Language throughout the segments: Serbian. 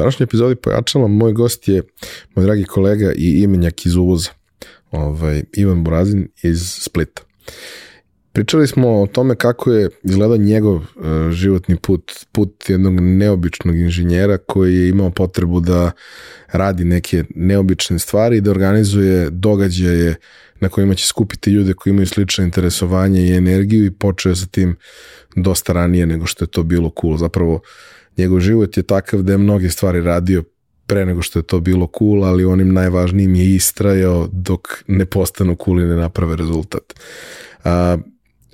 današnjoj epizodi pojačala moj gost je moj dragi kolega i imenjak iz uvoza, ovaj, Ivan Borazin iz Splita. Pričali smo o tome kako je izgledao njegov e, životni put, put jednog neobičnog inženjera koji je imao potrebu da radi neke neobične stvari i da organizuje događaje na kojima će skupiti ljude koji imaju slične interesovanje i energiju i počeo sa tim dosta ranije nego što je to bilo cool. Zapravo njegov život je takav da je mnoge stvari radio pre nego što je to bilo cool, ali onim najvažnijim je istrajao dok ne postanu cool i ne naprave rezultat. A,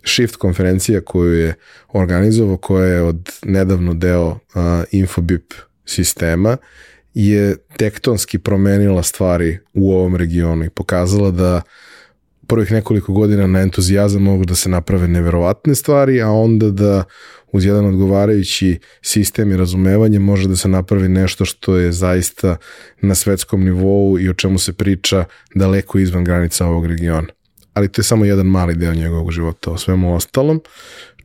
Shift konferencija koju je organizovao, koja je od nedavno deo Infobip sistema, je tektonski promenila stvari u ovom regionu i pokazala da prvih nekoliko godina na entuzijazam mogu da se naprave neverovatne stvari, a onda da uz jedan odgovarajući sistem i razumevanje može da se napravi nešto što je zaista na svetskom nivou i o čemu se priča daleko izvan granica ovog regiona. Ali to je samo jedan mali deo njegovog života. O svemu ostalom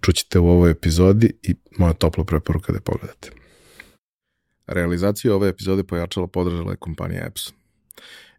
čućete u ovoj epizodi i moja topla preporuka da pogledate. Realizaciju ove epizode pojačala podržala je kompanija Epson.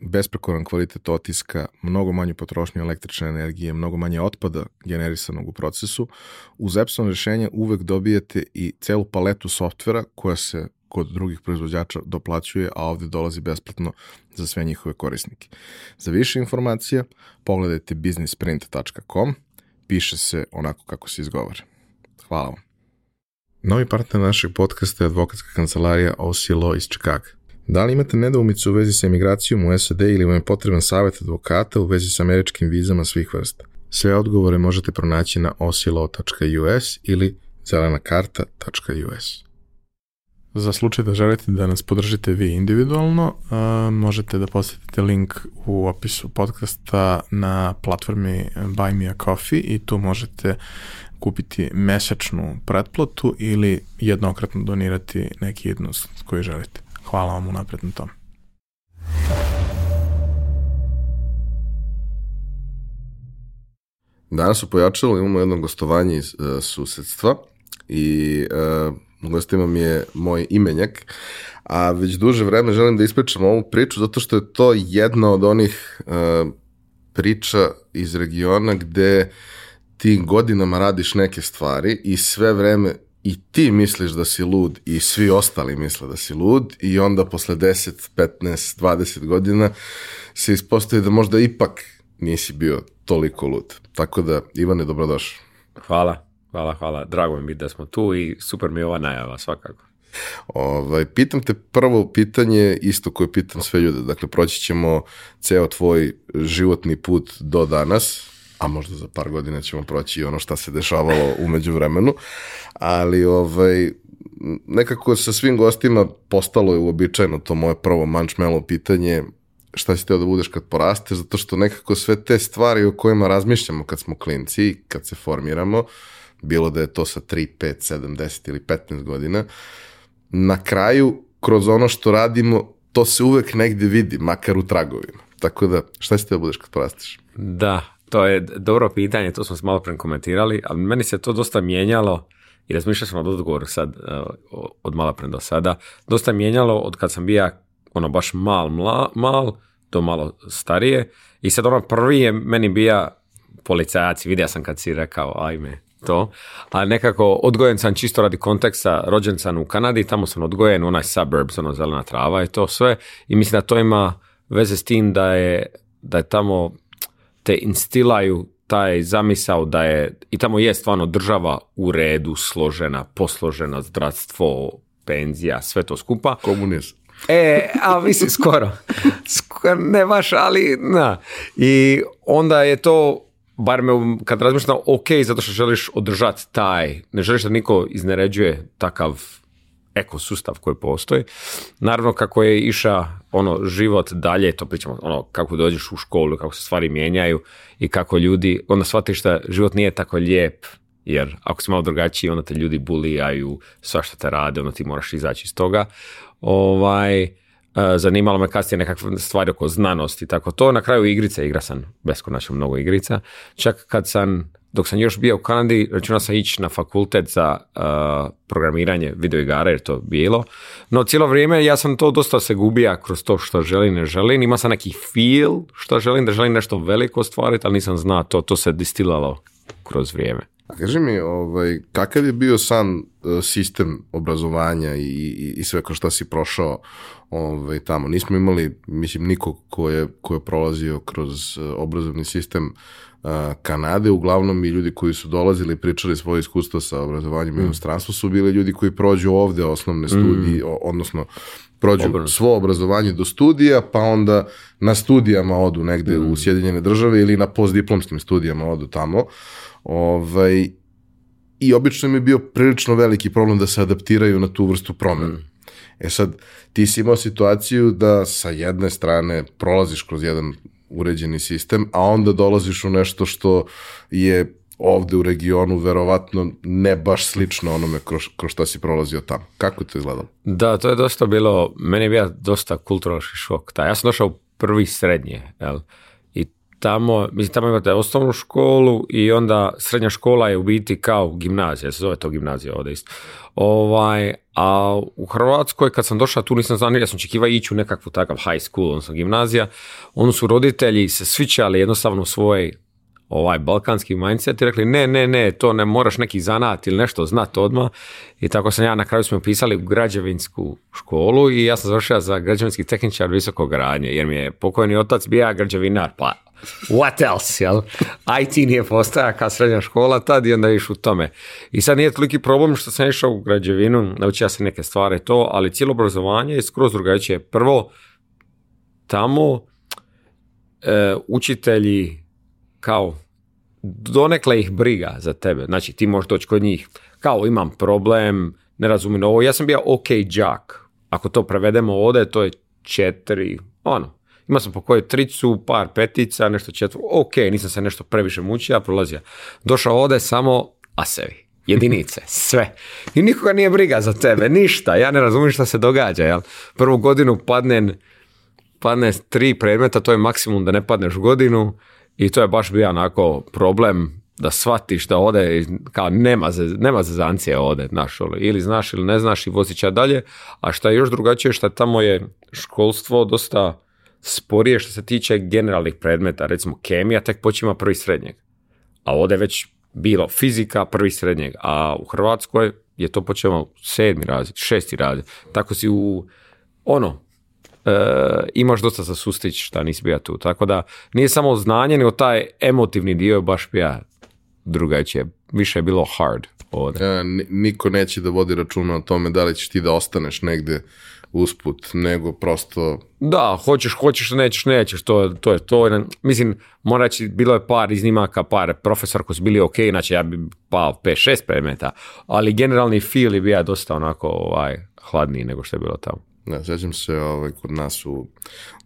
besprekoran kvalitet otiska, mnogo manju potrošnju električne energije, mnogo manje otpada generisanog u procesu, uz Epson rešenje uvek dobijete i celu paletu softvera koja se kod drugih proizvođača doplaćuje, a ovde dolazi besplatno za sve njihove korisnike. Za više informacija pogledajte businessprint.com, piše se onako kako se izgovore. Hvala vam. Novi partner našeg podcasta je advokatska kancelarija OC iz Čikaga. Da li imate nedoumicu u vezi sa emigracijom u SAD ili vam je potreban savjet advokata u vezi sa američkim vizama svih vrsta? Sve odgovore možete pronaći na osilo.us ili zelenakarta.us. Za slučaj da želite da nas podržite vi individualno, možete da posjetite link u opisu podcasta na platformi Buy Me A Coffee i tu možete kupiti mesečnu pretplatu ili jednokratno donirati neki jednost koji želite. Hvala vam unaprijed na tom. Danas su pojačali imamo jedno gostovanje iz e, susjedstva i uh, gostima mi je moj imenjak, a već duže vreme želim da ispričam ovu priču zato što je to jedna od onih e, priča iz regiona gde ti godinama radiš neke stvari i sve vreme i ti misliš da si lud i svi ostali misle da si lud i onda posle 10, 15, 20 godina se ispostavi da možda ipak nisi bio toliko lud. Tako da, Ivane, dobrodošao. Hvala, hvala, hvala. Drago mi da smo tu i super mi je ova najava svakako. Ovaj, pitam te prvo pitanje, isto koje pitam sve ljude. Dakle, proći ćemo ceo tvoj životni put do danas, a možda za par godina ćemo proći i ono šta se dešavalo umeđu vremenu, ali ovaj, nekako sa svim gostima postalo je uobičajeno to moje prvo mančmelo pitanje šta si teo da budeš kad porasteš, zato što nekako sve te stvari o kojima razmišljamo kad smo klinci kad se formiramo, bilo da je to sa 3, 5, 7, 10 ili 15 godina, na kraju, kroz ono što radimo, to se uvek negdje vidi, makar u tragovima. Tako da, šta si teo da budeš kad porasteš? Da, to je dobro pitanje, to smo se malo komentirali, ali meni se to dosta mijenjalo i razmišljao sam o odgovoru sad, e, od malo pre do sada, dosta mijenjalo od kad sam bio ono baš mal, mal, to malo starije i sad ono prvi je meni bio policajac, vidio sam kad si rekao ajme to, Ali nekako odgojen sam čisto radi konteksta, rođen sam u Kanadi, tamo sam odgojen, onaj suburbs, ono zelena trava i to sve i mislim da to ima veze s tim da je, da je tamo te instilaju taj zamisao da je, i tamo je stvarno država u redu, složena, posložena, zdravstvo, penzija, sve to skupa. Komunizam. E, a mislim skoro. skoro. Ne baš, ali na. I onda je to bar me kad razmišljam, ok, zato što želiš održati taj, ne želiš da niko izneređuje takav ekosustav koji postoji. Naravno kako je iša ono život dalje, to pričamo ono kako dođeš u školu, kako se stvari mijenjaju i kako ljudi, onda shvatiš da život nije tako lijep jer ako si malo drugačiji, onda te ljudi bulijaju, sva te rade, onda ti moraš izaći iz toga. Ovaj, e, zanimalo me kasnije nekakve stvari oko znanosti, tako to. Na kraju igrice, igra sam beskonačno mnogo igrica. Čak kad sam dok sam još bio u Kanadi, računao sam ići na fakultet za uh, programiranje videoigara jer to bilo. No cijelo vrijeme ja sam to dosta se gubija kroz to što želim, ne želim. Ima sam neki feel što želim, da želim nešto veliko ostvariti, ali nisam znao to, to se distilalo kroz vrijeme. A kaži mi, ovaj, kakav je bio sam e, sistem obrazovanja i, i, sve kroz što si prošao ovaj, tamo? Nismo imali, mislim, nikog ko je, ko je prolazio kroz e, obrazovni sistem Kanade, uglavnom i ljudi koji su dolazili i pričali svoje iskustva sa obrazovanjem mm. inostranstvu su bili ljudi koji prođu ovdje osnovne mm. studije, mm. odnosno prođu svo obrazovanje do studija, pa onda na studijama odu negde mm. u Sjedinjene države ili na postdiplomskim studijama odu tamo. Ovaj, I obično mi je bio prilično veliki problem da se adaptiraju na tu vrstu promenu. Mm. E sad, ti si imao situaciju da sa jedne strane prolaziš kroz jedan uređeni sistem, a onda dolaziš u nešto što je ovde u regionu verovatno ne baš slično onome kroz, kroz šta si prolazio tamo. Kako to izgledalo? Da, to je dosta bilo, meni je bio dosta kulturološki šok. ta ja sam došao prvi srednje, jel? tamo, mislim, tamo imate osnovnu školu i onda srednja škola je u biti kao gimnazija, se zove to gimnazija ovdje isto. Ovaj, a u Hrvatskoj, kad sam došao tu, nisam znao, ja sam očekivao ići u nekakvu takav high school, odnosno gimnazija, ono su roditelji se svičali jednostavno u svoj ovaj balkanski mindset i rekli ne, ne, ne, to ne moraš neki zanat ili nešto znat odmah i tako sam ja na kraju smo pisali u građevinsku školu i ja sam završio za građevinski tehničar visokog radnje jer mi je pokojni otac bio građevinar pa what else, IT nije postaja kao srednja škola tad i onda iš u tome. I sad nije toliki problem što sam išao u građevinu, naučio sam neke stvari to, ali cijelo obrazovanje je skroz drugačije. Prvo, tamo e, učitelji kao donekle ih briga za tebe. Znači, ti možeš doći kod njih. Kao, imam problem, ne razumijem ovo. Ja sam bio ok džak. Ako to prevedemo ovdje, to je četiri, ono, ima sam po kojoj tricu, par petica, nešto četvr. Ok, nisam se nešto previše mučio, prolazio. Došao ovdje samo asevi jedinice, sve. I nikoga nije briga za tebe, ništa. Ja ne razumijem šta se događa. Jel? Prvu godinu padne, padne tri predmeta, to je maksimum da ne padneš godinu i to je baš bio onako problem da shvatiš da ode, kao nema, nema zezancije ode, znaš, ono, ili znaš ili ne znaš i vozića dalje, a šta je još drugačije, šta tamo je školstvo dosta sporije što se tiče generalnih predmeta, recimo kemija, tek počima prvi srednjeg. A ovdje je već bilo fizika prvi srednjeg, a u Hrvatskoj je to počelo sedmi razred, šesti razred. Tako si u, ono, e, imaš dosta sa sustić šta nisi bio tu. Tako da nije samo znanje, nego taj emotivni dio je baš bija drugačije. Više je bilo hard niko neće da vodi računa o tome da li ćeš ti da ostaneš negdje usput, nego prosto... Da, hoćeš, hoćeš, nećeš, nećeš, to, to je to. Mislim, moraći reći, bilo je par iznimaka, par profesor koji su bili ok, znači ja bi pao 5-6 predmeta, ali generalni feel je bio dosta onako ovaj, hladniji nego što je bilo tamo. Da, sjećam se ovaj, kod nas u,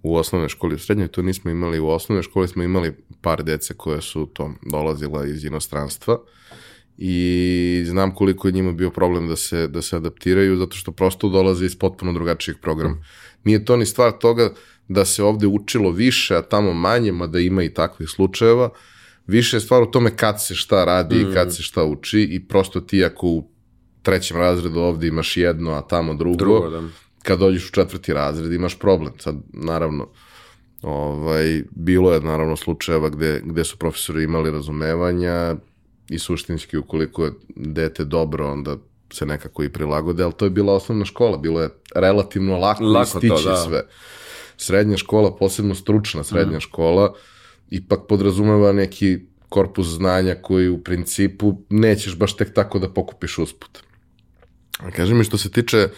u osnovnoj školi, u srednjoj to nismo imali, u osnovnoj školi smo imali par dece koje su to dolazila iz inostranstva, i znam koliko je njima bio problem da se, da se adaptiraju, zato što prosto dolaze iz potpuno drugačijeg programa. Mm. Nije to ni stvar toga da se ovdje učilo više, a tamo manje, mada ima i takvih slučajeva, više je stvar u tome kad se šta radi i kad mm. se šta uči i prosto ti ako u trećem razredu ovdje imaš jedno, a tamo drugo, drugo da. kad dođeš u četvrti razred imaš problem. Sad, naravno, ovaj, bilo je naravno slučajeva gde, gde su profesori imali razumevanja, i suštinski ukoliko je dete dobro, onda se nekako i prilagode, ali to je bila osnovna škola, bilo je relativno lako, stići sve. Srednja škola, posebno stručna srednja mhm. škola, ipak podrazumeva neki korpus znanja koji u principu nećeš baš tek tako da pokupiš usput. Kaži mi što se tiče e,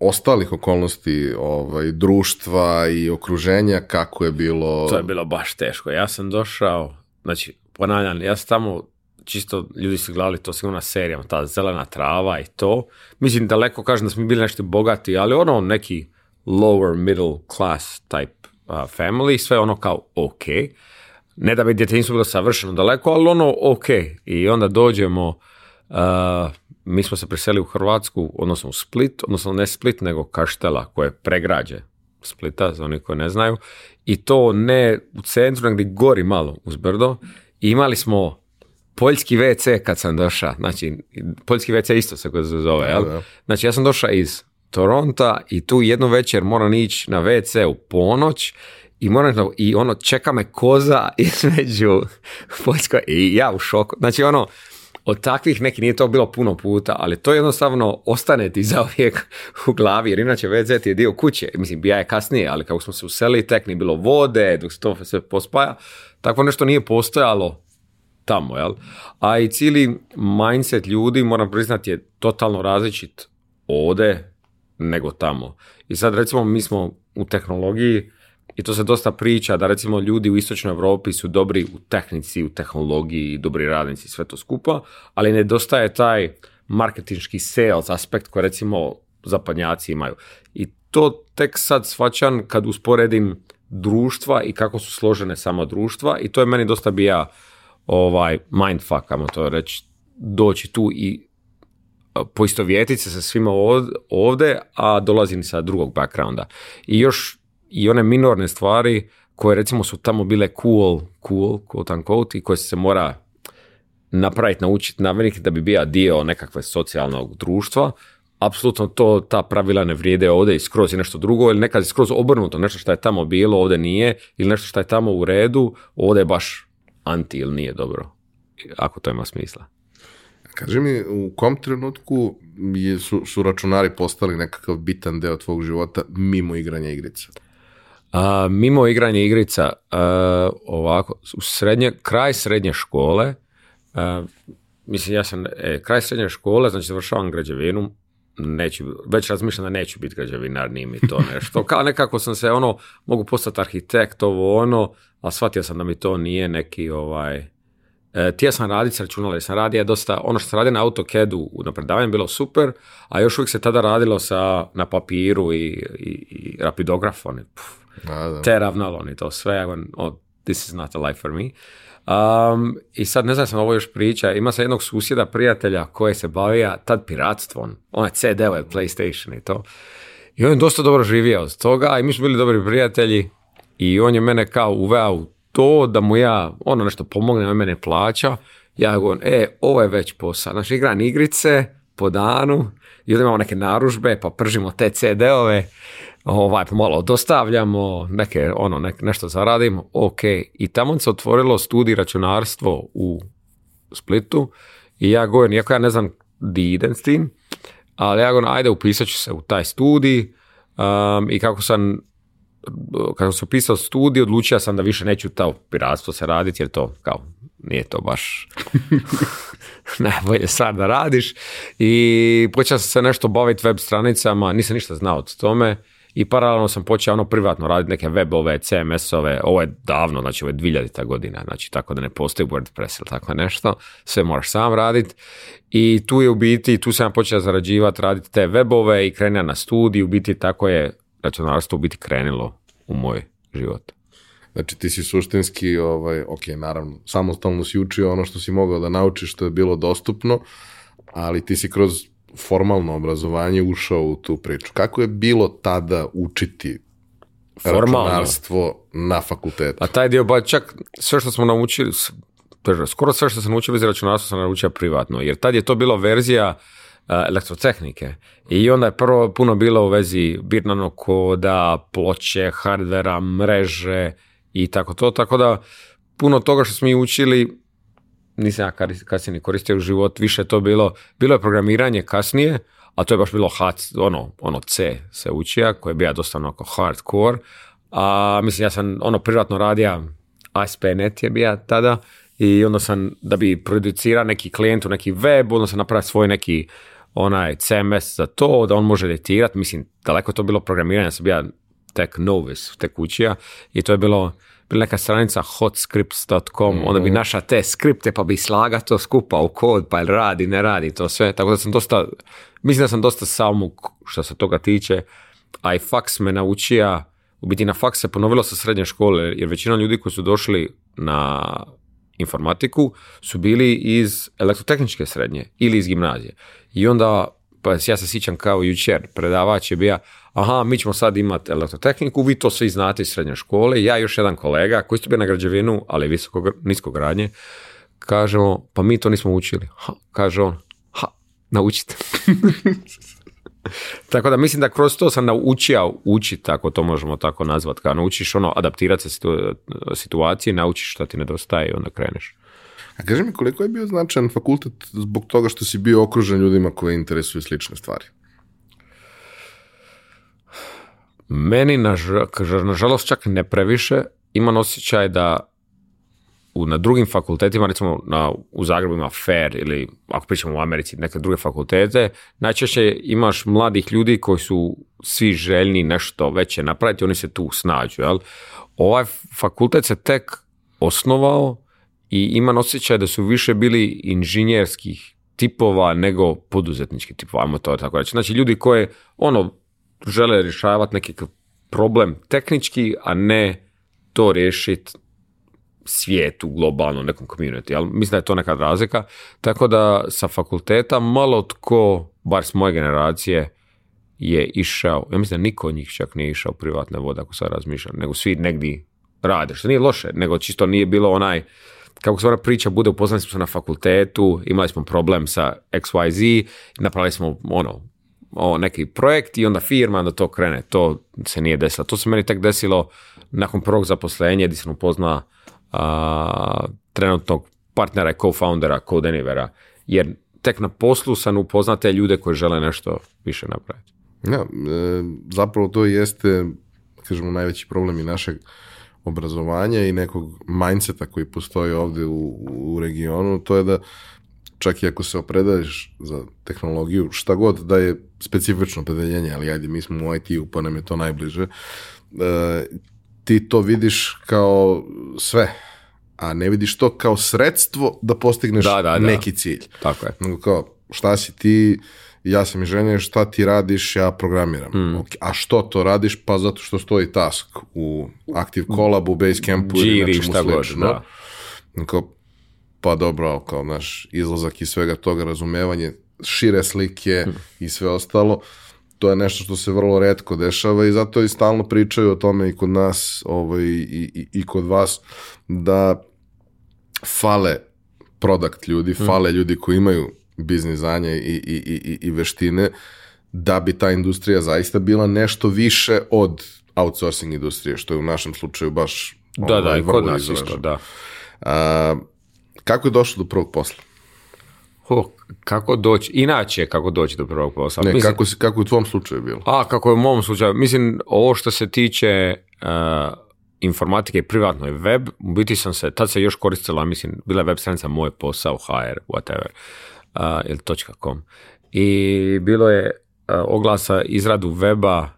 ostalih okolnosti ovaj, društva i okruženja, kako je bilo... To je bilo baš teško. Ja sam došao, znači ponavljam, ja sam tamo čisto ljudi su gledali to sigurno na serijama, ta zelena trava i to. Mislim, daleko kažem da smo bili nešto bogati, ali ono neki lower middle class type family, sve ono kao ok. Ne da bi nisu bilo savršeno daleko, ali ono ok. I onda dođemo, mi smo se preselili u Hrvatsku, odnosno u Split, odnosno ne Split, nego Kaštela koje pregrađe Splita, za oni koji ne znaju. I to ne u centru, negdje gori malo uz brdo. I imali smo poljski WC kad sam došao, znači poljski WC isto se zove, jel? Znači ja sam došao iz Toronta i tu jednu večer moram ići na WC u ponoć i moram, i ono čeka me koza između Poljskoj i ja u šoku. Znači ono, od takvih neki nije to bilo puno puta, ali to jednostavno ostane ti uvijek u glavi, jer inače WC ti je dio kuće. Mislim, bija je kasnije, ali kako smo se useli, tek nije bilo vode, dok se to sve pospaja. Takvo nešto nije postojalo tamo, jel? A i cijeli mindset ljudi, moram priznati, je totalno različit ovdje nego tamo. I sad recimo mi smo u tehnologiji i to se dosta priča da recimo ljudi u istočnoj Europi su dobri u tehnici, u tehnologiji, dobri radnici, sve to skupa, ali nedostaje taj marketinški sales aspekt koji recimo zapadnjaci imaju. I to tek sad svačan kad usporedim društva i kako su složene sama društva i to je meni dosta bija ovaj, mindfuck, to reći, doći tu i e, poistovjetiti se sa svima ovdje, a dolazim sa drugog backgrounda. I još i one minorne stvari koje recimo su tamo bile cool, cool, quote unquote, i koje se mora napraviti, naučiti, naveniti da bi bio dio nekakve socijalnog društva, apsolutno to, ta pravila ne vrijede ovdje i skroz je nešto drugo, ili nekad je skroz obrnuto, nešto što je tamo bilo, ovdje nije, ili nešto što je tamo u redu, ovdje je baš anti ili nije dobro, ako to ima smisla. Kaži mi, u kom trenutku su, su računari postali nekakav bitan deo tvog života mimo igranja igrica? A, mimo igranja igrica, a, ovako, u srednje, kraj srednje škole, mislim, ja sam, e, kraj srednje škole, znači završavam građevinu, neću, već razmišljam da neću biti građevinar, nije mi to nešto. Kao nekako sam se ono, mogu postati arhitekt, ovo ono, ali shvatio sam da mi to nije neki ovaj... E, tija sam radit sa računala, sam radio dosta, ono što sam radio na AutoCAD-u na napredavanju bilo super, a još uvijek se tada radilo sa, na papiru i, i, i rapidograf, te ravnalo, i to sve, on, this is not a life for me. Um, I sad ne znam sam ovo još priča, ima se jednog susjeda prijatelja koji se bavija tad piratstvom, onaj CD-ove, ovaj Playstation i to. I on je dosta dobro živio od toga i mi smo bili dobri prijatelji i on je mene kao uveo u to da mu ja ono nešto pomogne, on mene plaća. Ja govorim, e, ovo je već posao. Znači igram igrice po danu i imamo neke naružbe pa pržimo te CD-ove ovaj, malo dostavljamo, neke, ono, nešto zaradimo, ok. I tamo se otvorilo studij računarstvo u Splitu i ja govorim, iako ja ne znam di idem s tim, ali ja govorim, ajde upisat ću se u taj studij um, i kako sam kako sam upisao studij, odlučio sam da više neću to piratstvo se raditi, jer to kao nije to baš najbolje sad da radiš. I počeo sam se nešto baviti web stranicama, nisam ništa znao od tome i paralelno sam počeo ono privatno raditi neke webove, CMS-ove, ovo je davno, znači ovo je 2000 godina, znači tako da ne postoji WordPress ili tako nešto, sve moraš sam raditi i tu je u biti, tu sam počeo zarađivati, raditi te webove i krenja na studiju, u biti tako je računarstvo u biti krenilo u moj život. Znači ti si suštinski, ovaj, ok, naravno, samostalno si učio ono što si mogao da naučiš što je bilo dostupno, ali ti si kroz formalno obrazovanje ušao u tu priču. Kako je bilo tada učiti formalno. računarstvo na fakultetu? A taj dio, ba, čak sve što smo naučili, skoro sve što sam naučio iz računarstva sam naučio privatno, jer tad je to bila verzija e, elektrotehnike. I onda je prvo puno bilo u vezi birnanog koda, ploče, hardvera, mreže i tako to. Tako da puno toga što smo i učili nisam ja kasnije ni koristio u život, više to bilo, bilo je programiranje kasnije, a to je baš bilo hac, ono, ono C se učija, koje je bio dosta onako hardcore, a mislim ja sam ono privatno radija, ASP.net je bio tada, i onda sam, da bi producira neki klijent u neki web, onda sam napravio svoj neki onaj CMS za to, da on može editirati, mislim, daleko to bilo programiranje, ja sam bio tek novice, tek učija, i to je bilo, bila neka stranica hotscripts.com, mhm. onda bi naša te skripte pa bi slaga to skupa u kod, pa ili radi, ne radi, to sve. Tako da sam dosta, mislim da sam dosta samo što se toga tiče, a i faks me naučija, u biti na faks se ponovilo sa srednje škole, jer većina ljudi koji su došli na informatiku su bili iz elektrotehničke srednje ili iz gimnazije. I onda pa ja se sjećam kao jučer, predavač je bio, aha, mi ćemo sad imati elektrotehniku, vi to svi znate iz srednje škole, ja još jedan kolega koji ste bio na građevinu, ali visoko, nisko gradnje, kažemo, pa mi to nismo učili. Ha, kaže on, ha, naučite. tako da mislim da kroz to sam naučio učiti, ako to možemo tako nazvati, kao naučiš ono, adaptirati se situaciji, naučiš šta ti nedostaje i onda kreneš. A kaži mi, koliko je bio značajan fakultet zbog toga što si bio okružen ljudima koji interesuju slične stvari? Meni, nažalost, čak ne previše. Imam osjećaj da u, na drugim fakultetima, recimo na, u Zagrebu ima FAIR ili ako pričamo u Americi neke druge fakultete, najčešće imaš mladih ljudi koji su svi željni nešto veće napraviti, oni se tu snađu. Jel? Ovaj fakultet se tek osnovao i imam osjećaj da su više bili inženjerskih tipova nego poduzetnički tipova, ajmo to tako reći. Znači ljudi koje ono žele rješavati neki problem tehnički, a ne to riješiti svijetu, globalno, nekom community, ali mislim da je to neka razlika. Tako da sa fakulteta malo tko, bar s moje generacije, je išao, ja mislim da niko od njih čak nije išao privatne vode, ako sad razmišljam, nego svi negdje rade, što nije loše, nego čisto nije bilo onaj, kako se ona priča bude, upoznali smo se na fakultetu, imali smo problem sa XYZ, napravili smo ono, o, neki projekt i onda firma, onda to krene. To se nije desilo. To se meni tek desilo nakon prvog zaposlenja gdje sam upozna trenutnog partnera i co-foundera Code Jer tek na poslu sam te ljude koji žele nešto više napraviti. Ja, e, zapravo to jeste, kažemo, najveći problem i našeg obrazovanja i nekog mindseta koji postoji ovdje u, u regionu, to je da čak i ako se opredališ za tehnologiju, šta god da je specifično opredeljenje, ali ajde, mi smo u IT-u, pa nam je to najbliže, e, ti to vidiš kao sve, a ne vidiš to kao sredstvo da postigneš neki cilj. Tako je. Kao, šta si ti, ja sam inženjer, šta ti radiš, ja programiram. Hmm. A što to radiš? Pa zato što stoji task u Active Collab, u Basecampu ili nečemu slično. Da. pa dobro, kao naš izlazak iz svega toga, razumevanje šire slike hmm. i sve ostalo, to je nešto što se vrlo redko dešava i zato i stalno pričaju o tome i kod nas ovaj, i, i, kod vas da fale product ljudi, hmm. fale ljudi koji imaju biznis znanje i, i, i, i veštine da bi ta industrija zaista bila nešto više od outsourcing industrije, što je u našem slučaju baš ono, i kod nas isto, da. kako je došlo do prvog posla? Ho, kako doći, inače kako doći do prvog posla. Ne, kako, kako je u tvom slučaju bilo? A, kako je u mom slučaju. Mislim, ovo što se tiče e, informatike privatnoj web, biti sam se, tad se još koristila, mislim, bila je web stranica Moj posao, HR, whatever ili .com. I bilo je oglasa izradu weba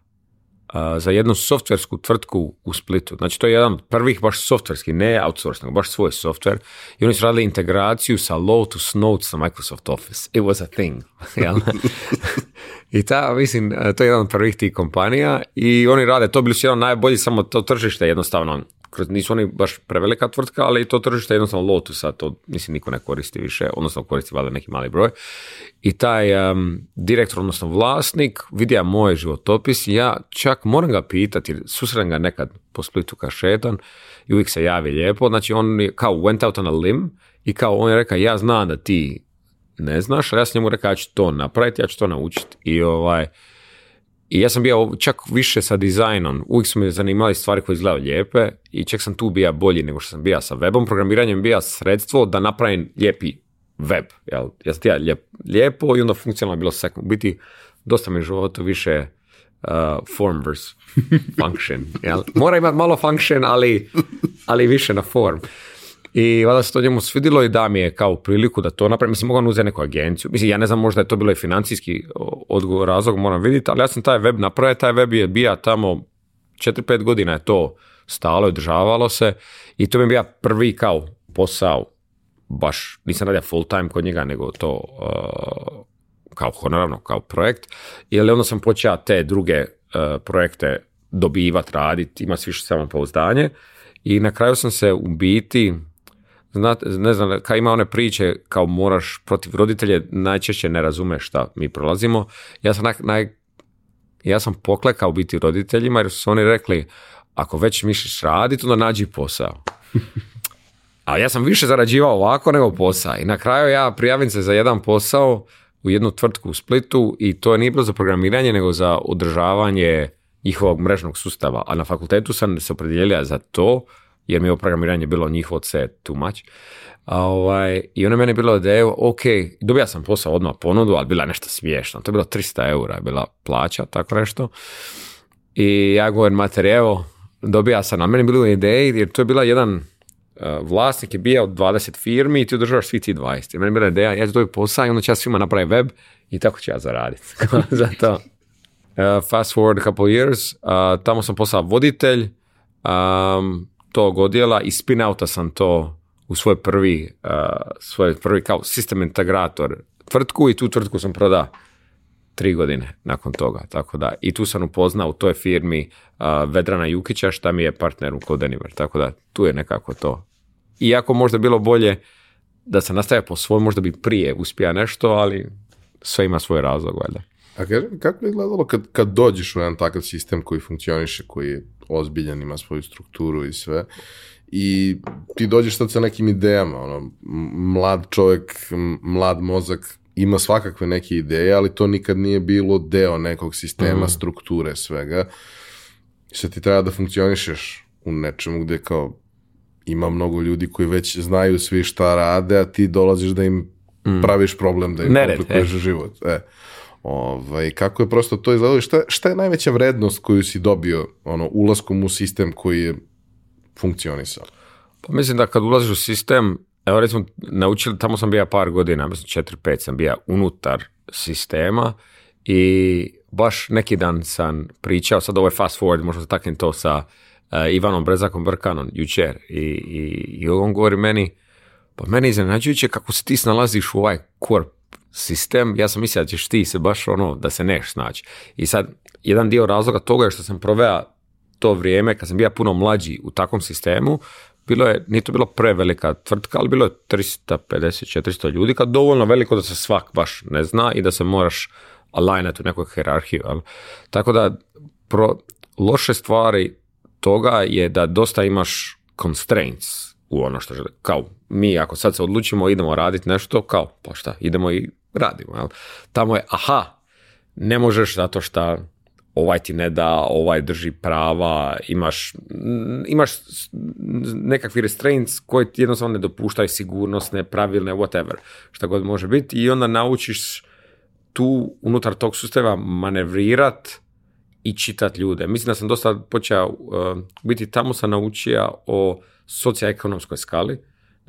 za jednu softversku tvrtku u Splitu. Znači to je jedan od prvih baš softverski, ne outsourcing, baš svoj softver. I oni su radili integraciju sa Lotus Notes na sa Microsoft Office. It was a thing. I ta, mislim, to je jedan od prvih tih kompanija i oni rade, to bili su jedan najbolji, samo to tržište jednostavno kroz, nisu oni baš prevelika tvrtka, ali to tržište je jednostavno Lotusa, to mislim niko ne koristi više, odnosno koristi valjda neki mali broj. I taj direktor, odnosno vlasnik, vidio moj životopis, ja čak moram ga pitati, susrem ga nekad po Splitu ka šetan i uvijek se javi lijepo, znači on je kao went out on a limb i kao on je rekao ja znam da ti ne znaš, ali ja sam njemu rekao ja ću to napraviti, ja ću to naučiti i ovaj, i ja sam bio čak više sa dizajnom, uvijek su me zanimali stvari koje izgledaju lijepe i čak sam tu bio bolji nego što sam bio sa webom. Programiranjem bio sredstvo da napravim lijepi web. Jel? Ja sam ja lijep, lijepo i onda funkcionalno je bilo U biti, dosta mi je životu više uh, form versus function. Jel? Mora imati malo function, ali, ali više na form. I valjda se to njemu svidilo i da mi je kao priliku da to napravim. Mislim, mogao uzeti neku agenciju. Mislim, ja ne znam, možda je to bilo i financijski odgovor, razlog, moram vidjeti, ali ja sam taj web napravio, taj web je bio tamo 4-5 godina je to stalo, državalo se i to mi je bio prvi kao posao, baš nisam radio full time kod njega, nego to kao honorarno, kao projekt, i onda sam počeo te druge e, projekte dobivati, raditi, ima više samopouzdanje i na kraju sam se u biti Znate, ne znam, kad ima one priče kao moraš protiv roditelje, najčešće ne razume šta mi prolazimo. Ja sam, naj, ja sam poklekao biti roditeljima jer su oni rekli, ako već misliš raditi, onda nađi posao. A ja sam više zarađivao ovako nego posao. I na kraju ja prijavim se za jedan posao u jednu tvrtku u Splitu i to nije bilo za programiranje nego za održavanje njihovog mrežnog sustava. A na fakultetu sam se opredijelio za to jer mi je programiranje bilo njihovo se too much. A, ovaj, I ona meni bilo da je, ok, dobija sam posao odmah ponudu, ali bila nešto smiješno. To je bilo 300 eura, je bila plaća, tako nešto. I ja govorim, mater, dobija sam, na meni bilo ideje, jer to je bila jedan e, vlasnik je bio od 20 firmi i ti održavaš svi ti 20. I meni je bila ideja, ja ću dobiti posao i onda ću ja svima napraviti web i tako ću ja zaraditi. Zato, uh, e, fast forward a couple years, tamo sam posao voditelj, um, tog odjela i spin-outa sam to u svoj prvi, uh, svoj prvi kao sistem integrator tvrtku i tu tvrtku sam prodao tri godine nakon toga. Tako da, i tu sam upoznao u toj firmi uh, Vedrana Jukića šta mi je partner u Kodeniver. Tako da, tu je nekako to. Iako možda bilo bolje da se nastavio po svoj, možda bi prije uspio nešto, ali sve ima svoj razlog, valjda. A kažem, kako je gledalo kad, kad dođeš u jedan takav sistem koji funkcioniše, koji je ozbiljan, ima svoju strukturu i sve, i ti dođeš sad sa nekim idejama, ono, mlad čovek, mlad mozak, ima svakakve neke ideje, ali to nikad nije bilo deo nekog sistema, mhm. strukture, svega. I sad ti treba da funkcionišeš u nečemu gde kao ima mnogo ljudi koji već znaju svi šta rade, a ti dolaziš da im mhm. praviš problem, da im komplikuješ e. život. E. Ovaj, kako je prosto to izgledalo šta, šta je najveća vrednost koju si dobio ono, ulaskom u sistem koji je funkcionisao? Pa mislim da kad ulaziš u sistem, evo recimo naučili, tamo sam bio par godina, mislim 4-5 sam bio unutar sistema i baš neki dan sam pričao, sad ovo je fast forward, možda takvim to sa eh, Ivanom Brezakom Brkanom jučer i, i, i on govori meni, pa meni iznenađujuće kako se ti snalaziš u ovaj korp sistem, ja sam mislio da ćeš ti se baš ono, da se neš snaći. I sad, jedan dio razloga toga je što sam proveo to vrijeme, kad sam bio puno mlađi u takvom sistemu, bilo je, nije to bilo prevelika tvrtka, ali bilo je 350-400 ljudi, kad dovoljno veliko da se svak baš ne zna i da se moraš alignati u nekoj hierarhiji. Ali. Tako da, pro, loše stvari toga je da dosta imaš constraints u ono što Kao, mi ako sad se odlučimo, idemo raditi nešto, kao, pa šta, idemo i radimo. Jel? Tamo je, aha, ne možeš zato što ovaj ti ne da, ovaj drži prava, imaš, imaš nekakvi restraints koji ti jednostavno ne dopuštaju sigurnosne, pravilne, whatever, što god može biti i onda naučiš tu unutar tog sustava manevrirat i čitat ljude. Mislim da sam dosta počeo eh, biti tamo sa naučija o socioekonomskoj skali,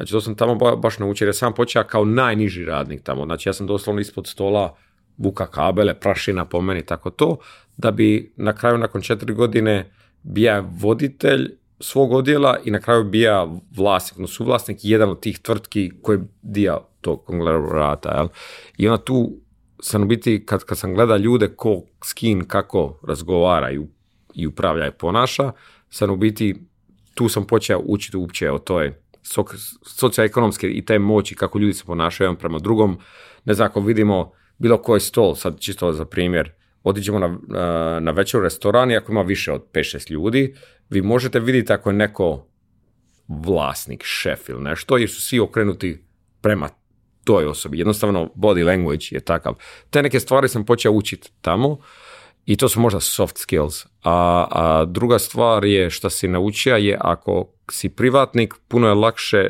Znači to sam tamo baš naučio jer sam počeo kao najniži radnik tamo. Znači ja sam doslovno ispod stola buka kabele, prašina po meni, tako to, da bi na kraju nakon četiri godine bija voditelj svog odjela i na kraju bija vlasnik, no suvlasnik, jedan od tih tvrtki koji je dija tog konglomerata, jel? I onda tu sam u biti, kad, kad sam gleda ljude ko skin kako razgovara i, i upravlja i ponaša, sam u biti, tu sam počeo učiti uopće o toj so, socioekonomske i te moći kako ljudi se ponašaju jedan prema drugom. Ne znam, ako vidimo bilo koji stol, sad čisto za primjer, otiđemo na, na večer u restoran i ako ima više od 5-6 ljudi, vi možete vidjeti ako je neko vlasnik, šef ili nešto, jer su svi okrenuti prema toj osobi. Jednostavno, body language je takav. Te neke stvari sam počeo učiti tamo. I to su možda soft skills. A, a druga stvar je što si naučio je ako si privatnik, puno je lakše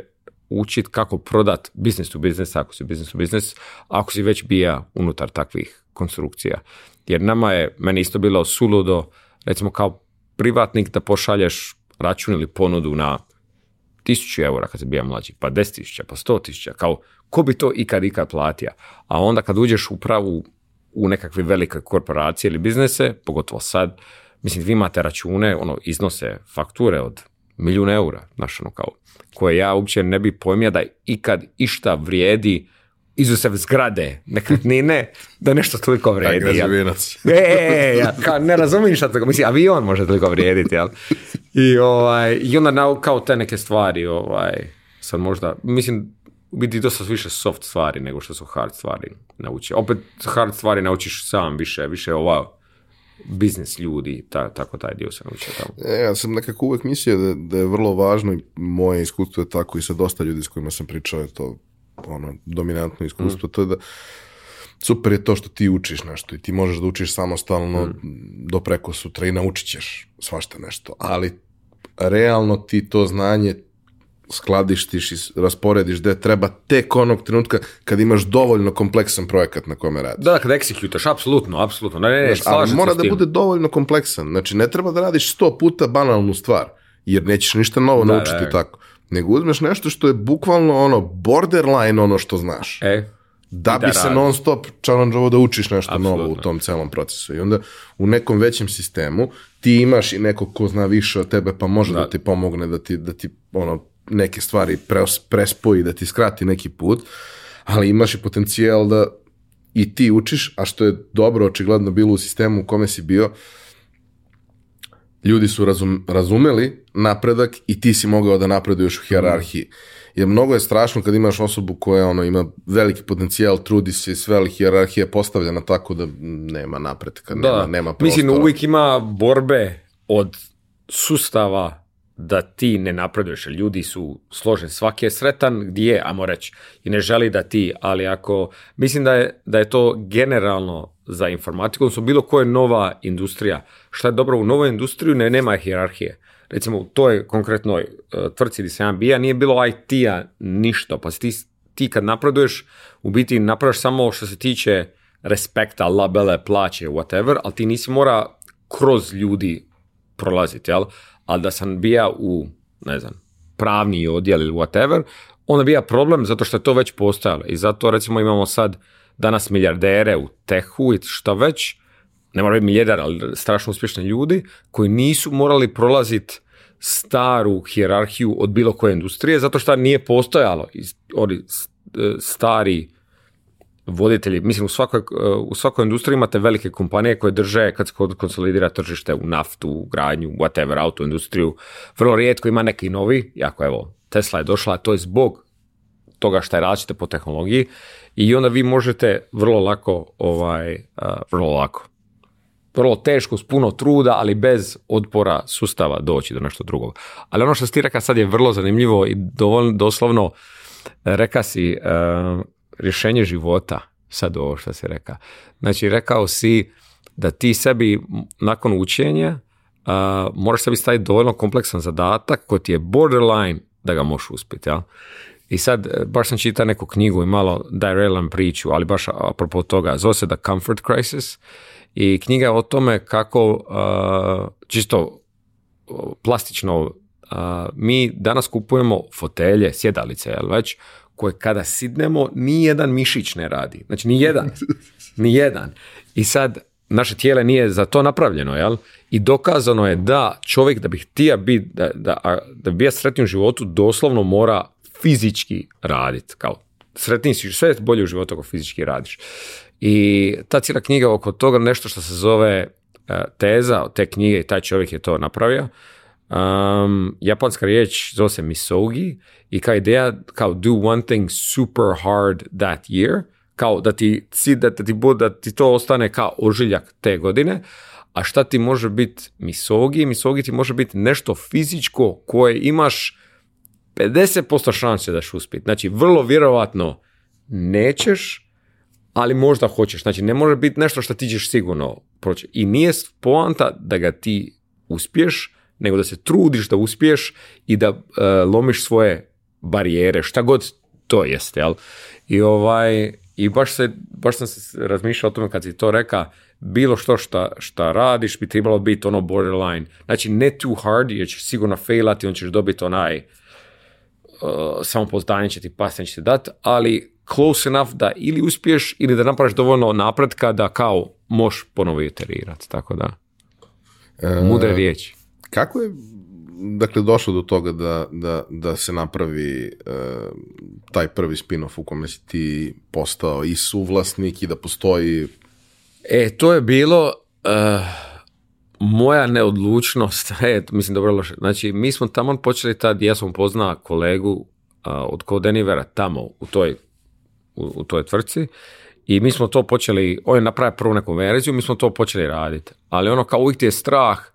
učit kako prodat business to business, ako si business to business, ako si već bija unutar takvih konstrukcija. Jer nama je, meni isto bilo suludo, recimo kao privatnik da pošalješ račun ili ponudu na tisuću eura kad se bija mlađi, pa tisuća, pa tisuća. kao ko bi to ikad ikad platio? A onda kad uđeš u pravu u nekakve velike korporacije ili biznese, pogotovo sad, mislim, vi imate račune, ono, iznose fakture od milijun eura, znaš, ono, kao, koje ja uopće ne bi pojmio da ikad išta vrijedi izuzev zgrade, nekretnine, da nešto toliko vrijedi. Tako e e, e, e, ja ne razumijem šta mislim, avion može toliko vrijediti, jel? I, ovaj, i onda kao te neke stvari, ovaj, sad možda, mislim, u biti dosta više soft stvari nego što su hard stvari nauči. Opet hard stvari naučiš sam više, više ova biznis ljudi, ta, tako taj dio se nauči. tamo. E, ja sam nekako uvek mislio da, da je vrlo važno i moje iskustvo je tako i sa dosta ljudi s kojima sam pričao je to ono, dominantno iskustvo, mm. to je da super je to što ti učiš nešto i ti možeš da učiš samostalno mm. do preko sutra i naučit ćeš svašta nešto, ali realno ti to znanje skladištiš i rasporediš gde treba tek onog trenutka kad imaš dovoljno kompleksan projekat na kome radiš. Da, kad dakle, eksekutaš, apsolutno, apsolutno. Ne, ali mora da bude dovoljno kompleksan. Znači, ne treba da radiš sto puta banalnu stvar, jer nećeš ništa novo naučiti tako. Nego uzmeš nešto što je bukvalno ono borderline ono što znaš. E, da bi se non stop challenge da učiš nešto novo u tom celom procesu. I onda u nekom većem sistemu ti imaš i neko ko zna više od tebe pa može da, ti pomogne da ti, da ti ono, neke stvari prespoji, da ti skrati neki put, ali imaš i potencijal da i ti učiš, a što je dobro očigledno bilo u sistemu u kome si bio, ljudi su razumeli napredak i ti si mogao da napreduješ u hjerarhiji. Jer mnogo je strašno kad imaš osobu koja ono, ima veliki potencijal, trudi se i sve, ali hjerarhija postavljena tako da nema napretka, nema, nema prostora. Mislim, uvijek ima borbe od sustava da ti ne napreduješ. Ljudi su složeni svaki je sretan gdje je, ajmo reći, i ne želi da ti, ali ako, mislim da je, da je to generalno za informatiku, odnosno bilo koja nova industrija. Šta je dobro u novoj industriju, ne, nema hijerarhije. Recimo u toj konkretnoj uh, e, tvrci gdje nije bilo IT-a ništa, pa ti, ti kad napreduješ, u biti napraviš samo što se tiče respekta, labele, plaće, whatever, ali ti nisi mora kroz ljudi prolaziti, jel? ali da sam bija u, ne znam, pravni odjel ili whatever, onda bija problem zato što je to već postojalo. I zato recimo imamo sad danas milijardere u tehu i što već, ne mora biti milijarder, ali strašno uspješni ljudi koji nisu morali prolaziti staru hijerarhiju od bilo koje industrije zato što nije postojalo e, stari voditelji, mislim u svakoj, eh, u svakoj industriji imate velike kompanije koje drže kad se konsolidira tržište u naftu, u granju, whatever, industriju, Vrlo rijetko ima neki novi, jako evo, Tesla je došla, to je zbog toga što je različite po tehnologiji i onda vi možete vrlo lako, ovaj, eh, vrlo lako, vrlo teško, s puno truda, ali bez odpora sustava doći do nešto drugog. Ali ono što si ti rekao sad je vrlo zanimljivo i dovoljno, doslovno eh, reka si, rješenje života, sad ovo što si rekao. Znači, rekao si da ti sebi nakon učenja uh, moraš sebi staviti dovoljno kompleksan zadatak koji ti je borderline da ga možeš uspjeti. Ja? I sad, e, baš sam čitao neku knjigu i malo derailam priču, ali baš apropo toga, zove se The Comfort Crisis i knjiga je o tome kako, uh, čisto plastično, mi danas kupujemo fotelje, sjedalice, jel već, koje kada sidnemo, ni jedan mišić ne radi. Znači, ni jedan. Ni jedan. I sad, naše tijele nije za to napravljeno, jel? I dokazano je da čovjek da bi htio biti, da, da, da bi bio sretni u životu, doslovno mora fizički radit. Kao, sretniji si, sve je bolje u životu ako fizički radiš. I ta cijela knjiga oko toga, nešto što se zove e, teza te knjige i taj čovjek je to napravio, Um, japanska riječ zove se misogi i kao ideja kao do one thing super hard that year, kao da ti, da, da ti, da ti to ostane kao ožiljak te godine, a šta ti može biti misogi? Misogi ti može biti nešto fizičko koje imaš 50% šanse da ćeš uspjeti. Znači, vrlo vjerovatno nećeš, ali možda hoćeš. Znači, ne može biti nešto što ti ćeš sigurno proći. I nije poanta da ga ti uspiješ nego da se trudiš da uspiješ i da e, lomiš svoje barijere, šta god to jeste, jel? I ovaj, i baš, se, baš sam se razmišljao o tome kad si to reka, bilo što šta, šta radiš bi trebalo biti ono borderline. Znači ne too hard jer ćeš sigurno failati, on ćeš dobiti onaj uh, će ti neće ti dat, ali close enough da ili uspiješ ili da napraviš dovoljno napretka da kao možeš ponovo iterirati, tako da. E, Mudre riječi. Kako je dakle došlo do toga da, da, da se napravi e, taj prvi spin-off u kome si ti postao i suvlasnik i da postoji... E, to je bilo e, moja neodlučnost, e, mislim dobro loše. Znači, mi smo tamo počeli tad, ja sam poznao kolegu e, od od Denivera tamo u toj, u, toj tvrci i mi smo to počeli, on je napravio prvu neku verziju, mi smo to počeli raditi. Ali ono kao uvijek ti je strah,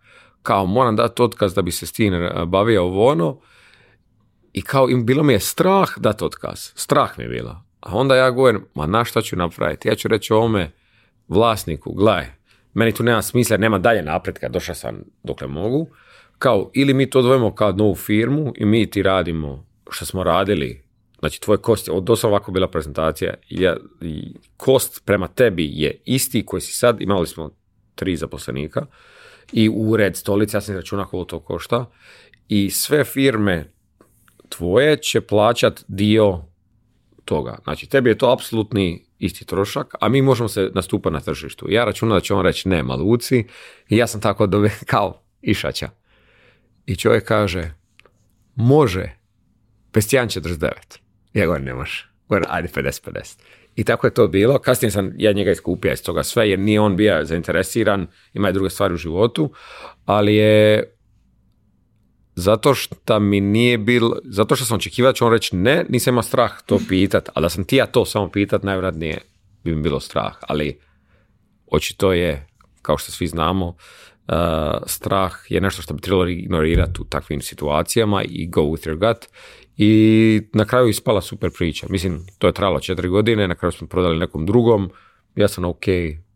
kao moram dati otkaz da bi se Stiner bavio ovo ono. I kao im bilo mi je strah dati otkaz. Strah mi je bilo. A onda ja govorim, ma na šta ću napraviti? Ja ću reći ovome vlasniku, gledaj, meni tu nema smisla, nema dalje napretka, došao sam dokle mogu. Kao, ili mi to odvojimo kao novu firmu i mi ti radimo što smo radili. Znači, tvoje kosti, od dosta ovako bila prezentacija, ja, kost prema tebi je isti koji si sad, imali smo tri zaposlenika, i ured, stolica, ja sam računa koliko to košta. I sve firme tvoje će plaćat dio toga. Znači, tebi je to apsolutni isti trošak, a mi možemo se nastupati na tržištu. Ja računam da će on reći ne, maluci, i ja sam tako dove, kao išaća. I čovjek kaže, može, 51,49. Ja govorim, ne može. Govorim, ajde 50-50. I tako je to bilo. Kasnije sam ja njega iskupio iz toga sve, jer nije on bio zainteresiran, ima je druge stvari u životu, ali je zato što mi nije bilo, zato što sam očekivao da će on reći ne, nisam imao strah to pitat, a da sam ti ja to samo pitat, najvratnije bi mi bilo strah, ali očito je, kao što svi znamo, eh, strah je nešto što bi trebalo ignorirati u takvim situacijama i go with your gut i na kraju ispala super priča. Mislim, to je trajalo četiri godine, na kraju smo prodali nekom drugom, ja sam ok,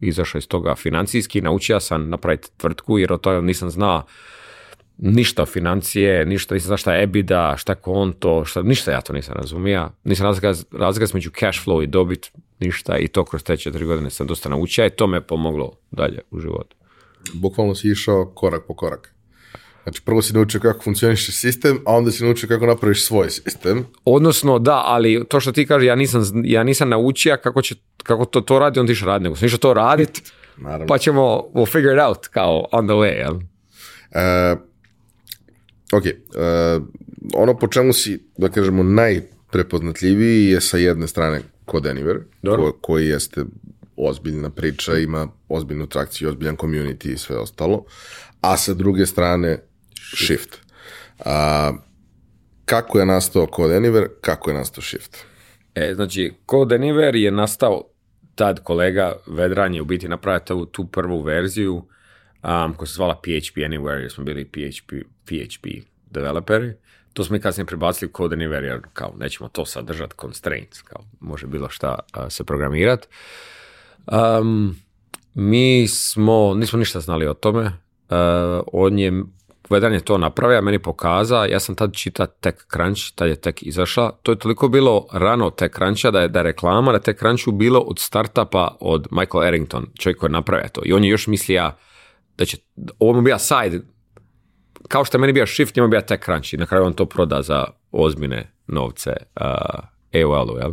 izašao iz toga financijski, naučio sam napraviti tvrtku jer od toga nisam znao ništa financije, ništa, nisam znao šta je EBITDA, šta konto, šta, ništa ja to nisam razumija. Nisam razlika između cash flow i dobit, ništa i to kroz te četiri godine sam dosta naučio i to me pomoglo dalje u životu. Bukvalno si išao korak po korak. Znači prvo si naučio kako funkcioniš sistem, a onda si naučio kako napraviš svoj sistem. Odnosno da, ali to što ti kažeš, ja nisam, ja nisam naučio kako, će, kako to, to radi, on ti radi, nego sam išao to radit, Naravno. pa ćemo we'll figure it out kao on the way, jel? E, ok, e, ono po čemu si, da kažemo, najprepoznatljiviji je sa jedne strane kod Deniver ko, koji jeste ozbiljna priča, ima ozbiljnu trakciju, ozbiljan community i sve ostalo, a sa druge strane Shift. kako je nastao Code Anywhere, kako je nastao Shift? E, znači, Code Anywhere je nastao tad kolega Vedran je u biti napravio tu, prvu verziju um, koja se zvala PHP Anywhere jer smo bili PHP, PHP developeri. To smo i kasnije prebacili Code Anywhere jer kao nećemo to sadržati constraints, kao može bilo šta se programirati. Um, mi smo, nismo ništa znali o tome. Uh, on je Kvedan je to napravio, a meni pokaza, ja sam tad čita tek Crunch, tad je tek izašla. To je toliko bilo rano Tech Cruncha da je, da reklama na tek bilo od startupa od Michael Errington, čovjek koji je napravio to. I on je još mislija da će, ovo mu bija side, kao što je meni bija Shift, njima bija Tech Crunch i na kraju on to proda za ozmine novce uh, AOL-u, jel?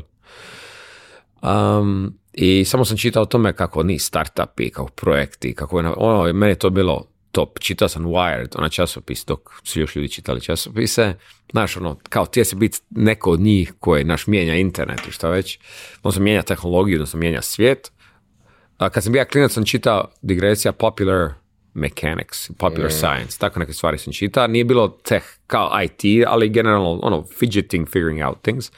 Um, I samo sam čitao o tome kako ni startupi, kako projekti, kako je, ono, meni je to bilo top. Čitao sam Wired, ona časopis dok su još ljudi čitali časopise. Znaš, ono, kao ti se biti neko od njih koji, naš, mijenja internet i što već. Odnosno, mijenja tehnologiju, odnosno, mijenja svijet. A kad sam bio klinac, sam čitao digresija Popular Mechanics, Popular mm. Science, tako neke stvari sam čitao. Nije bilo teh kao IT, ali generalno, ono, fidgeting, figuring out things.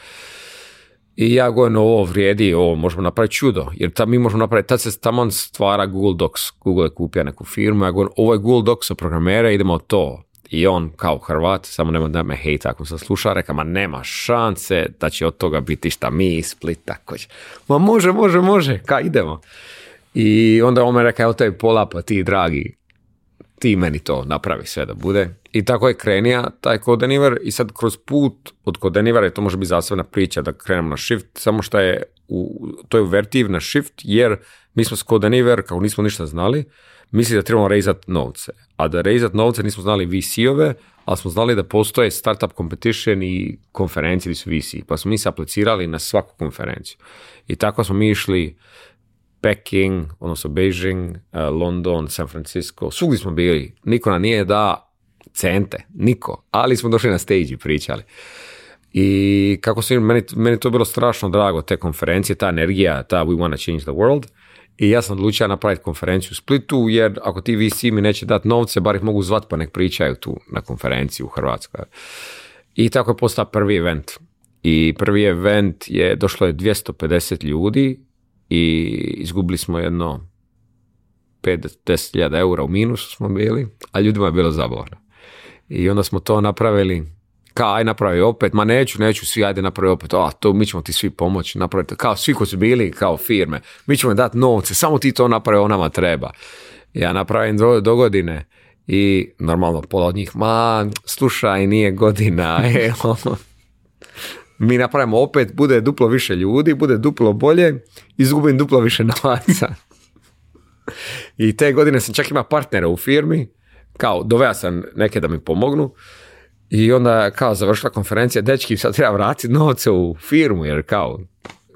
I ja govorim ovo vrijedi, ovo možemo napraviti čudo, jer ta mi možemo napraviti, tad se tamo stvara Google Docs. Google je kupio neku firmu, ja govorim ovo je Google Docs od programera, idemo to. I on kao Hrvat, samo nema da me hejta ako sam sluša, reka, ma nema šanse da će od toga biti šta mi, Split, tako će. Ma može, može, može, ka idemo. I onda on me reka, evo je pola, pa ti dragi ti meni to napravi sve da bude. I tako je krenija taj kodeniver i sad kroz put od kodenivera, je to može biti zasebna priča da krenemo na shift, samo što je to je na shift jer mi smo s kodeniver, kao nismo ništa znali, misli da trebamo rejzat novce. A da rejzat novce nismo znali VC-ove, ali smo znali da postoje startup competition i konferencije gdje su VC. Pa smo mi se aplicirali na svaku konferenciju. I tako smo mi išli Peking, odnosno Beijing, eh, London, San Francisco, svugdje smo bili. Niko nam nije da cente, niko, ali smo došli na stage i pričali. I kako se meni, meni to bilo strašno drago, te konferencije, ta energija, ta we wanna change the world. I ja sam odlučio napraviti konferenciju u Splitu, jer ako ti VC mi neće dati novce, bar ih mogu zvat pa nek pričaju tu na konferenciji u Hrvatskoj. I tako je postao prvi event. I prvi event je, došlo je 250 ljudi, i izgubili smo jedno 5-10.000 eura u minusu smo bili, a ljudima je bilo zabavno. I onda smo to napravili, kao aj napravi opet, ma neću, neću, svi ajde napravi opet, a to mi ćemo ti svi pomoći, napraviti, kao svi koji su bili, kao firme, mi ćemo dati novce, samo ti to napravi, onama treba. Ja napravim do, godine i normalno pola od njih, ma slušaj, nije godina, e, ono mi napravimo opet, bude duplo više ljudi, bude duplo bolje, izgubim duplo više novaca. I te godine sam čak ima partnera u firmi, kao doveo sam neke da mi pomognu i onda kao završila konferencija, dečki sad treba vratiti novce u firmu jer kao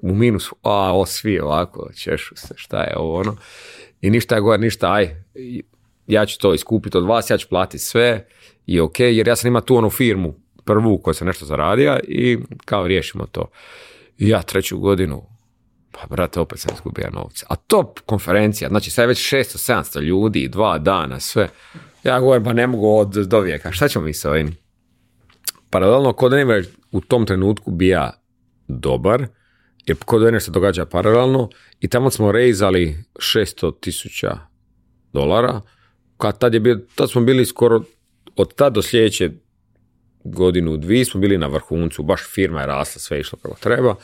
u minus, a o svi ovako, češu se, šta je ovo ono. I ništa je gore, ništa, aj, ja ću to iskupiti od vas, ja ću platiti sve i ok, jer ja sam imao tu onu firmu prvu kojoj se nešto zaradio i kao riješimo to. I ja treću godinu, pa brate, opet sam izgubio novce. A top konferencija, znači sad je već 600-700 ljudi, dva dana, sve. Ja govorim, pa ne mogu od do vijeka, šta ćemo mi sa ovim? Paralelno, kod je u tom trenutku bija dobar, jer kod se događa paralelno i tamo smo rejzali 600 tisuća dolara, kad tad, je bio, tad smo bili skoro od tad do sljedeće godinu, dvije smo bili na vrhuncu, baš firma je rasla, sve išlo kako treba.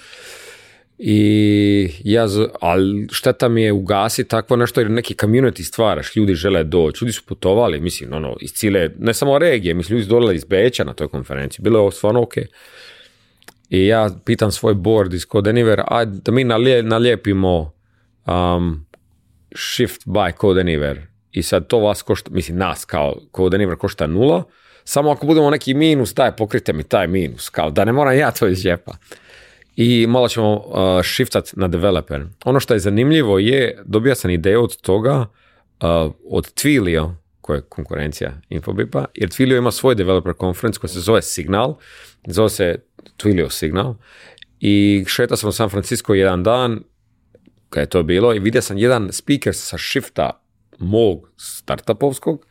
I ja, ali šteta mi je ugasi takvo nešto jer neki community stvaraš, ljudi žele doći, ljudi su putovali, mislim, ono, iz cijele, ne samo regije, mislim, ljudi su dolali iz Beća na toj konferenciji, bilo je ovo stvarno ok. I ja pitam svoj board iz Code Anywhere, aj da mi nalijepimo um, shift by Code Anywhere. I sad to vas košta, mislim, nas kao Code košta nula, samo ako budemo neki minus, daj, pokrite mi taj minus, kao da ne moram ja to iz džepa. I malo ćemo uh, shiftat na developer. Ono što je zanimljivo je, dobija sam ideju od toga, uh, od Twilio, koja je konkurencija Infobipa, jer Twilio ima svoj developer conference koja se zove Signal, zove se Twilio Signal, i šeta sam u San Francisco jedan dan, kada je to bilo, i vidio sam jedan speaker sa shifta mog startupovskog,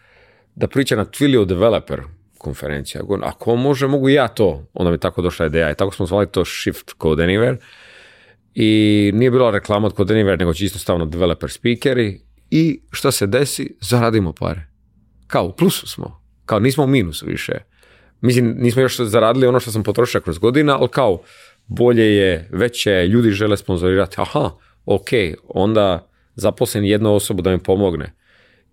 da priča na Twilio developer konferencija. Ako može, mogu ja to. Onda mi je tako došla ideja i tako smo zvali to Shift Code Anywhere. I nije bila reklama od Code Anywhere, nego će developer speakeri. I što se desi? Zaradimo pare. Kao u plusu smo. Kao nismo u minusu više. Mislim, nismo još zaradili ono što sam potrošio kroz godina, ali kao bolje je, veće, ljudi žele sponzorirati. Aha, ok, onda zaposlen jednu osobu da mi pomogne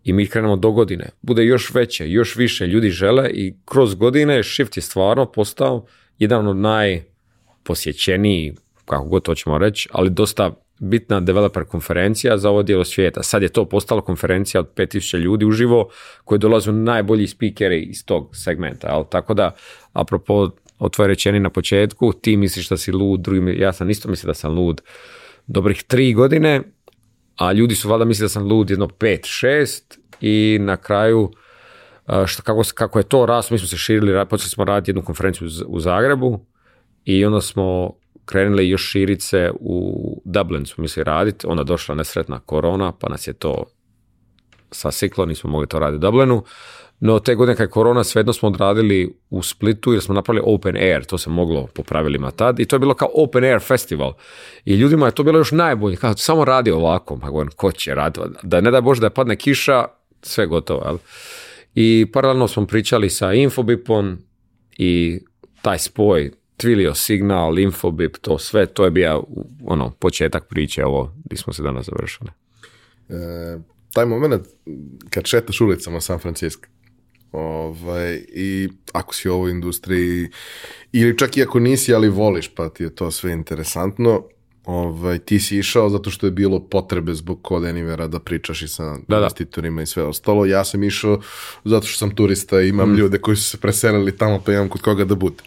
i mi krenemo do godine. Bude još veće, još više ljudi žele i kroz godine Shift je stvarno postao jedan od najposjećeniji, kako god to ćemo reći, ali dosta bitna developer konferencija za ovo dijelo svijeta. Sad je to postala konferencija od 5000 ljudi uživo koji dolaze najbolji speakeri iz tog segmenta. Ali tako da, apropo o tvoje rečeni na početku, ti misliš da si lud, drugi, ja sam isto mislio da sam lud dobrih tri godine a ljudi su valjda mislili da sam lud jedno 5-6 i na kraju što, kako, kako je to raslo mi smo se širili, počeli smo raditi jednu konferenciju u Zagrebu i onda smo krenuli još širice u Dublin smo mislili raditi, onda došla nesretna korona pa nas je to sasiklo, nismo mogli to raditi u Dublinu, no, te godine kad je korona, svejedno smo odradili u Splitu jer smo napravili open air, to se moglo po pravilima tad i to je bilo kao open air festival. I ljudima je to bilo još najbolje, kao samo radi ovako, pa govorim, ko će raditi, da ne daj Bože da padne kiša, sve gotovo, jel? I paralelno smo pričali sa Infobipom i taj spoj Twilio Signal, Infobip, to sve, to je bio ono, početak priče ovo gdje smo se danas završili. E, taj moment kad šetaš ulicama San Francisco, Ovaj, I ako si u ovoj industriji, ili čak i ako nisi, ali voliš, pa ti je to sve interesantno, ovaj, ti si išao zato što je bilo potrebe zbog kod anywhere da pričaš i sa da, investitorima i sve ostalo. Ja sam išao zato što sam turista i imam mm. ljude koji su se preselili tamo, pa imam kod koga da bude.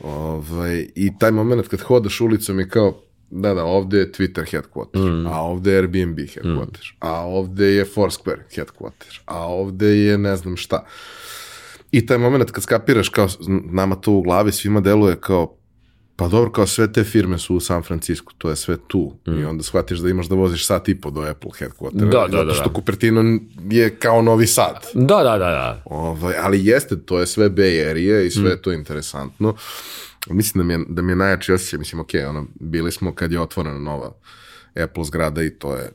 Ovaj, I taj moment kad hodaš ulicom je kao, da, da, ovdje je Twitter headquarter, mm. a ovdje je Airbnb headquarter, mm. a ovdje je Foursquare headquarter, a ovdje je ne znam šta. I taj moment kad skapiraš, kao nama to u glavi svima deluje kao, pa dobro, kao sve te firme su u San Francisco, to je sve tu. Mm. I onda shvatiš da imaš da voziš sat i po do Apple headquartera. Da, da, zato što Cupertino je kao novi sad. Da, da, da. da. Ovaj, ali jeste, to je sve Bay Area i sve mm. je to interesantno mislim da mi je, da mi najjači osjećaj, mislim, ok, ono, bili smo kad je otvorena nova Apple zgrada i to je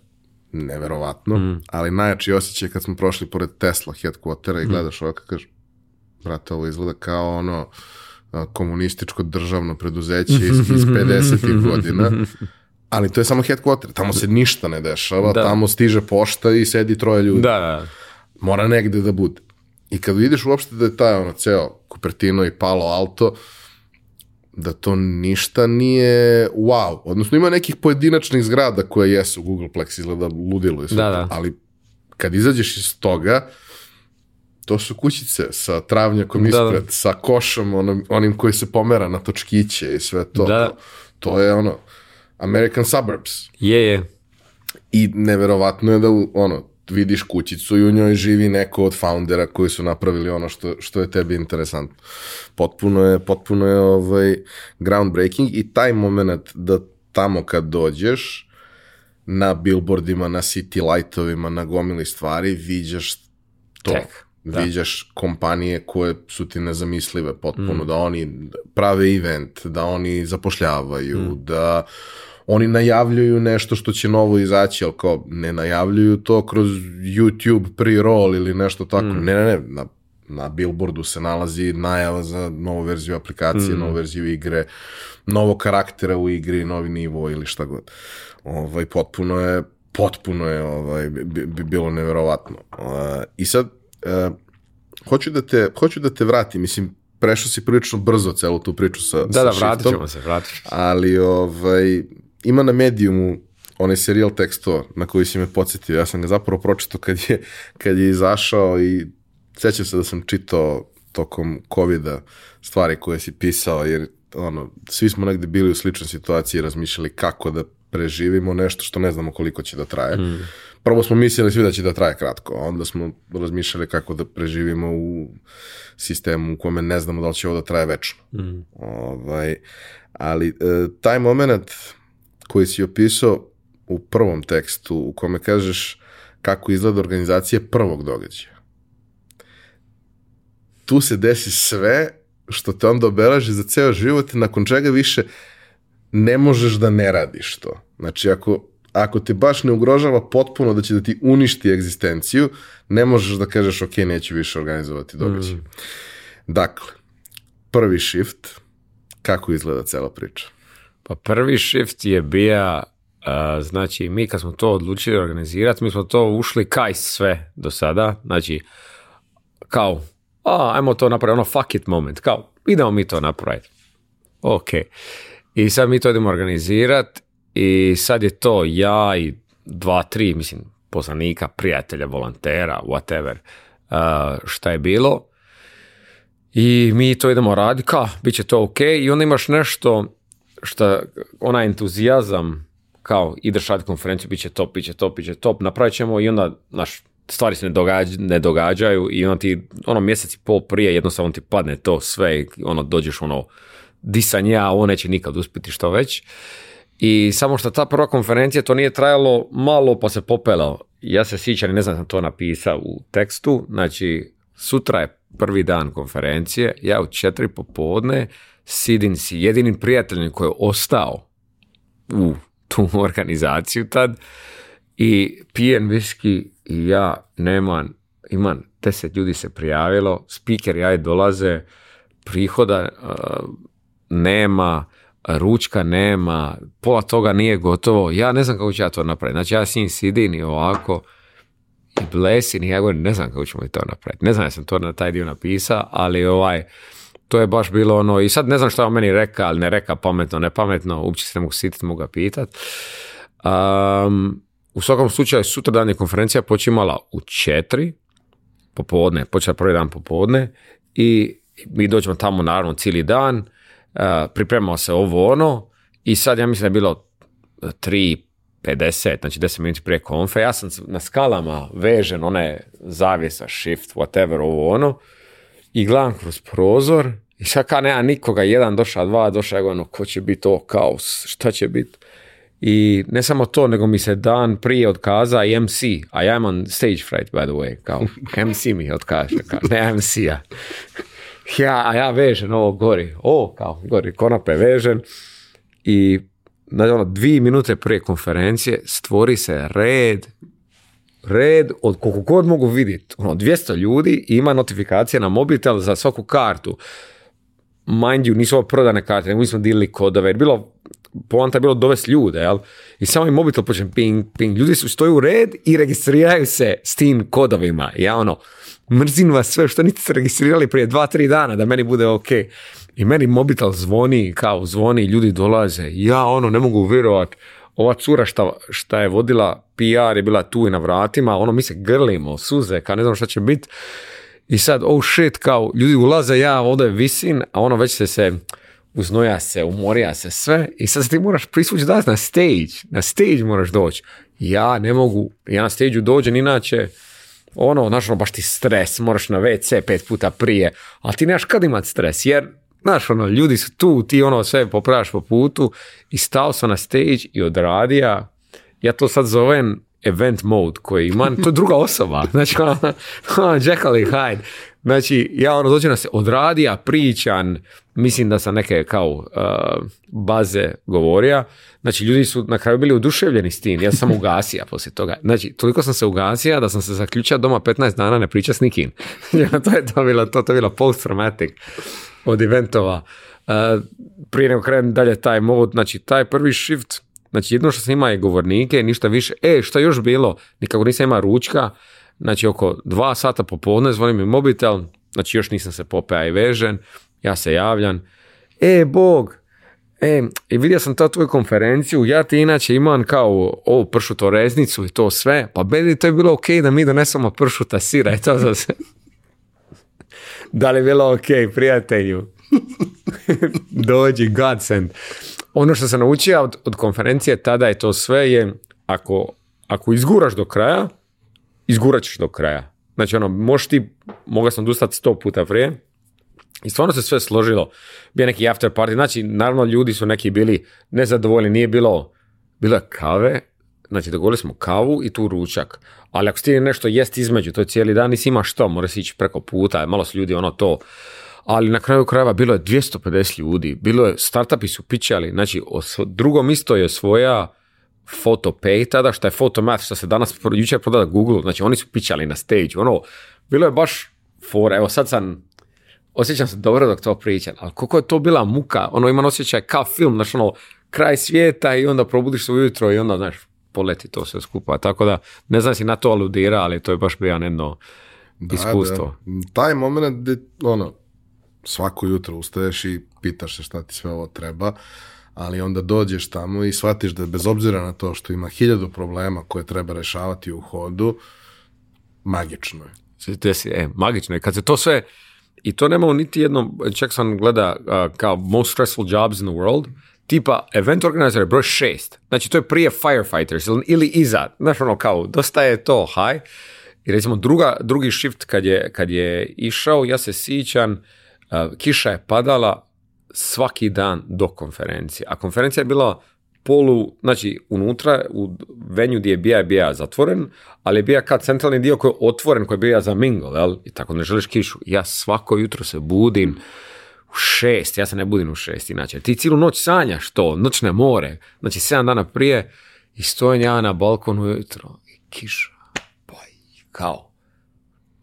neverovatno, mm. ali najjači osjećaj kad smo prošli pored Tesla headquartera i mm. gledaš mm. ovako, kažeš, brate, ovo izgleda kao ono komunističko državno preduzeće iz, iz 50. godina, ali to je samo headquarter, tamo se ništa ne dešava, tamo stiže pošta i sedi troje ljudi. Da, da. Mora negde da bude. I kad vidiš uopšte da je taj ono ceo Cupertino i Palo Alto, da to ništa nije wow. Odnosno ima nekih pojedinačnih zgrada koje jesu, Googleplex izgleda ludilo, da, ali kad izađeš iz toga, to su kućice sa travnjakom da, ispred, sa košom onim, onim koji se pomera na točkiće i sve to. To, je ono, American Suburbs. Je, je. I neverovatno je da ono, vidiš kućicu i u njoj živi neko od foundera koji su napravili ono što, što je tebi interesantno. Potpuno je, potpuno je ovaj groundbreaking i taj moment da tamo kad dođeš na billboardima, na city lightovima, na gomili stvari, viđaš to. Tech. Viđaš kompanije koje su ti nezamislive potpuno, mm. da oni prave event, da oni zapošljavaju, mm. da oni najavljuju nešto što će novo izaći, ali kao ne najavljuju to kroz YouTube pre-roll ili nešto tako. Mm. Ne, ne, ne, na, na billboardu se nalazi najava za novu verziju aplikacije, mm. novu verziju igre, novo karaktera u igri, novi nivo ili šta god. Ovaj, potpuno je, potpuno je ovaj, bi, bilo neverovatno. Eh, I sad, eh, hoću, da te, hoću da te vratim, mislim, prešao si prilično brzo celu tu priču sa Da, da, vratit ćemo se, vratit ćemo se. Ali, ovaj, ima na medijumu onaj serijal teksto na koji si me podsjetio. Ja sam ga zapravo pročito kad je, kad je izašao i sećam se da sam čitao tokom covid stvari koje si pisao, jer ono, svi smo negde bili u sličnoj situaciji i razmišljali kako da preživimo nešto što ne znamo koliko će da traje. Hmm. Prvo smo mislili svi da će da traje kratko, onda smo razmišljali kako da preživimo u sistemu u kome ne znamo da li će ovo da traje večno. Hmm. Ovaj, ali e, taj moment koji si opisao u prvom tekstu u kome kažeš kako izgleda organizacija prvog događaja. Tu se desi sve što te onda obelaži za ceo život, nakon čega više ne možeš da ne radiš to. Znači, ako, ako te baš ne ugrožava potpuno da će da ti uništi egzistenciju, ne možeš da kažeš, ok, neću više organizovati događaj. Mm. Dakle, prvi shift, kako izgleda cela priča? Pa prvi shift je bio, znači mi kad smo to odlučili organizirati, mi smo to ušli kaj sve do sada, znači kao, a, ajmo to napraviti, ono fuck it moment, kao, idemo mi to napraviti. Ok. I sad mi to idemo organizirati i sad je to ja i dva, tri, mislim, poznanika, prijatelja, volontera, whatever, uh, šta je bilo. I mi to idemo raditi, kao, bit će to ok. I onda imaš nešto šta, onaj entuzijazam kao ideš raditi konferenciju, bit će top, bit će top, bit će top, napravit ćemo i onda, znaš, stvari se ne, ne događaju i onda ti, ono mjesec i pol prije jednostavno ti padne to sve i ono dođeš ono, di sam ja, ovo neće nikad uspjeti što već. I samo što ta prva konferencija, to nije trajalo malo pa se popelao. Ja se sjećam, ne znam sam to napisao u tekstu, znači sutra je prvi dan konferencije, ja u četiri popodne, Sidin si jedini prijatelj koji je ostao u tu organizaciju tad i pijen viski i ja nemam, imam deset ljudi se prijavilo, speaker ja dolaze, prihoda uh, nema, ručka nema, pola toga nije gotovo, ja ne znam kako ću ja to napraviti. Znači ja s njim sidin i ovako i blesin i ja govorim ne znam kako ćemo to napraviti. Ne znam ja sam to na taj dio napisao, ali ovaj, to je baš bilo ono, i sad ne znam šta on meni reka, ali ne reka pametno, ne pametno, uopće se ne mogu sititi, mogu ga pitat. u svakom slučaju, dan je konferencija počimala u četiri, popodne, počela prvi dan popodne i mi dođemo tamo naravno cijeli dan, uh, pripremao se ovo ono i sad ja mislim da je bilo tri 50, znači 10 minuti prije konfe, ja sam na skalama vežen, one zavjesa, shift, whatever, ovo ono, i gledam kroz prozor i sad kao, nema nikoga, jedan došao, dva doša je ono, ko će biti to, kaos, šta će biti? I ne samo to, nego mi se dan prije odkaza i MC, a ja imam stage fright, by the way, kao MC mi otkaže, kao, ne MC-a. Ja, a ja vežem ovo gori, o, kao, gori, konope vežen. I, na ono, minute prije konferencije stvori se red, red od koliko god mogu vidjeti, ono, 200 ljudi ima notifikacije na mobitel za svaku kartu mind you, nisu ovo prodane karte, nego mi smo dilili kodove, jer bilo, poanta je bilo dovesti ljude, jel? I samo i mobitel počne ping, ping, ljudi su stoju u red i registriraju se s tim kodovima, ja ono, mrzim vas sve što niste se registrirali prije dva, tri dana, da meni bude ok. I meni mobitel zvoni, kao zvoni, ljudi dolaze, ja ono, ne mogu vjerovat, ova cura šta, šta je vodila PR je bila tu i na vratima, ono, mi se grlimo, suze, kao ne znam šta će biti. I sad, oh shit, kao, ljudi ulaze, ja ovdje visim, a ono već se se uznoja se, umorija se, sve. I sad ti moraš prisvući da na stage, na stage moraš doći. Ja ne mogu, ja na stage dođem, inače, ono, znaš, ono, baš ti stres, moraš na WC pet puta prije, ali ti nemaš kad imat stres, jer, znaš, ono, ljudi su tu, ti ono sve popraš po putu i stao sam na stage i odradija, ja to sad zovem event mode koji ima, to je druga osoba. Znači, on, ono, Hyde. Znači, ja ono dođem da se odradija, pričan, mislim da sam neke kao uh, baze govorio. Znači, ljudi su na kraju bili oduševljeni s tim. Ja sam ugasija poslije toga. Znači, toliko sam se ugasija da sam se zaključio doma 15 dana ne priča s nikim. to je to bilo, to, to bilo post-traumatic od eventova. Uh, prije nego krenem dalje taj mod, znači taj prvi shift, Znači jedno što sam je govornike, ništa više. E, što još bilo? Nikako nisam imao ručka. Znači oko dva sata popodne zvonim mi mobitel. Znači još nisam se popea i vežen. Ja se javljam. E, Bog, E, i vidio sam ta tvoju konferenciju, ja ti inače imam kao ovu pršuto reznicu i to sve, pa bedi, to je bilo ok da mi donesemo pršuta sira i to za se. da li je bilo ok, prijatelju? Dođi, godsend. Ono što sam naučio od, od konferencije tada je to sve je ako, ako izguraš do kraja, izgurat do kraja. Znači ono, možeš ti, mogao sam odustati sto puta prije, i stvarno se sve složilo. Bio neki after party, znači naravno ljudi su neki bili nezadovoljni, nije bilo, bila kave, znači dogovorili smo kavu i tu ručak. Ali ako ti nešto jest između, to je cijeli dan, nisi ima što, moraš ići preko puta, malo su ljudi ono to ali na kraju krajeva bilo je 250 ljudi, bilo je, startupi su pićali, znači drugom isto je svoja Photopay tada, što je Photomath, što se danas jučer prodada Google, znači oni su pićali na stage, ono, bilo je baš for, evo sad sam, osjećam se dobro dok to pričam, ali koliko je to bila muka, ono imam osjećaj kao film, znači ono, kraj svijeta i onda probudiš se ujutro i onda, znaš, poleti to sve skupa, tako da, ne znam si na to aludira, ali to je baš bio jedno iskustvo. Taj moment, ono, svako jutro ustaješ i pitaš se šta ti sve ovo treba, ali onda dođeš tamo i shvatiš da bez obzira na to što ima hiljadu problema koje treba rešavati u hodu, magično je. E, magično je. Kad se to sve, i to nema u niti jednom, čak sam gleda uh, kao most stressful jobs in the world, tipa event organizer je broj šest. Znači to je prije firefighters ili, ili iza. Znaš ono kao, dosta je to high. I recimo druga, drugi shift kad je, kad je išao, ja se sićam, kiša je padala svaki dan do konferencije, a konferencija je bila polu, znači unutra u venju gdje je bija je bija zatvoren, ali je bija kad centralni dio koji je otvoren, koji je bija za mingle, jel? I tako ne želiš kišu. Ja svako jutro se budim u šest, ja se ne budim u šest inače. Ti cijelu noć sanjaš to, noćne more, znači sedam dana prije i stojem ja na balkonu jutro i kiša, pa kao,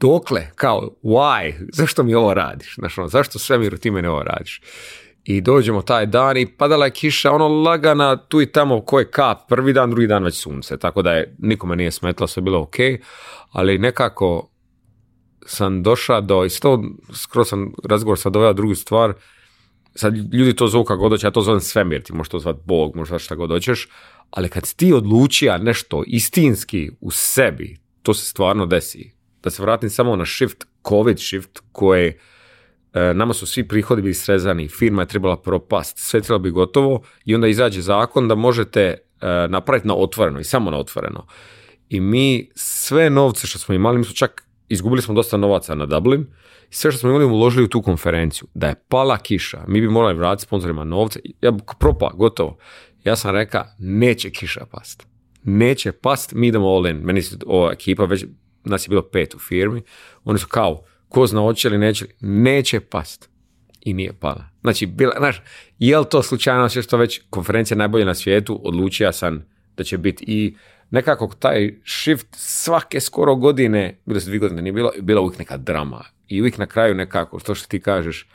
dokle, kao, why, zašto mi ovo radiš, ono, zašto svemiru ti ne ovo radiš. I dođemo taj dan i padala je kiša, ono lagana tu i tamo koje kap, prvi dan, drugi dan već sunce, tako da je nikome nije smetla, sve bilo ok, ali nekako sam došao do, i skroz sam razgovor sad doveo drugu stvar, sad ljudi to zovu kako dođe, ja to zovem svemir, ti možeš to zvat Bog, možeš šta god dođeš, ali kad ti odlučija nešto istinski u sebi, to se stvarno desi da se vratim samo na shift, covid shift koje nama su svi prihodi bili srezani, firma je trebala propast, sve trebalo bi gotovo i onda izađe zakon da možete e, napraviti na otvoreno i samo na otvoreno. I mi sve novce što smo imali, mi smo čak izgubili smo dosta novaca na Dublin sve što smo imali uložili u tu konferenciju. Da je pala kiša, mi bi morali vratiti sponsorima novce, ja propa, gotovo. Ja sam rekao, neće kiša past. Neće past, mi idemo all in. Meni se ova ekipa već nas je bilo pet u firmi, oni su kao, ko zna oće li neće, neće past. I nije pala. Znači, bila, znaš, je li to slučajno sve što već konferencija najbolje na svijetu, odlučio sam da će biti i nekako taj shift svake skoro godine, bilo se dvije godine nije bilo, bila uvijek neka drama. I uvijek na kraju nekako, to što ti kažeš,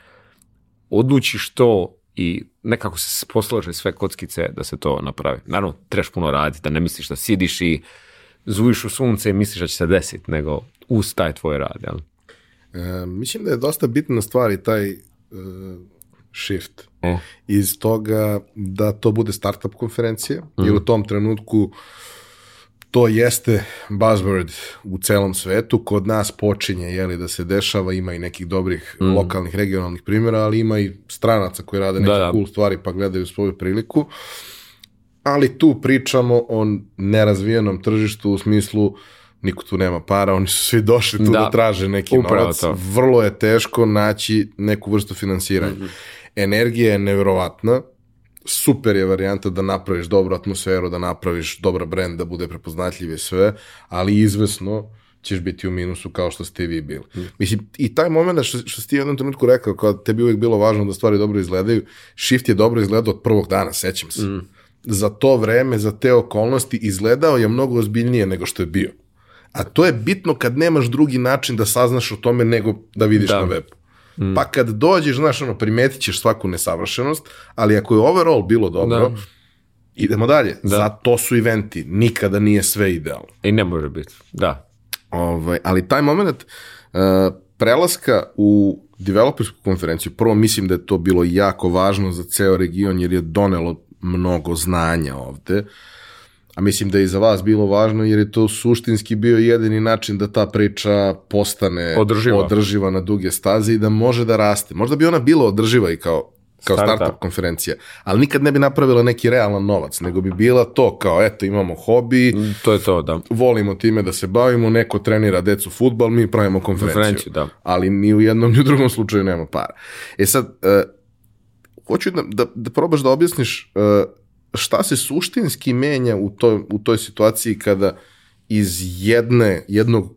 odlučiš to i nekako se poslože sve kockice da se to napravi. Naravno, trebaš puno raditi, da ne misliš da sidiš i zvujiš u sunce i misliš da će se desiti, nego uz taj tvoj rad, jel? E, mislim da je dosta bitna stvar i taj e, shift. E. Iz toga da to bude startup konferencija, jer u mhm. tom trenutku to jeste buzzword u celom svetu, kod nas počinje jeli, da se dešava, ima i nekih dobrih mhm. lokalnih, regionalnih primjera, ali ima i stranaca koji rade neke cool stvari pa gledaju svoju priliku ali tu pričamo o nerazvijenom tržištu u smislu niko tu nema para, oni su svi došli tu da, traže neki novac. Vrlo je teško naći neku vrstu finansiranja. Mhm. Energija je nevjerovatna, super je varijanta da napraviš dobru atmosferu, da napraviš dobar brend, da bude prepoznatljiv i sve, ali izvesno ćeš biti u minusu kao što ste vi bili. Mhm. Mislim, i taj moment što, što ste ti u jednom trenutku rekao, kao tebi uvijek bilo važno da stvari dobro izgledaju, shift je dobro izgledao od prvog dana, sećam se. Mhm za to vreme, za te okolnosti izgledao je mnogo ozbiljnije nego što je bio. A to je bitno kad nemaš drugi način da saznaš o tome nego da vidiš na webu. Mm. Pa kad dođeš, znaš, ono, primetit ćeš svaku nesavršenost, ali ako je overall bilo dobro, idemo dalje. Za to su eventi. Nikada nije sve idealno. I ne može biti, da. Ovaj, ali taj moment uh, prelaska u developersku konferenciju, prvo mislim da je to bilo jako važno za ceo region jer je donelo mnogo znanja ovde. A mislim da je i za vas bilo važno jer je to suštinski bio jedini način da ta priča postane održiva, održiva na duge staze i da može da raste. Možda bi ona bila održiva i kao kao startup, konferencija, ali nikad ne bi napravila neki realan novac, nego bi bila to kao eto imamo hobi, to je to, da. Volimo time da se bavimo, neko trenira decu futbal, mi pravimo konferenciju. da. Ali ni u jednom ni u drugom slučaju nema para. E sad, e, hoću da, da, probaš da objasniš e, šta se suštinski menja u toj, u toj situaciji kada iz jedne, jednog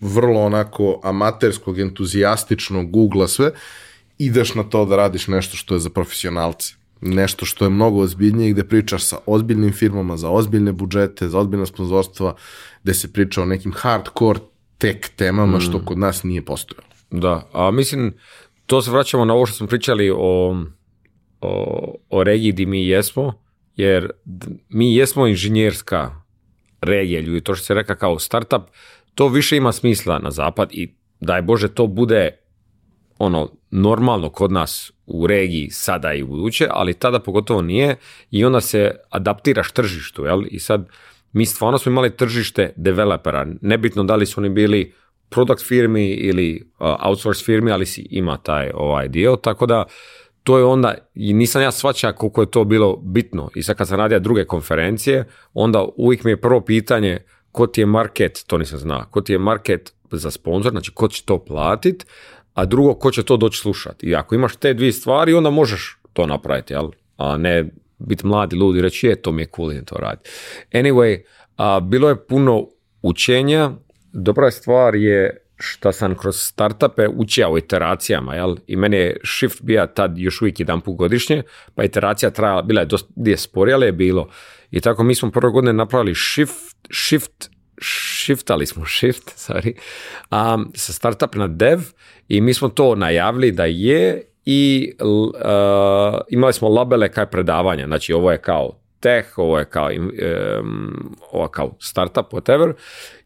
vrlo onako amaterskog, entuzijastičnog googla sve, ideš na to da radiš nešto što je za profesionalce. Nešto što je mnogo ozbiljnije gde pričaš sa ozbiljnim firmama, za ozbiljne budžete, za ozbiljna sponzorstva, gde se priča o nekim hardcore tech temama što mm. kod nas nije postojalo. Da, a mislim, to se vraćamo na ovo što smo pričali o o, regiji gdje mi jesmo, jer mi jesmo inženjerska regija, ljudi, to što se reka kao startup, to više ima smisla na zapad i daj Bože to bude ono normalno kod nas u regiji sada i u buduće, ali tada pogotovo nije i onda se adaptiraš tržištu, jel? I sad mi stvarno smo imali tržište developera, nebitno da li su oni bili product firmi ili outsource firmi, ali si ima taj ovaj dio, tako da to je onda, i nisam ja svačao koliko je to bilo bitno. I sad kad sam radio druge konferencije, onda uvijek mi je prvo pitanje ko ti je market, to nisam znao, ko ti je market za sponzor, znači ko će to platit, a drugo ko će to doći slušati. I ako imaš te dvije stvari, onda možeš to napraviti, jel? a ne biti mladi ljudi i reći je, to mi je cool, da to radi Anyway, bilo je puno učenja, dobra stvar je Šta sam kroz startupe učio o iteracijama, jel? I meni je shift bio tad još uvijek jedan put godišnje, pa iteracija trajala, bila je dosta je sporija, ali je bilo. I tako mi smo prvo godine napravili shift, shift, shiftali smo shift, sorry, um, sa startup na dev i mi smo to najavili da je i imali smo labele kaj predavanja, znači ovo je kao tech, ovo je kao, um, ovo kao startup, whatever.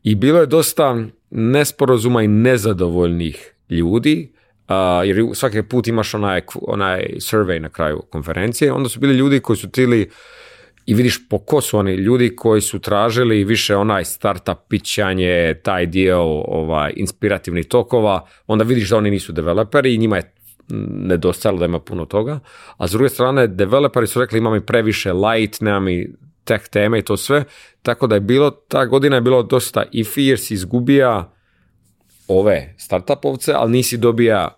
I bilo je dosta nesporazuma i nezadovoljnih ljudi, jer svaki put imaš onaj, onaj survey na kraju konferencije, onda su bili ljudi koji su tili i vidiš po ko su oni ljudi koji su tražili više onaj startup pićanje, taj dio ovaj, inspirativnih tokova, onda vidiš da oni nisu developeri i njima je nedostajalo da ima puno toga, a s druge strane developeri su rekli ima mi previše light, nemam i tech teme i to sve, tako da je bilo, ta godina je bilo dosta i jer si izgubija ove startupovce, ali nisi dobija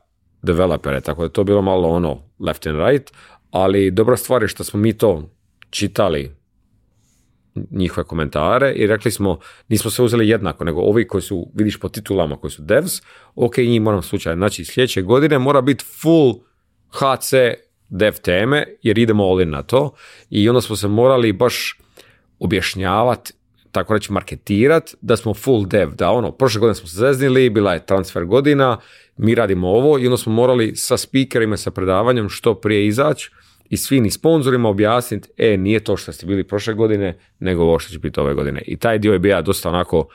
developere, tako da je to bilo malo ono left and right, ali dobra stvar je što smo mi to čitali njihove komentare i rekli smo, nismo se uzeli jednako, nego ovi koji su, vidiš po titulama koji su devs, ok, njih moram slučajno, znači sljedeće godine mora biti full HC dev teme, jer idemo all na to i onda smo se morali baš objašnjavati tako reći marketirat, da smo full dev, da ono, prošle godine smo se zeznili, bila je transfer godina, mi radimo ovo i onda smo morali sa speakerima, sa predavanjem što prije izaći, i svim i sponzorima objasniti, e, nije to što ste bili prošle godine, nego ovo što će biti ove godine. I taj dio je bio dosta onako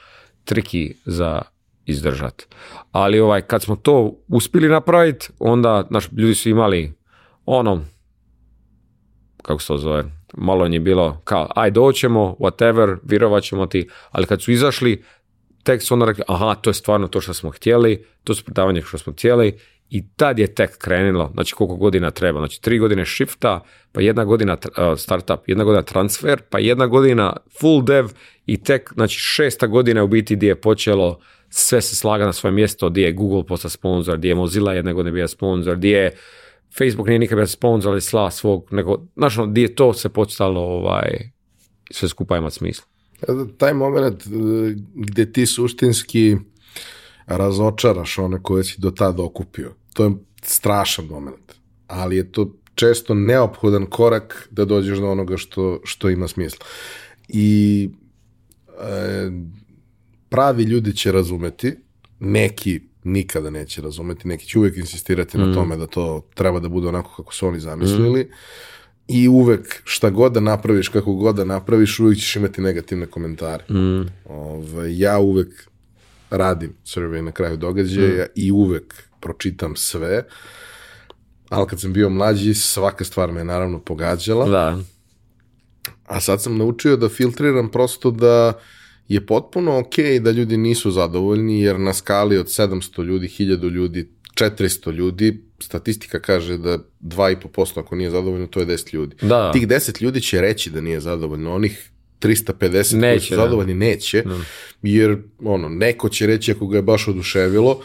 triki za izdržat. Ali ovaj, kad smo to uspjeli napraviti, onda naš, ljudi su imali ono, kako se to zove, malo je bilo kao, aj doćemo, whatever, virovat ćemo ti, ali kad su izašli, tek su onda rekli, aha, to je stvarno to što smo htjeli, to su predavanje što smo htjeli i tad je tek krenilo, znači koliko godina treba, znači tri godine shifta, pa jedna godina startup, jedna godina transfer, pa jedna godina full dev i tek, znači šesta godina u biti gdje je počelo sve se slaga na svoje mjesto, gdje je Google postao sponsor, gdje je Mozilla jedne godine bio sponsor, gdje je Facebook nije nikad bio sponsor, ali sla svog, nego, znači, gdje je to se počelo ovaj, sve skupa imati smisla. E, taj moment e, gdje ti suštinski razočaraš one koje si do tada okupio to je strašan moment, ali je to često neophodan korak da dođeš do onoga što, što ima smisla. I e, pravi ljudi će razumeti, neki nikada neće razumeti, neki će uvek insistirati na mm. tome da to treba da bude onako kako su oni zamislili. Mm. I uvek šta god da napraviš, kako god da napraviš, uvek ćeš imati negativne komentare. Mm. Ovaj, ja uvek radim survey na kraju događaja i uvek pročitam sve, ali kad sam bio mlađi, svaka stvar me je naravno pogađala. Da. A sad sam naučio da filtriram prosto da je potpuno ok okay da ljudi nisu zadovoljni, jer na skali od 700 ljudi, 1000 ljudi, 400 ljudi, statistika kaže da 2,5% ako nije zadovoljno, to je 10 ljudi. Tih 10 ljudi će reći da nije zadovoljno, onih 350 neće, koji su zadovoljni neće, jer ono, neko će reći ako ga je baš oduševilo,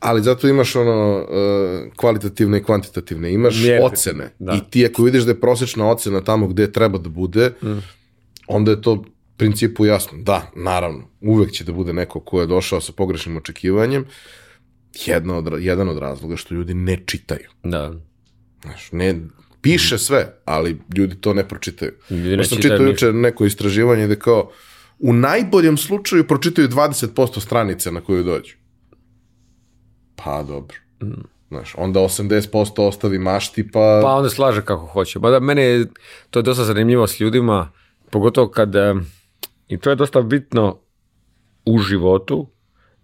ali zato imaš ono e, kvalitativne i kvantitativne, imaš ocene i ti ako vidiš da je prosječna ocena tamo gdje treba da bude, mm. onda je to principu jasno. Da, naravno, uvek će da bude neko ko je došao sa pogrešnim očekivanjem, od, jedan od razloga što ljudi ne čitaju. Da. Znaš, ne, piše sve, ali ljudi to ne pročitaju. Ljudi ne sam čitao neko istraživanje gde kao u najboljem slučaju pročitaju 20% stranice na koju dođu. Pa dobro. Znaš, onda 80% ostavi mašti pa... Pa onda slaže kako hoće. Ba mene je, to je dosta zanimljivo s ljudima, pogotovo kad, i to je dosta bitno u životu,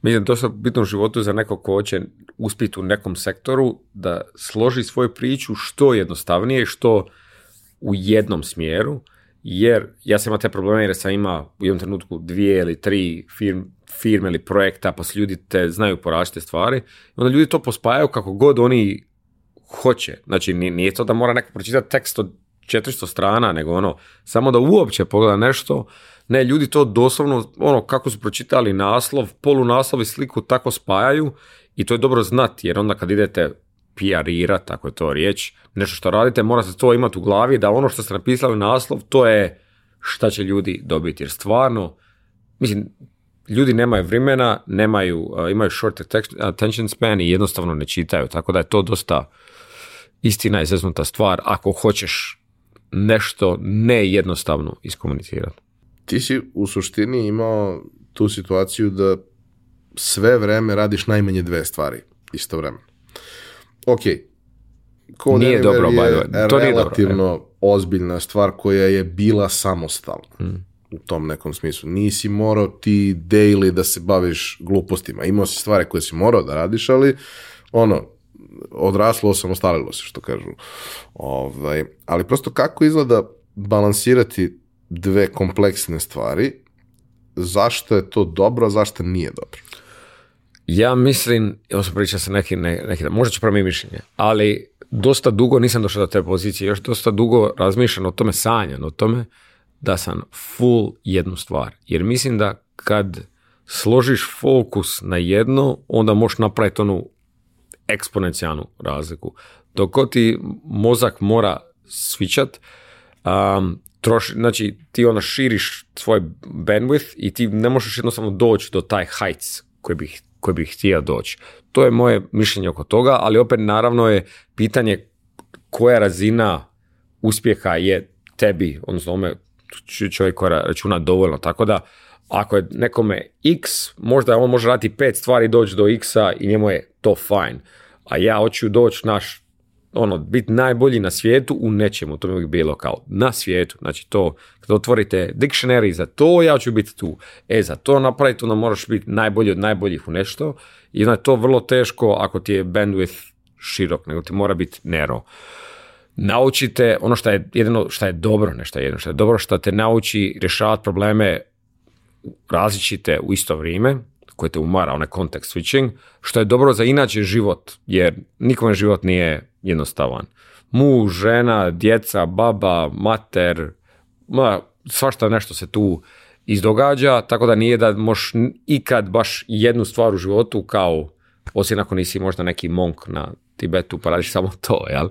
mislim dosta bitno u životu za neko ko hoće uspjeti u nekom sektoru, da složi svoju priču što jednostavnije, što u jednom smjeru, jer ja sam imao te probleme jer sam imao u jednom trenutku dvije ili tri firme, firme ili projekta, pa ljudi te znaju po stvari, i onda ljudi to pospajaju kako god oni hoće. Znači, nije to da mora neko pročitati tekst od 400 strana, nego ono, samo da uopće pogleda nešto, ne, ljudi to doslovno, ono, kako su pročitali naslov, polunaslov i sliku, tako spajaju i to je dobro znati, jer onda kad idete pr ira ako je to riječ, nešto što radite, mora se to imati u glavi da ono što ste napisali naslov, to je šta će ljudi dobiti. Jer stvarno, mislim, ljudi nemaju vremena, nemaju, e, imaju short attention span i jednostavno ne čitaju. Tako da je to dosta istina i zeznuta stvar ako hoćeš nešto nejednostavno iskomunicirati. Ti si u suštini imao tu situaciju da sve vrijeme radiš najmanje dve stvari isto ok, ko nije dobro, je to relativno ozbiljna stvar koja je bila samostalna. Hmm. U tom nekom smislu. Nisi morao ti daily da se baviš glupostima. Imao si stvari koje si morao da radiš, ali ono, odraslo, samostalilo se, što kažu. Ovaj, ali prosto kako izgleda balansirati dve kompleksne stvari, zašto je to dobro, a zašto nije dobro? Ja mislim, odnosno pričao sa nekim, ne, možda ću promijeniti mišljenje, ali dosta dugo nisam došao do te pozicije, još dosta dugo razmišljam o tome, sanjam o tome da sam full jednu stvar. Jer mislim da kad složiš fokus na jedno, onda možeš napraviti onu eksponencijalnu razliku. Dok ti mozak mora svičat, um, znači ti ono širiš svoj bandwidth i ti ne možeš jednostavno doći do taj heights koji bih koji bi htio doći. To je moje mišljenje oko toga, ali opet naravno je pitanje koja razina uspjeha je tebi, odnosno ome čovjek koja računa dovoljno. Tako da, ako je nekome x, možda on može raditi pet stvari doći do x-a i njemu je to fajn. A ja hoću doći naš ono, biti najbolji na svijetu u nečemu, to bi bilo kao na svijetu, znači to, kad otvorite dictionary za to, ja ću biti tu, e, za to napraviti, onda moraš biti najbolji od najboljih u nešto, i onda je to vrlo teško ako ti je bandwidth širok, nego ti mora biti nero. Naučite ono što je jedino što je dobro, nešto jedino što je dobro, što te nauči rješavati probleme različite u isto vrijeme, koje te umara, onaj context switching, što je dobro za inače život, jer nikome život nije jednostavan. Mu, žena, djeca, baba, mater, ma, svašta nešto se tu izdogađa, tako da nije da možeš ikad baš jednu stvar u životu kao, osim ako nisi možda neki monk na Tibetu pa radiš samo to, jel?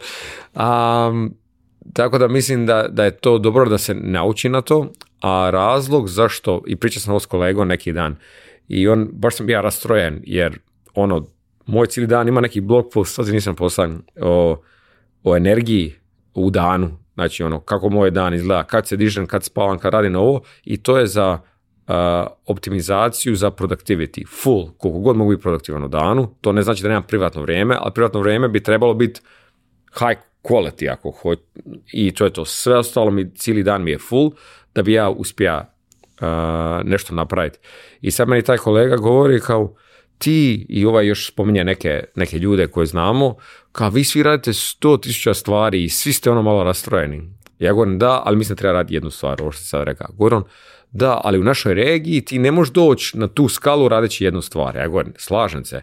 tako da mislim da, da je to dobro da se nauči na to, a razlog zašto, i pričao sam ovo s kolegom neki dan, i on, baš sam bio rastrojen, jer ono, moj cijeli dan ima neki blog post, sad nisam poslan, o, o energiji u danu, znači ono, kako moj dan izgleda, kad se dižem, kad spavam, kad radim ovo i to je za optimizaciju za productivity, full, koliko god mogu biti produktivan u danu, to ne znači da nemam privatno vrijeme, ali privatno vrijeme bi trebalo biti high quality ako hoće i to je to, sve ostalo mi, cijeli dan mi je full, da bi ja uspija nešto napraviti. I sad meni taj kolega govori kao ti i ovaj još spominje neke, neke ljude koje znamo, kao vi svi radite sto tisuća stvari i svi ste ono malo rastrojeni. Ja govorim da, ali mislim da treba raditi jednu stvar, ovo što sad rekao. Govorim, da, ali u našoj regiji ti ne možeš doći na tu skalu radeći jednu stvar. Ja govorim, slažem se.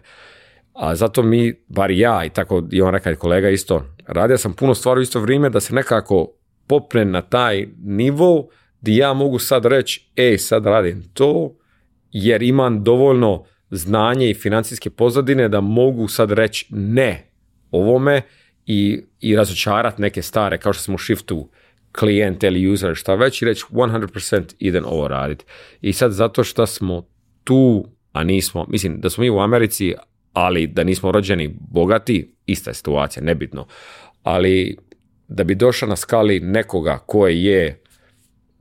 A zato mi, bar ja i tako i on rekao kolega isto, radio sam puno stvari u isto vrijeme da se nekako popne na taj nivo di ja mogu sad reći, ej, sad radim to, jer imam dovoljno znanje i financijske pozadine da mogu sad reći ne ovome i, i razočarat neke stare, kao što smo u shiftu klijent ili user, šta već, i reći 100% idem ovo raditi. I sad zato što smo tu, a nismo, mislim da smo mi u Americi, ali da nismo rođeni bogati, ista je situacija, nebitno. Ali da bi došao na skali nekoga koje je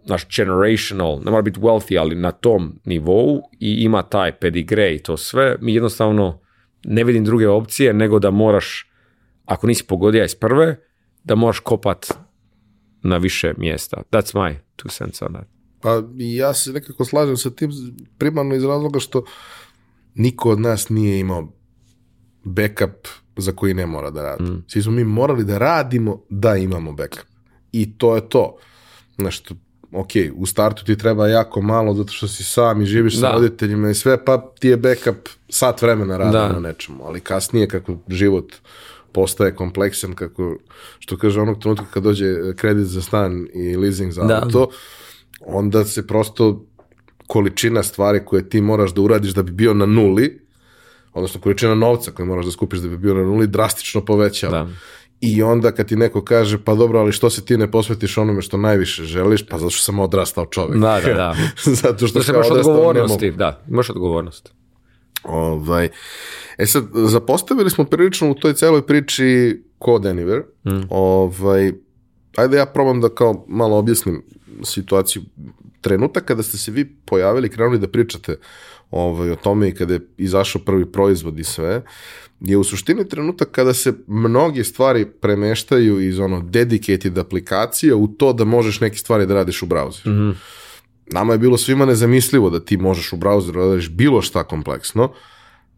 naš generational, ne mora biti wealthy, ali na tom nivou i ima taj pedigre i to sve, mi jednostavno ne vidim druge opcije nego da moraš, ako nisi pogodio iz prve, da moraš kopat na više mjesta. That's my two cents on that. Pa ja se nekako slažem sa tim primarno iz razloga što niko od nas nije imao backup za koji ne mora da radi. Mm. Svi smo mi morali da radimo da imamo backup. I to je to. Znaš, ok, u startu ti treba jako malo zato što si sam i živiš sa roditeljima i sve, pa ti je backup sat vremena rada na nečemu, ali kasnije kako život postaje kompleksan, kako, što kaže onog trenutka kad dođe kredit za stan i leasing za da. auto, onda se prosto količina stvari koje ti moraš da uradiš da bi bio na nuli, odnosno količina novca koju moraš da skupiš da bi bio na nuli, drastično povećava. Da. I onda kad ti neko kaže, pa dobro, ali što se ti ne posvetiš onome što najviše želiš, pa zato što sam odrastao čovjek. Da, da, da. zato što sam odrastao odgovornosti, da, imaš odgovornost. Ovaj. E sad, zapostavili smo prilično u toj celoj priči Code Anywhere. Mm. Ovaj, ajde ja probam da kao malo objasnim situaciju. Trenutak kada ste se vi pojavili, krenuli da pričate ovaj, o tome i kada je izašao prvi proizvod i sve, je u suštini trenutak kada se mnoge stvari premeštaju iz ono dedicated aplikacije u to da možeš neke stvari da radiš u browseru. Mhm. Nama je bilo svima nezamislivo da ti možeš u browseru da radiš bilo šta kompleksno,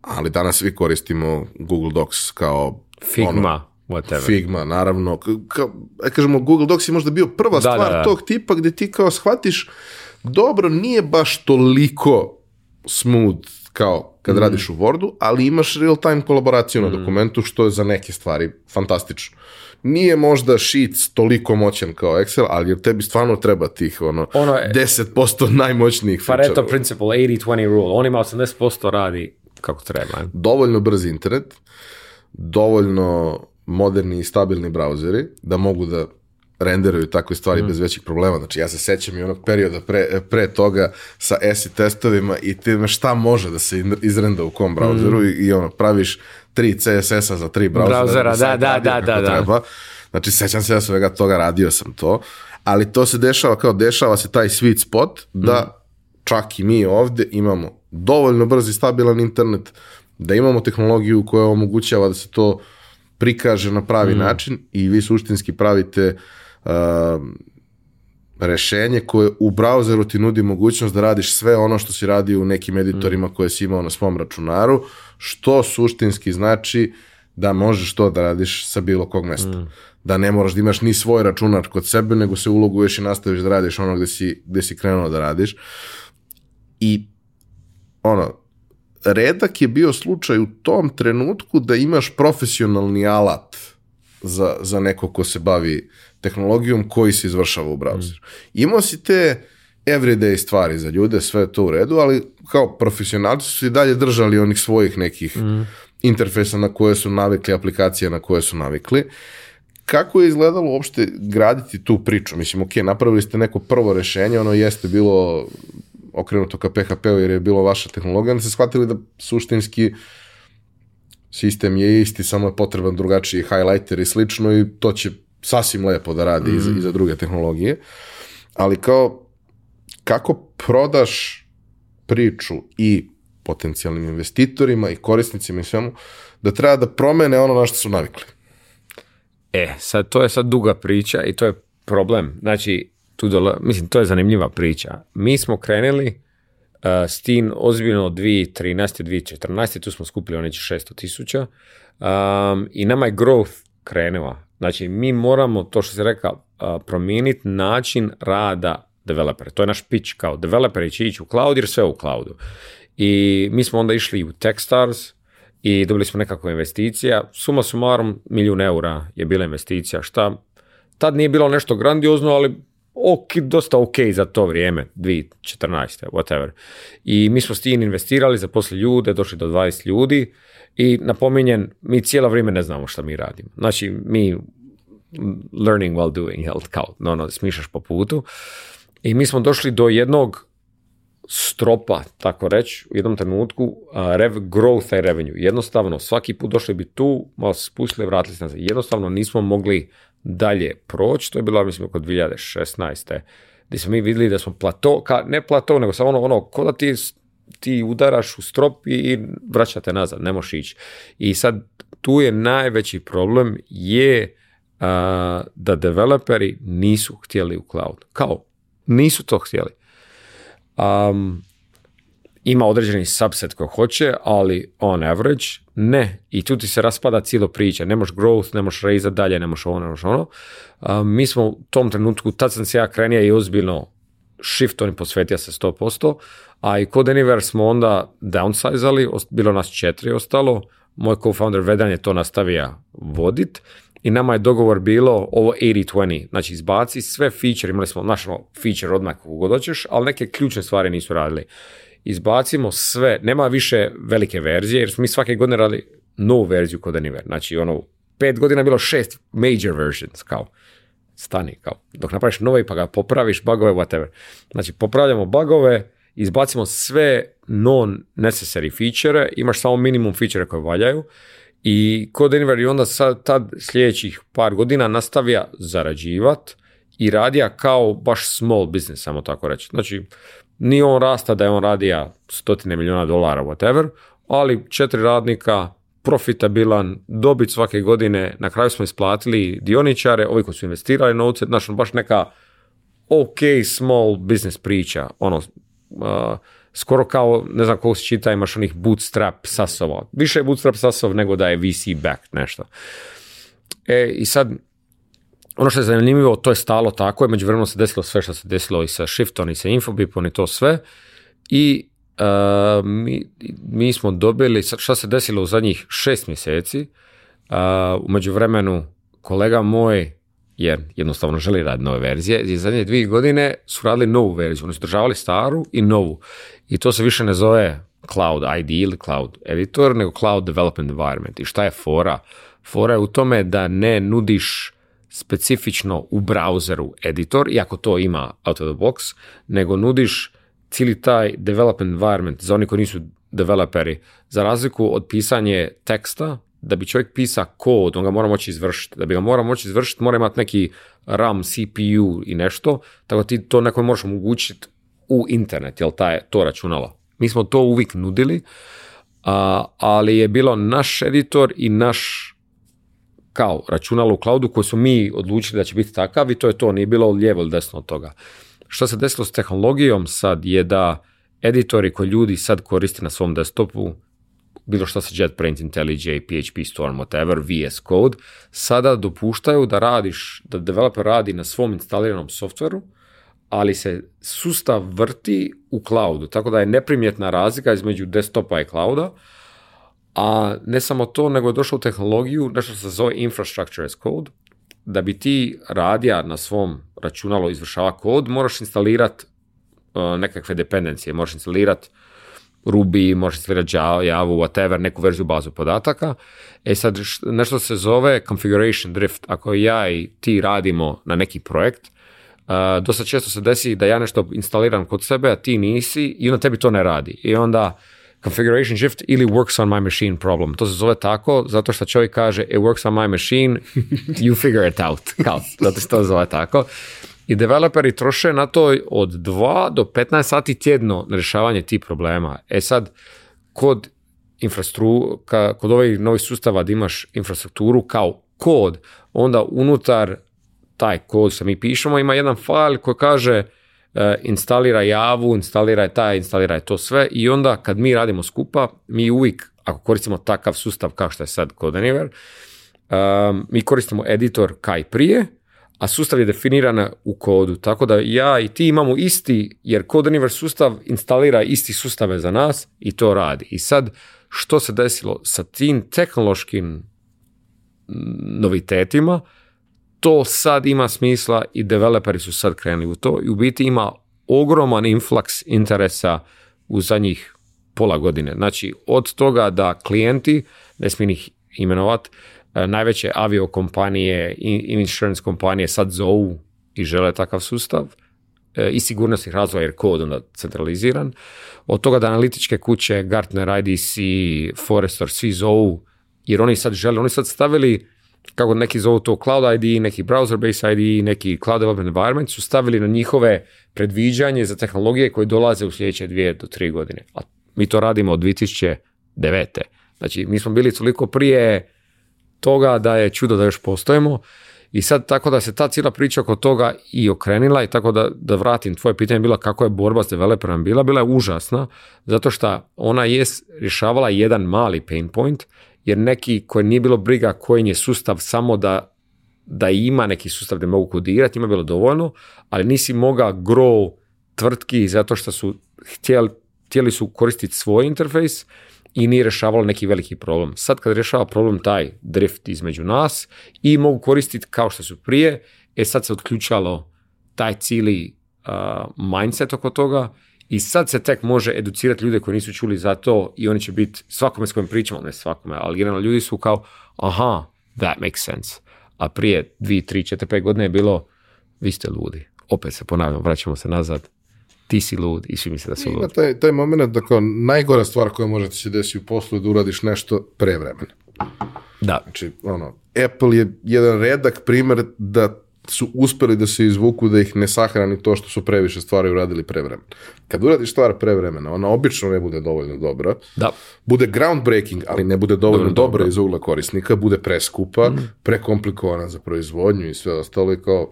ali danas svi koristimo Google Docs kao Figma. Ono, whatever. Figma, naravno. ka e, kažemo, Google Docs je možda bio prva stvar tog tipa gde ti kao shvatiš dobro, nije baš toliko smooth kao kad mm. radiš u Wordu, ali imaš real-time kolaboraciju mm. dokumentu, što je za neke stvari fantastično. Nije možda Sheets toliko moćan kao Excel, ali tebi stvarno treba tih ono, ono 10% najmoćnijih fičara. Pareto principle, 80-20 rule. On ima 80% radi kako treba. Dovoljno brz internet, dovoljno moderni i stabilni brauzeri da mogu da renderuju takve stvari mm. bez većih problema. Znači ja se sećam i onog perioda pre, pre toga sa ESI testovima i time šta može da se izrenda u kom brauzeru mm. i, i ono praviš tri CSS-a za tri brauzera. brauzera da, da, da, da, da. Treba. Znači sećam se ja svega toga, radio sam to, ali to se dešava kao dešava se taj sweet spot da mm. čak i mi ovde imamo dovoljno brz i stabilan internet, da imamo tehnologiju koja omogućava da se to prikaže na pravi način i vi suštinski pravite Ehm, rešenje koje u brauzeru ti nudi mogućnost da radiš sve ono što si radio u nekim editorima mhm. koje si imao na svom računaru, što suštinski znači da možeš to da radiš sa bilo kog mesta. Mhm. Da ne moraš da imaš ni svoj računar kod sebe, nego se uloguješ i nastaviš da radiš ono gde si, gde si krenuo da radiš. I ono, redak je bio slučaj u tom trenutku da imaš profesionalni alat za, za neko ko se bavi tehnologijom koji se izvršava u browseru. Mm. Imao si te everyday stvari za ljude, sve je to u redu, ali kao profesionalci su i dalje držali onih svojih nekih mm. interfejsa na koje su navikli, aplikacije na koje su navikli. Kako je izgledalo uopšte graditi tu priču? Mislim, ok, napravili ste neko prvo rešenje, ono jeste bilo okrenuto ka PHP-u jer je bilo vaša tehnologija, onda ste shvatili da suštinski sistem je isti, samo je potreban drugačiji highlighter i slično i to će sasvim lepo da radi mm. i, za, mhm. druge tehnologije, ali kao kako prodaš priču i potencijalnim investitorima i korisnicima i svemu, da treba da promene ono na što su navikli. E, sad, to je sad duga priča i to je problem. Znači, tu mislim, to je zanimljiva priča. Mi smo krenuli uh, s tim ozbiljno 2013. 2014. Tu smo skupili oneći 600 tisuća um, i nama je growth krenula. Znači, mi moramo, to što se rekao, promijeniti način rada developera. To je naš pitch kao Developer će ići u cloud jer sve u cloudu. I mi smo onda išli u Techstars i dobili smo nekakva investicija. Suma sumarom, milijun eura je bila investicija. Šta? Tad nije bilo nešto grandiozno, ali ok, dosta ok za to vrijeme, 2014. whatever. I mi smo s tim investirali, zaposlili ljude, došli do 20 ljudi i napominjem, mi cijelo vrijeme ne znamo šta mi radimo. Znači, mi learning while doing, jel, kao, no, no, smišaš po putu. I mi smo došli do jednog stropa, tako reći, u jednom trenutku, uh, rev, growth i revenue. Jednostavno, svaki put došli bi tu, malo se spustili, vratili se nazad. Jednostavno, nismo mogli dalje proći. To je bilo, mislim, oko 2016. Gdje smo mi vidjeli da smo plato, ka, ne plato, nego samo ono, ono, ko da ti ti udaraš u strop i vraćate nazad, ne možeš ići. I sad tu je najveći problem je a, da developeri nisu htjeli u cloud. Kao, nisu to htjeli. Um, ima određeni subset koji hoće, ali on average ne. I tu ti se raspada cijelo priča. Ne možeš growth, ne možeš raise dalje, ne možeš ovo, ne ono. mi smo u tom trenutku, tad sam se ja krenio i ozbiljno shift i posvetio se 100%, a i kod Anywhere smo onda downsizali, bilo nas četiri ostalo, moj co-founder Vedran je to nastavio vodit i nama je dogovor bilo ovo 80-20, znači izbaci sve feature, imali smo našo ono feature odmah kako god hoćeš, ali neke ključne stvari nisu radili. Izbacimo sve, nema više velike verzije jer smo mi svake godine radili novu verziju kod Anywhere, znači ono pet godina bilo šest major versions kao stani kao dok napraviš novi pa ga popraviš bugove, whatever. Znači popravljamo bugove, izbacimo sve non-necessary feature, imaš samo minimum feature koje valjaju i kod Denver onda sad, tad sljedećih par godina nastavija zarađivat i radija kao baš small business, samo tako reći. Znači, nije on rasta da je on radija stotine milijuna dolara, whatever, ali četiri radnika, profitabilan, dobit svake godine, na kraju smo isplatili dioničare, ovi koji su investirali novce, znači baš neka ok small business priča, ono skoro kao, ne znam koliko se čita, imaš onih bootstrap sasova. Više je bootstrap sasov nego da je VC back nešto. E, I sad, ono što je zanimljivo, to je stalo tako, je među vremenom se desilo sve što se desilo i sa Shifton i sa Infobipom i to sve. I e, mi, mi, smo dobili, što se desilo u zadnjih šest mjeseci, uh, e, umeđu vremenu kolega moj jer jednostavno želi raditi nove verzije. I zadnje dvije godine su radili novu verziju, oni su državali staru i novu. I to se više ne zove Cloud ID ili Cloud Editor, nego Cloud Development Environment. I šta je fora? Fora je u tome da ne nudiš specifično u browseru editor, iako to ima out of the box, nego nudiš cijeli taj development environment za oni koji nisu developeri, za razliku od pisanje teksta da bi čovjek pisa kod, on ga mora moći izvršiti. Da bi ga mora moći izvršiti, mora imati neki RAM, CPU i nešto, tako da ti to nekome moraš omogućiti u internet, jel ta je to računalo. Mi smo to uvijek nudili, a, ali je bilo naš editor i naš kao računalo u cloudu koje smo mi odlučili da će biti takav i to je to, nije bilo lijevo ili desno od toga. Što se desilo s tehnologijom sad je da editori koji ljudi sad koriste na svom desktopu bilo što sa JetBrains IntelliJ, PHP Storm, whatever, VS Code, sada dopuštaju da radiš, da developer radi na svom instaliranom softveru, ali se sustav vrti u cloudu, tako da je neprimjetna razlika između desktopa i clouda, a ne samo to, nego je došlo u tehnologiju, nešto se zove infrastructure as code, da bi ti radija na svom računalu izvršava kod, moraš instalirati e, nekakve dependencije, moraš instalirati Ruby, može se Java, whatever, neku verziju bazu podataka. E sad, nešto se zove configuration drift. Ako ja i ti radimo na neki projekt, Uh, dosta često se desi da ja nešto instaliram kod sebe, a ti nisi i onda tebi to ne radi. I onda configuration drift ili works on my machine problem. To se zove tako zato što čovjek kaže it works on my machine, you figure it out. Kao, zato se to zove tako i developeri troše na to od 2 do 15 sati tjedno na rješavanje tih problema. E sad, kod infrastru, kod ovih novih sustava da imaš infrastrukturu kao kod, onda unutar taj kod se mi pišemo, ima jedan fajl koji kaže eh, instaliraj javu, instaliraj taj, instaliraj to sve i onda kad mi radimo skupa, mi uvijek, ako koristimo takav sustav kao što je sad kod um, mi koristimo editor kaj prije, a sustav je definiran u kodu. Tako da ja i ti imamo isti, jer Code Universe sustav instalira isti sustave za nas i to radi. I sad, što se desilo sa tim tehnološkim novitetima, to sad ima smisla i developeri su sad krenuli u to i u biti ima ogroman inflaks interesa u zadnjih pola godine. Znači, od toga da klijenti, ne smijem ih imenovat, E, najveće aviokompanije i insurance kompanije sad zovu i žele takav sustav e, i sigurnosnih razvoja jer kod onda centraliziran. Od toga da analitičke kuće, Gartner, IDC, Forrester, svi zovu jer oni sad žele, oni sad stavili kako neki zovu to Cloud ID, neki Browser-based ID, neki Cloud Development Environment su stavili na njihove predviđanje za tehnologije koje dolaze u sljedeće dvije do tri godine. A mi to radimo od 2009. Znači, mi smo bili toliko prije toga da je čudo da još postojimo i sad tako da se ta cijela priča oko toga i okrenila i tako da, da vratim tvoje pitanje bila kako je borba s developerom bila, bila je užasna zato što ona je rješavala jedan mali pain point jer neki koji nije bilo briga koji je sustav samo da da ima neki sustav da mogu kodirati, ima bilo dovoljno, ali nisi mogao grow tvrtki zato što su htjeli, htjeli su koristiti svoj interfejs i nije rešavalo neki veliki problem. Sad kad rešava problem taj drift između nas i mogu koristiti kao što su prije, e sad se odključalo taj cili uh, mindset oko toga i sad se tek može educirati ljude koji nisu čuli za to i oni će biti svakome s kojim pričamo, ne svakome, ali generalno ljudi su kao aha, that makes sense. A prije 2, 3, 4, 5 godine je bilo vi ste ludi. Opet se ponavljamo, vraćamo se nazad, ti si lud i svi misle da su lud. Ima taj, taj moment da kao najgora stvar koja može ti se desiti u poslu je da uradiš nešto prevremeno. Da. Znači, ono, Apple je jedan redak primjer da su uspeli da se izvuku da ih ne sahrani to što su previše stvari uradili prevremeno. Kad uradiš stvar prevremeno, ona obično ne bude dovoljno dobra. Da. Bude groundbreaking, ali ne bude dovoljno dobro dobra, iz ugla korisnika, bude preskupa, mm. prekomplikovana za proizvodnju i sve ostalo i kao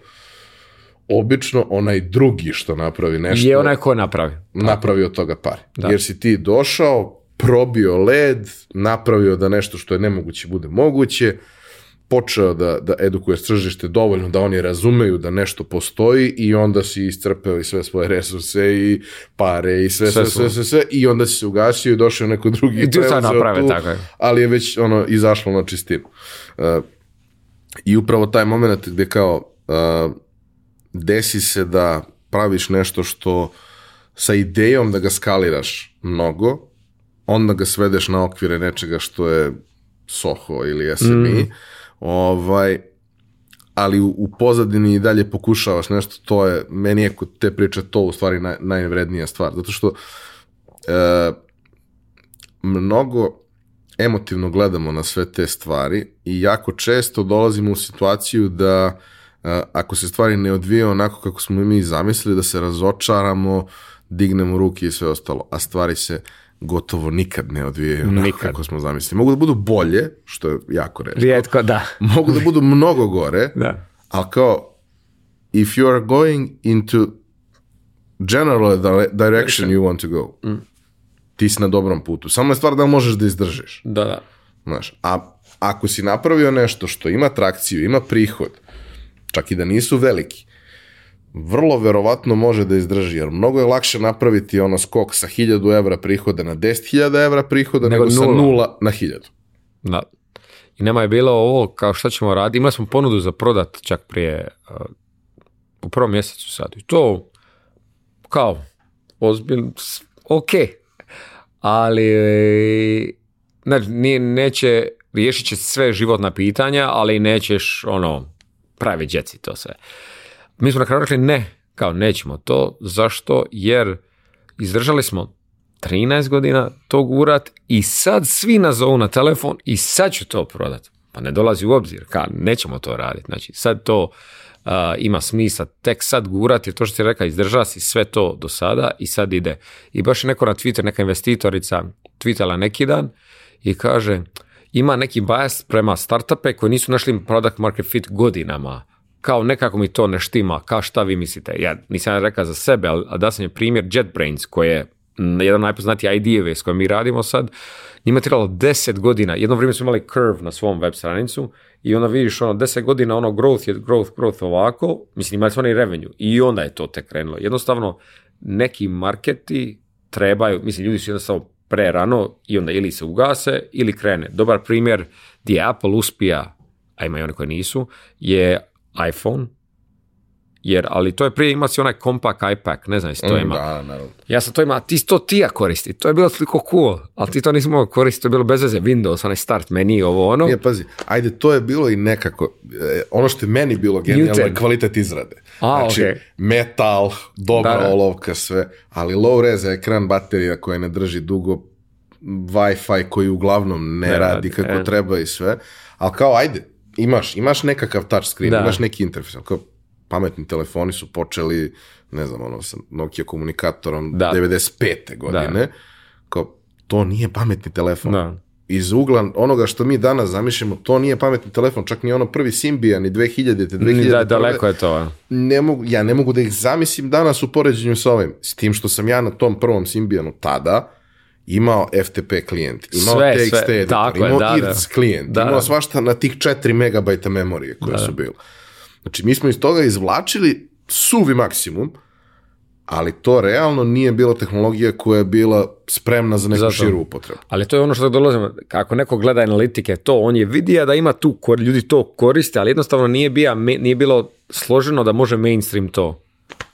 obično onaj drugi što napravi nešto. Je onaj ko napravi. Napravi od toga pare. Jer si ti došao, probio led, napravio da nešto što je nemoguće bude moguće, počeo da, da edukuje stržište dovoljno da oni razumeju da nešto postoji i onda si iscrpeo i sve svoje resurse i pare i sve, sve, sve, sve, sve, i onda si se ugasio i došao neko drugi i sad naprave, tu, tako ali je već ono izašlo na čistinu. E, I upravo taj moment gde kao e, desi se da praviš nešto što sa idejom da ga skaliraš mnogo, onda ga svedeš na okvire nečega što je Soho ili SME, mm. ovaj, ali u, pozadini i dalje pokušavaš nešto, to je, meni je kod te priče to u stvari naj, najvrednija stvar, zato što e, mnogo emotivno gledamo na sve te stvari i jako često dolazimo u situaciju da ako se stvari ne odvije onako kako smo mi zamislili da se razočaramo, dignemo ruke i sve ostalo, a stvari se gotovo nikad ne odvijaju kako smo zamislili. Mogu da budu bolje, što je jako redko. Rijetko, da. Mogu da budu mnogo gore, da. ali kao if you are going into general direction you want to go, ti si na dobrom putu. Samo je stvar da možeš da izdržiš. Da, da. Znaš, a ako si napravio nešto što ima trakciju, ima prihod, čak i da nisu veliki, vrlo verovatno može da izdrži, jer mnogo je lakše napraviti ono skok sa 1000 evra prihoda na 10.000 evra prihoda nego, nego sa 0 na 1000. Da. I nama je bilo ovo kao šta ćemo raditi. Imali smo ponudu za prodat čak prije uh, u prvom mjesecu sad. I to kao ozbiljno, ok. Ali neće, riješit će sve životna pitanja, ali nećeš ono Pravi djeci to sve. Mi smo na kraju rekli ne, kao nećemo to, zašto? Jer izdržali smo 13 godina to gurat i sad svi zovu na telefon i sad ću to prodat. Pa ne dolazi u obzir, ka, nećemo to raditi. Znači sad to ima smisla, tek sad gurati. jer to što si rekao izdrža si sve to do sada i sad ide. I baš je neko na Twitter, neka investitorica, twitala neki dan i kaže ima neki bias prema startupe koji nisu našli product market fit godinama. Kao nekako mi to ne štima, kao šta vi mislite? Ja nisam rekao za sebe, ali da sam je primjer JetBrains koji je jedan najpoznatiji IDV s kojim mi radimo sad, njima je trebalo 10 godina, jedno vrijeme su imali curve na svom web stranicu i onda vidiš ono 10 godina ono growth je growth, growth ovako, mislim imali su oni revenue i onda je to tek krenulo. Jednostavno neki marketi trebaju, mislim ljudi su jednostavno prerano i onda ili se ugase ili krene. Dobar primjer gdje Apple uspija, a ima i one koje nisu, je iPhone jer, ali to je prije imao si onaj kompak iPack, ne znam si to mm, ima. Ja sam to imao, ti to ti ja koristi, to je bilo sliko cool, ali ti to nismo mogao koristiti, to je bilo bez veze Windows, onaj start meni, ovo ono. Nije, pazi, ajde, to je bilo i nekako, e, ono što je meni bilo genijalno je kvalitet izrade. znači, metal, dobra olovka, sve, ali low res ekran, baterija koja ne drži dugo, Wi-Fi koji uglavnom ne, radi kako e. treba i sve, ali kao ajde, imaš, imaš nekakav touchscreen, imaš neki interfejs, kao pametni telefoni su počeli, ne znam, ono, sa Nokia komunikatorom da. 95. godine. Da. to nije pametni telefon. Da. Iz ugla onoga što mi danas zamišljamo, to nije pametni telefon, čak ni ono prvi Symbian i 2000-te, 2000 Da, daleko je to. Ne mogu, ja ne mogu da ih zamislim danas u poređenju sa ovim. S tim što sam ja na tom prvom Symbianu tada, imao FTP klijent, imao sve, TXT imao klijent, da, imao svašta na tih 4 MB memorije koje su bilo. Znači, mi smo iz toga izvlačili suvi maksimum, ali to realno nije bila tehnologija koja je bila spremna za neku Zato. širu upotrebu. Ali to je ono što dolazimo, ako neko gleda analitike, to on je vidio da ima tu, ljudi to koriste, ali jednostavno nije, nije bilo složeno da može mainstream to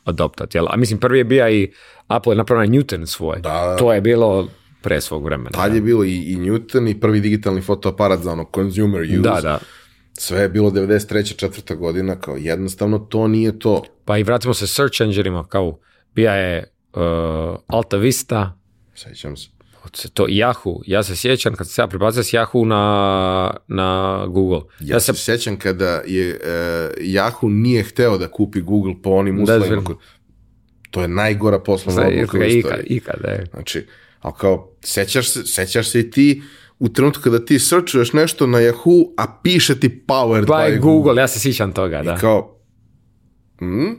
adoptati. A mislim, prvi je bio i Apple je napravio Newton svoj. To je bilo pre svog vremena. Tad je bilo i, i Newton i prvi digitalni fotoaparat za ono consumer use. Da, da sve je bilo 93. četvrta godina, kao jednostavno to nije to. Pa i vratimo se search engine-ima, kao bija je uh, Alta Vista. se. To, Yahoo, ja se sjećam kad se ja prebacio s Yahoo na, na Google. Ja, ja se sjećam kada je uh, Yahoo nije hteo da kupi Google po onim uslovima. to je najgora poslovna odluka u istoriji. je. Znači, ali kao, sećaš se, sećaš se i ti u trenutku kada ti srčuješ nešto na Yahoo, a piše ti Powered pa by, by Google. Ja se sjećam toga, da. I kao, mm?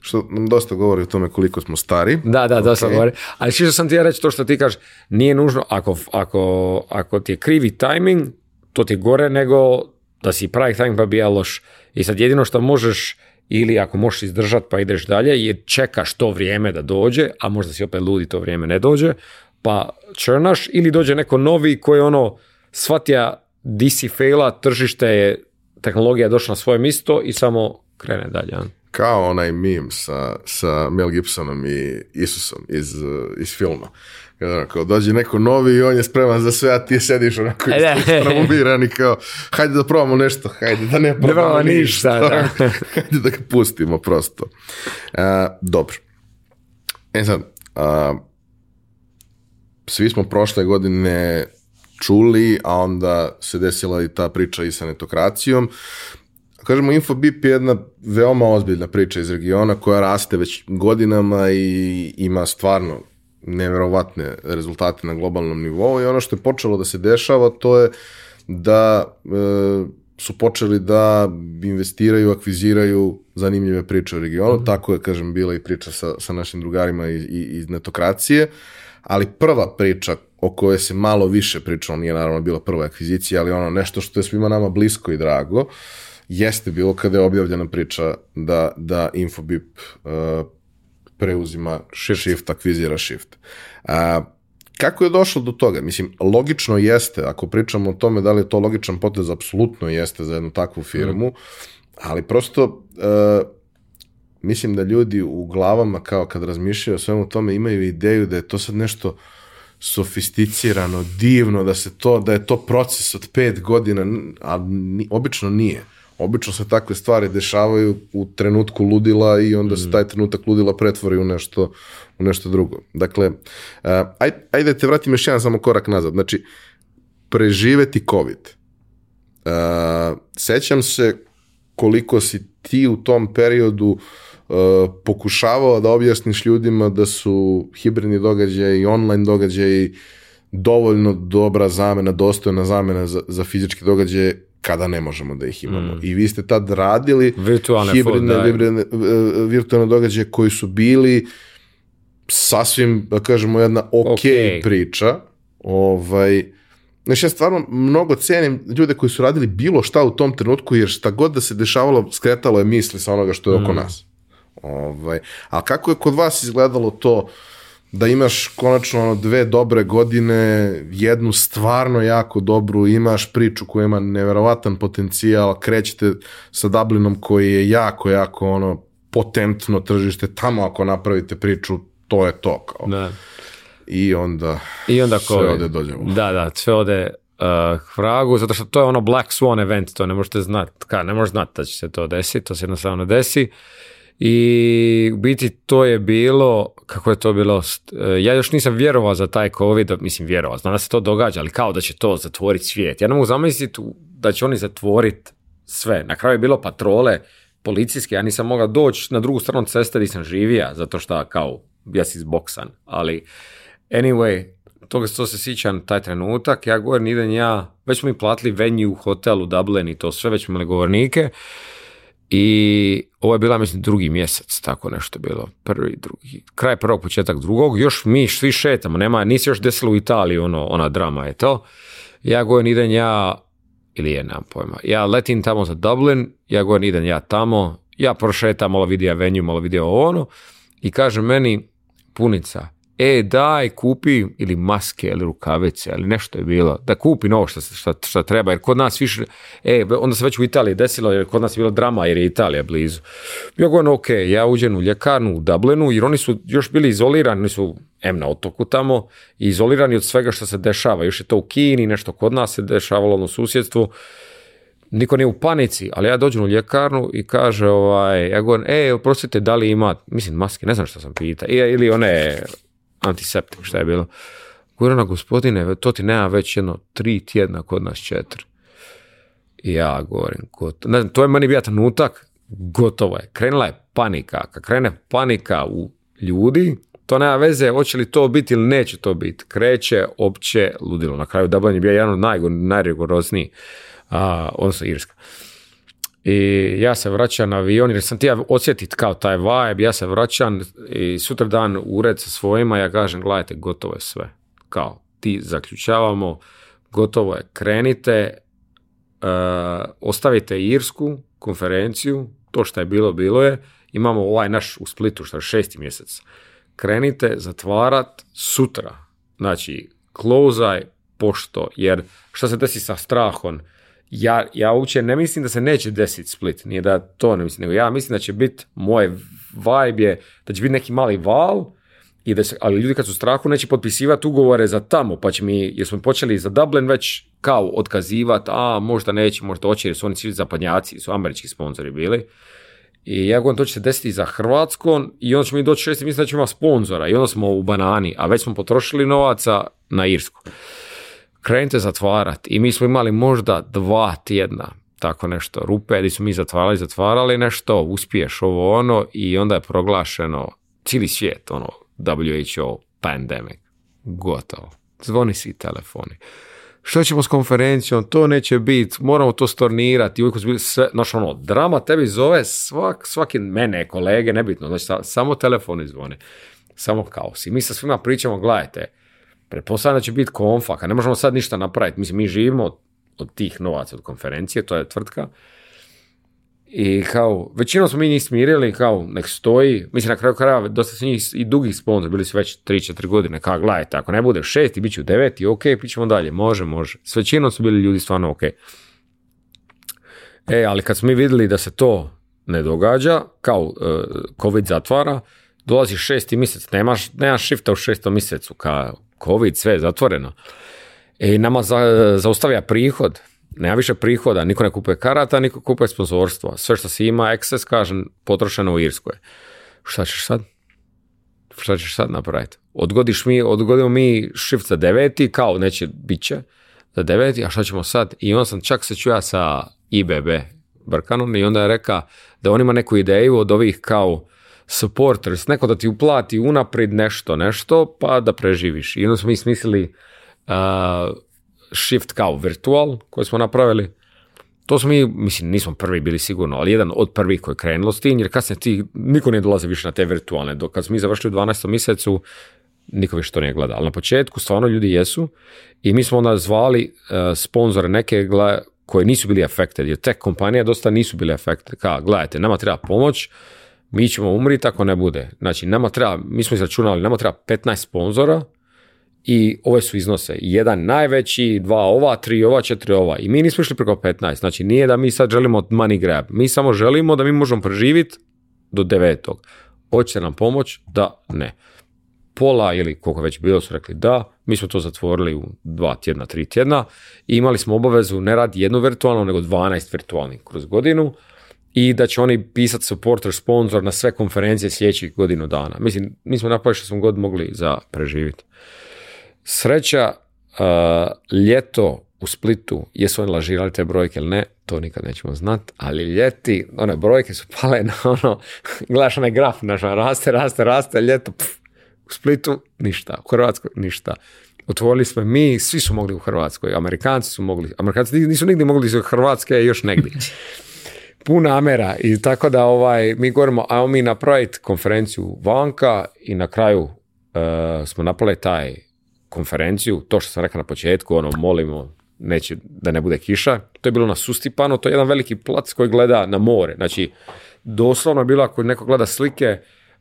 što nam dosta govori o tome koliko smo stari. Da, da, dosta govori. Ali što sam ti ja reći to što ti kažeš, nije nužno, ako, ako, ako ti je krivi timing, to ti je gore nego da si pravi timing pa bi ja loš. I sad jedino što možeš ili ako možeš izdržati pa ideš dalje, je čekaš to vrijeme da dođe, a možda si opet ludi to vrijeme ne dođe, pa črnaš ili dođe neko novi koji ono shvatija DC si tržište je, tehnologija je došla na svoje misto i samo krene dalje. Kao onaj meme sa, sa Mel Gibsonom i Isusom iz, eh, iz filma. Ono, kao dođe neko novi i on je spreman za sve, a ti sediš onako e, istramobiran i kao hajde da probamo nešto, hajde da ne probamo ne ništa. Da. hajde da ga pustimo prosto. Uh, dobro. E sad, eh, svi smo prošle godine čuli, a onda se desila i ta priča i sa netokracijom. Kažemo, Infobip je jedna veoma ozbiljna priča iz regiona koja raste već godinama i ima stvarno neverovatne rezultate na globalnom nivou i ono što je počelo da se dešava to je da e, su počeli da investiraju, akviziraju zanimljive priče u regionu, mhm. tako je, kažem, bila i priča sa, sa našim drugarima iz, iz netokracije ali prva priča o kojoj se malo više pričalo, nije naravno bila prva akvizicija, ali ono nešto što je svima nama blisko i drago, jeste bilo kada je objavljena priča da, da Infobip uh, preuzima shift, shift akvizira shift. kako je došlo do toga? Mislim, logično jeste, ako pričamo o tome da li je to logičan potez, apsolutno jeste za jednu takvu firmu, mhm. ali prosto uh, mislim da ljudi u glavama kao kad razmišljaju o svemu tome imaju ideju da je to sad nešto sofisticirano, divno, da se to, da je to proces od pet godina, a obično nije. Obično se takve stvari dešavaju u trenutku ludila i onda se mhm. taj trenutak ludila pretvori u nešto, u nešto drugo. Dakle, e, aj, ajde te vratim još jedan samo korak nazad. Znači, preživeti COVID. Uh, sećam se koliko si ti u tom periodu E, pokušavao da objasniš ljudima da su hibridni događaji i online događaji dovoljno dobra zamena, dostojna zamena za, za fizičke događaje kada ne možemo da ih imamo. Mm. I vi ste tad radili virtualne hibridne, e, virtualne događaje koji su bili sasvim, da kažemo, jedna ok, priča. Ovaj, znači ja stvarno mnogo cenim ljude koji su radili bilo šta u tom trenutku, jer šta god da se dešavalo, skretalo je misli sa onoga što je oko mm. nas. Ovaj, a kako je kod vas izgledalo to da imaš konačno ono dve dobre godine, jednu stvarno jako dobru, imaš priču koja ima neverovatan potencijal, krećete sa Dublinom koji je jako, jako ono potentno tržište, tamo ako napravite priču, to je to kao. Da. I onda, I onda sve ode dođe. Da, da, sve ode uh, fragu, zato što to je ono Black Swan event, to ne možete znati, ne možete znati da će se to desiti, to se jednostavno desi i u biti to je bilo, kako je to bilo, e, ja još nisam vjerovao za taj COVID, mislim vjerovao, znam da se to događa, ali kao da će to zatvoriti svijet. Ja ne mogu zamisliti da će oni zatvoriti sve. Na kraju je bilo patrole policijske, ja nisam mogao doći na drugu stranu ceste gdje sam živija, zato što kao, ja si izboksan, ali anyway, toga to se sićam taj trenutak, ja govorim idem ja, već smo mi platili venue, hotel u Dublin i to sve, već smo imali govornike, i ovo je bila, mislim, drugi mjesec, tako nešto bilo. Prvi, drugi. Kraj prvog, početak drugog. Još mi svi šetamo. Nema, nisi još desilo u Italiji, ono, ona drama je to. Ja govorim, idem ja, ili je, nemam pojma. Ja letim tamo za Dublin, ja govorim, idem ja tamo. Ja prošetam, malo vidio venju, malo vidio ono. I kaže meni, punica, e daj kupi ili maske ili rukavice ili nešto je bilo, da kupi novo što, što, što treba, jer kod nas više, e, onda se već u Italiji desilo, jer kod nas je bilo drama, jer je Italija blizu. Ja govorim, ok, ja uđem u ljekarnu u Dublinu, jer oni su još bili izolirani, oni su em na otoku tamo, izolirani od svega što se dešava, još je to u Kini, nešto kod nas se dešavalo ono, u susjedstvu, niko nije u panici, ali ja dođem u ljekarnu i kaže, ovaj, ja govorim, e, oprostite, da li ima, mislim, maske, ne znam što sam pita, ili one antiseptik, šta je bilo. na gospodine, to ti nema već jedno tri tjedna kod nas četiri. ja govorim, Ne znam, to je mani bio trenutak, gotovo je. Krenula je panika. Kad krene panika u ljudi, to nema veze hoće li to biti ili neće to biti. Kreće opće ludilo. Na kraju Dublin je bio jedan od odnosno Irska i ja se vraćam na avion jer sam ti ja osjetit kao taj vibe, ja se vraćam i sutra dan u ured sa svojima ja kažem gledajte gotovo je sve. Kao ti zaključavamo, gotovo je, krenite, e, ostavite Irsku konferenciju, to što je bilo, bilo je, imamo ovaj naš u Splitu što je šesti mjesec. Krenite zatvarat sutra, znači klozaj pošto, jer što se desi sa strahom, ja, ja uopće ne mislim da se neće desiti split, nije da to ne mislim, nego ja mislim da će biti, moj vibe je da će biti neki mali val, i da ali ljudi kad su u strahu neće potpisivati ugovore za tamo, pa će mi, jer smo počeli za Dublin već kao otkazivati, a možda neće, možda oće jer su oni svi zapadnjaci, su američki sponzori bili. I ja govorim, to će se desiti za Hrvatsko i onda ćemo mi doći šesti, mislim da ćemo imati sponzora i onda smo u banani, a već smo potrošili novaca na Irsku krenite zatvarati. I mi smo imali možda dva tjedna tako nešto rupe gdje smo mi zatvarali, zatvarali nešto, uspiješ ovo ono i onda je proglašeno cijeli svijet, ono WHO pandemic, gotovo. Zvoni si telefoni. Što ćemo s konferencijom, to neće biti, moramo to stornirati, uvijek su bili sve, znaš ono, drama tebi zove svak, svaki mene, kolege, nebitno, znači samo telefoni zvone, samo kaos. I mi sa svima pričamo, gledajte, Pretpostavljam da će biti konfa, ne možemo sad ništa napraviti. Mislim, mi živimo od, od tih novaca, od konferencije, to je tvrtka. I kao, većinom smo mi njih smirili, kao, nek stoji. Mislim, na kraju krajeva, dosta su njih i dugih sponzori, bili su već 3-4 godine, kao, gledajte, ako ne bude šest i bit će u deveti, ok, pićemo dalje, može, može. S većinom su bili ljudi stvarno ok. E, ali kad smo mi vidjeli da se to ne događa, kao e, COVID zatvara, dolazi šesti mjesec, nemaš, nemaš šifta u šestom mjesecu, kao, covid, sve je zatvoreno. I e, nama za, zaustavlja prihod, nema više prihoda, niko ne kupuje karata, niko kupuje sponzorstvo. Sve što si ima, ekses, kažem, potrošeno u Irskoj. Šta ćeš sad? Šta ćeš sad napraviti? Odgodiš mi, odgodimo mi shift za deveti, kao neće, bit će za deveti, a šta ćemo sad? I onda sam čak se čuja sa IBB Brkanom i onda je reka da on ima neku ideju od ovih kao supporters, neko da ti uplati unaprijed nešto, nešto, pa da preživiš. I onda smo mi smislili uh, shift kao virtual koji smo napravili. To smo mi, mislim, nismo prvi bili sigurno, ali jedan od prvih koji je krenulo s tim, jer kasnije ti, niko ne dolaze više na te virtualne. Dok kad smo mi završili u 12. mjesecu, niko više to nije gleda. Ali na početku stvarno ljudi jesu i mi smo onda zvali sponzore neke koje nisu bili affected, jer tech kompanije dosta nisu bili affected. Ka, gledajte, nama treba pomoć, mi ćemo umriti ako ne bude. Znači, nama treba, mi smo izračunali, nama treba 15 sponzora i ove su iznose. Jedan najveći, dva ova, tri ova, četiri ova. I mi nismo išli preko 15. Znači, nije da mi sad želimo money grab. Mi samo želimo da mi možemo preživiti do devetog. Hoćete nam pomoć? Da, ne. Pola ili koliko već bilo su rekli da, mi smo to zatvorili u dva tjedna, tri tjedna imali smo obavezu ne rad jednu virtualnu, nego 12 virtualnih kroz godinu i da će oni pisati supporter sponsor na sve konferencije sljedećih godinu dana. Mislim, mi smo napravili što smo god mogli za preživjeti. Sreća, uh, ljeto u Splitu, jesu oni lažirali te brojke ili ne, to nikad nećemo znat, ali ljeti, one brojke su pale na ono, gledaš onaj graf naš, ono, raste, raste, raste, ljeto, u Splitu ništa, u Hrvatskoj ništa. Otvorili smo mi, svi su mogli u Hrvatskoj, Amerikanci su mogli, Amerikanci nisu nigdje mogli iz Hrvatske, još negdje. puna amera i tako da ovaj, mi govorimo, ajmo mi napraviti konferenciju vanka i na kraju e, smo napravili taj konferenciju, to što sam rekao na početku, ono, molimo neće da ne bude kiša. To je bilo na Sustipanu, to je jedan veliki plac koji gleda na more. Znači, doslovno je bilo ako neko gleda slike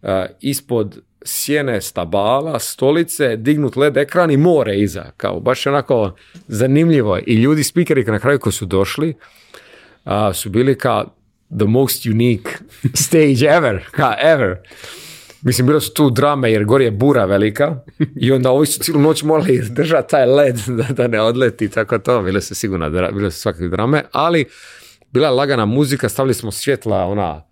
e, ispod sjene stabala, stolice, dignut led ekran i more iza. Kao, baš onako zanimljivo. I ljudi, spikeri na kraju koji su došli, su bili kao the most unique stage ever, ever. Mislim, bilo su tu drame jer gori je bura velika i onda ovi su cijelu noć morali držati taj led da, da ne odleti, tako to, Bilo se sigurno, bilo su svakakve drame, ali bila je lagana muzika, stavili smo svjetla, ona,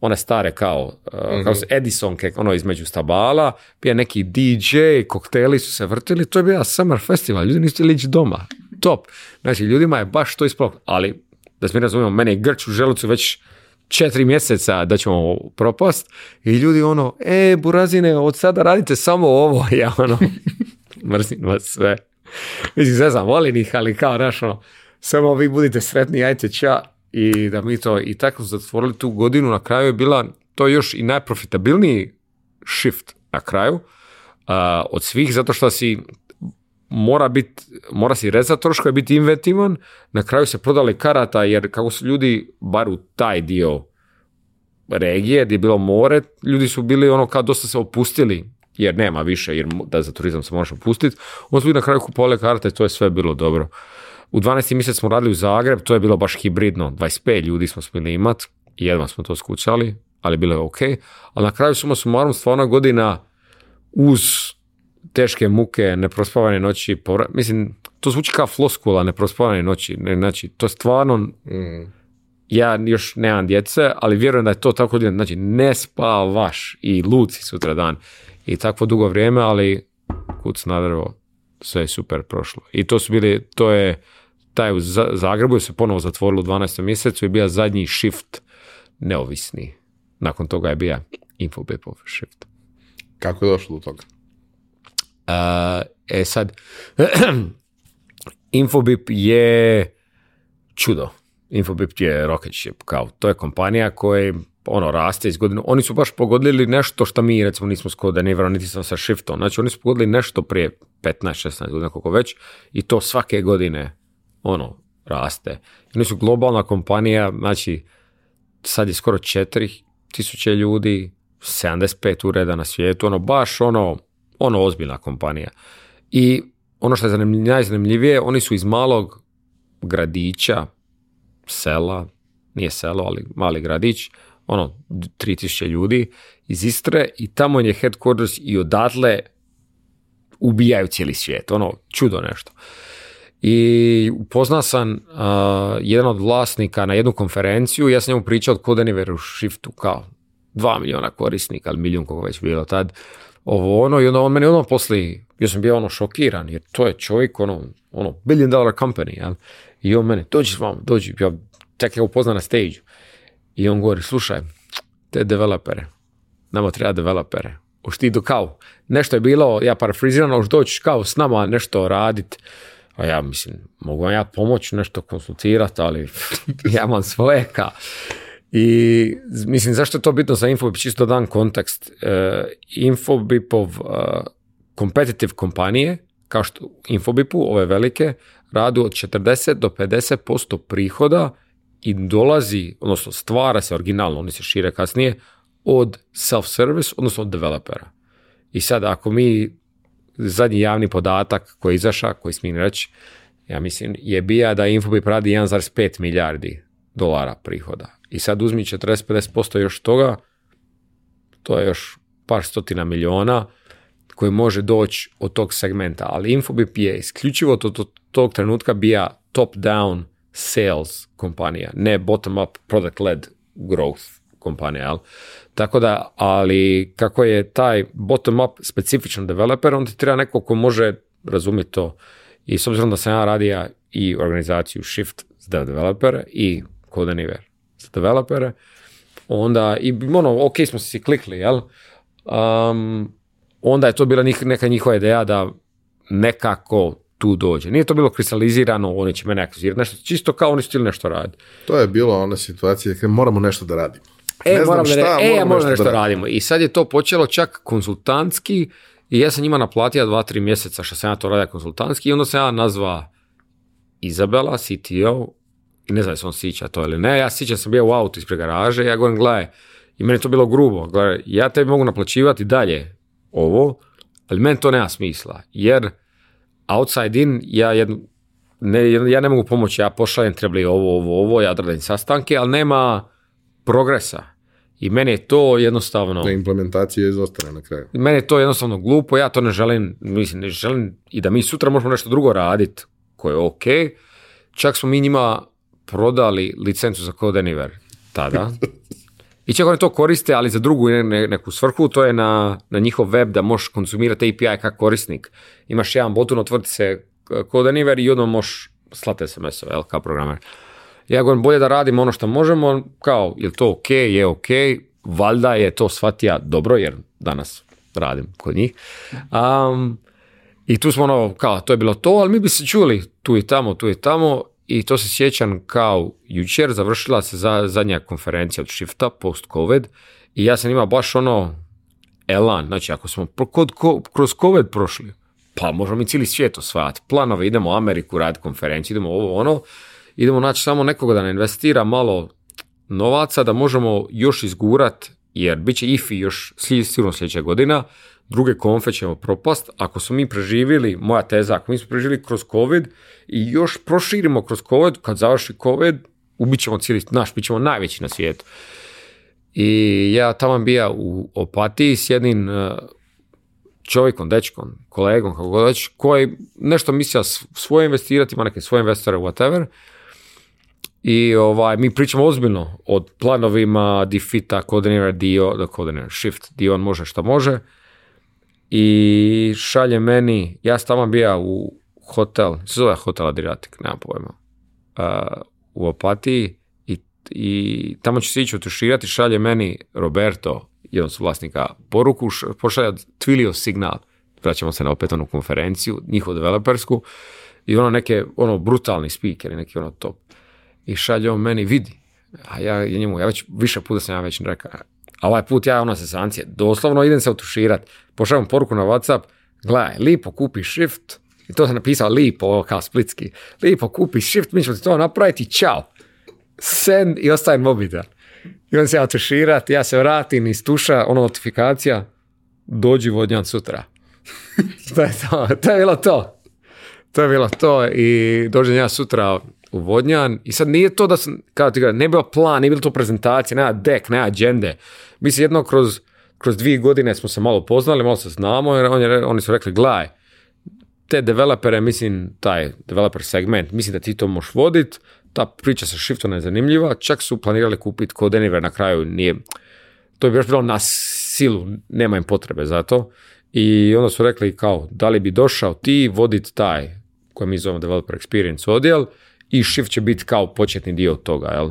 one stare kao, uh, mhm. kao Edisonke, ono između stabala, pije neki DJ, kokteli su se vrtili, to je bio summer festival, ljudi nisu ići doma, top. Znači, ljudima je baš to ispalo, ali da se mi razumijemo, mene je grč u želucu već četiri mjeseca da ćemo propast i ljudi ono, e, burazine, od sada radite samo ovo, ja ono, mrzim vas sve. Mislim, ne znam, volim ih, ali kao, znaš, ono, samo vi budite sretni, ajte ća i da mi to i tako zatvorili tu godinu, na kraju je bila to još i najprofitabilniji shift na kraju, od svih, zato što si mora biti, mora si rezati troškove, biti inventivan, na kraju se prodali karata jer kako su ljudi, bar u taj dio regije gdje je bilo more, ljudi su bili ono kao dosta se opustili jer nema više, jer da za turizam se možeš opustiti, onda su na kraju kupovali karte, to je sve bilo dobro. U 12. mjesec smo radili u Zagreb, to je bilo baš hibridno, 25 ljudi smo smjeli imat, jedva smo to skućali, ali bilo je ok, ali na kraju suma sumarom stvarno godina uz teške muke, neprospavane noći, povra... mislim, to zvuči kao floskula neprospavane noći, znači, to stvarno, mm. ja još nemam djece, ali vjerujem da je to tako, znači, ne spavaš i luci sutra dan i takvo dugo vrijeme, ali kuc na drvo, sve je super prošlo. I to su bili, to je, taj u Zagrebu je se ponovo zatvorilo u 12. mjesecu i bio zadnji shift neovisni. Nakon toga je bio Infobipov shift. Kako je došlo do toga? E, e sad, Infobip je čudo. Infobip je rocket ship, kao to je kompanija koja ono raste iz godine. Oni su baš pogodili nešto što mi recimo nismo s kod niti sam sa Shiftom. Znači oni su pogodili nešto prije 15-16 godina koliko već i to svake godine ono raste. Oni su globalna kompanija, znači sad je skoro 4000 ljudi, 75 ureda na svijetu, ono baš ono ono ozbiljna kompanija. I ono što je najzanimljivije, oni su iz malog gradića, sela, nije selo, ali mali gradić, ono, 3000 ljudi iz Istre i tamo je headquarters i odatle ubijaju cijeli svijet, ono, čudo nešto. I upozna sam jedan od vlasnika na jednu konferenciju, ja sam njemu pričao od Code u Shiftu, kao dva milijuna korisnika, ali milijun kako već bilo tad, ovo ono i onda on meni ono posli, ja sam bio ono šokiran jer to je čovjek ono, ono billion dollar company, jel? I on meni, dođi s vam dođi, ja čak je upoznan na stage. I on govori, slušaj, te developere, nama treba developere, už ti idu kao, nešto je bilo, ja parafrizirano už doći kao s nama nešto radit, a ja mislim, mogu vam ja pomoći nešto konsultirati, ali ja imam svoje kao. I mislim, zašto je to bitno za Infobip? Čisto dan kontekst. Uh, Infobipov kompetitiv e, kompanije, kao što Infobipu, ove velike, radu od 40 do 50% prihoda i dolazi, odnosno stvara se originalno, oni se šire kasnije, od self-service, odnosno od developera. I sad, ako mi zadnji javni podatak koji je izaša, koji smijem reći, ja mislim, je bija da Infobip radi 1,5 milijardi dolara prihoda. I sad uzmi 40-50% još toga, to je još par stotina miliona koji može doći od tog segmenta. Ali Infobip je isključivo od tog trenutka bija top-down sales kompanija, ne bottom-up product-led growth kompanija. Tako da, ali kako je taj bottom-up specifičan developer, on ti treba neko ko može razumjeti to. I s obzirom da sam ja radija i organizaciju Shift za developer i Codeniver za developere, onda, i ono, ok smo si klikli, jel? Um, onda je to bila neka njihova ideja da nekako tu dođe. Nije to bilo kristalizirano, oni će mene akvizirati, nešto, čisto kao oni su ili nešto radi. To je bilo ona situacija kada moramo nešto da radimo. E, znam e, moramo nešto, da radimo. I sad je to počelo čak konzultantski, i ja sam njima naplatio dva, tri mjeseca što sam ja to radio konzultantski, i onda se ja nazva Izabela, CTO, i ne znam se on sića to ili ne. Ja sićam sam bio u autu ispred garaže. Ja govorim, gledaj, i meni je to bilo grubo. Gledaj, ja tebi mogu naplaćivati dalje ovo, ali meni to nema smisla. Jer outside in, ja ne, ja ne mogu pomoći, ja pošaljem trebali ovo, ovo, ovo, ja odradim sastanke, ali nema progresa. I meni je to jednostavno... Ne, implementacija je izostala na kraju. Meni je to jednostavno glupo, ja to ne želim, mislim, ne želim i da mi sutra možemo nešto drugo raditi koje je ok. Čak smo mi njima prodali licencu za Code tada. I čak oni to koriste, ali za drugu ne, neku svrhu, to je na, na njihov web da možeš konzumirati API kao korisnik. Imaš jedan botun, otvrti se e, Code i odmah možeš slati SMS-ove, jel, kao programer. Ja govorim, bolje da radimo ono što možemo, kao, je to ok, je ok, valjda je to shvatija dobro, jer danas radim kod njih. I tu smo ono, kao, to je bilo to, ali mi bi se čuli tu i tamo, tu i tamo i to se sjećam kao jučer, završila se za, zadnja konferencija od Shifta post-covid i ja sam imao baš ono elan, znači ako smo kod, kroz covid prošli, pa možemo mi cijeli svijet osvajati, planove, idemo u Ameriku raditi konferenciju, idemo ovo ono, idemo naći samo nekoga da ne investira malo novaca da možemo još izgurat jer bit će IFI još sigurno sljedeća godina druge konfe ćemo propast, ako smo mi preživjeli, moja teza, ako mi smo preživjeli kroz COVID i još proširimo kroz COVID, kad završi COVID, ubit ćemo cijeli, naš, bit ćemo najveći na svijetu. I ja tamo bija u opatiji s jednim e, čovjekom, dečkom, kolegom, kako god već, koji nešto mislija svoje investirati, ima neke svoje investore, whatever. I ovaj, mi pričamo ozbiljno od planovima, defita, koordinira dio, da shift, dio on može što može i šalje meni, ja sam tamo bija u hotel, se zove hotel Adriatic, nemam pojma, u Opatiji i, i tamo će se ići otuširati, šalje meni Roberto, jedan su vlasnika, poruku, pošalje Twilio signal, vraćamo se na opet onu konferenciju, njihovu developersku, i ono neke, ono brutalni speakeri, neki ono top. I šalje on meni, vidi, a ja njemu, ja već više puta sam ja već rekao, a ovaj put ja ono se sancije, doslovno idem se otuširat, pošaljem poruku na Whatsapp, gledaj, lipo kupi shift, i to sam napisao lipo, ovo kao splitski, lipo kupi shift, mi ćemo ti to napraviti, čao. Send i ostajem mobitel. I on se ja otuširat, ja se vratim iz tuša, ono notifikacija, dođi vodnjan sutra. to je to, to je bilo to. To je bilo to i dođem ja sutra, u i sad nije to da sam, kao ti gleda, ne bio plan, nije bilo to prezentacija, nema dek, nema agende. Mi jedno kroz, kroz dvije godine smo se malo poznali, malo se znamo, jer oni su rekli, gledaj, te developere, mislim, taj developer segment, mislim da ti to možeš vodit, ta priča sa Shiftona je zanimljiva, čak su planirali kupiti kod na kraju, nije, to bi još bilo na silu, nema im potrebe za to. I onda su rekli kao, da li bi došao ti vodit taj, koji mi zovemo developer experience odjel, i shift će biti kao početni dio toga, jel?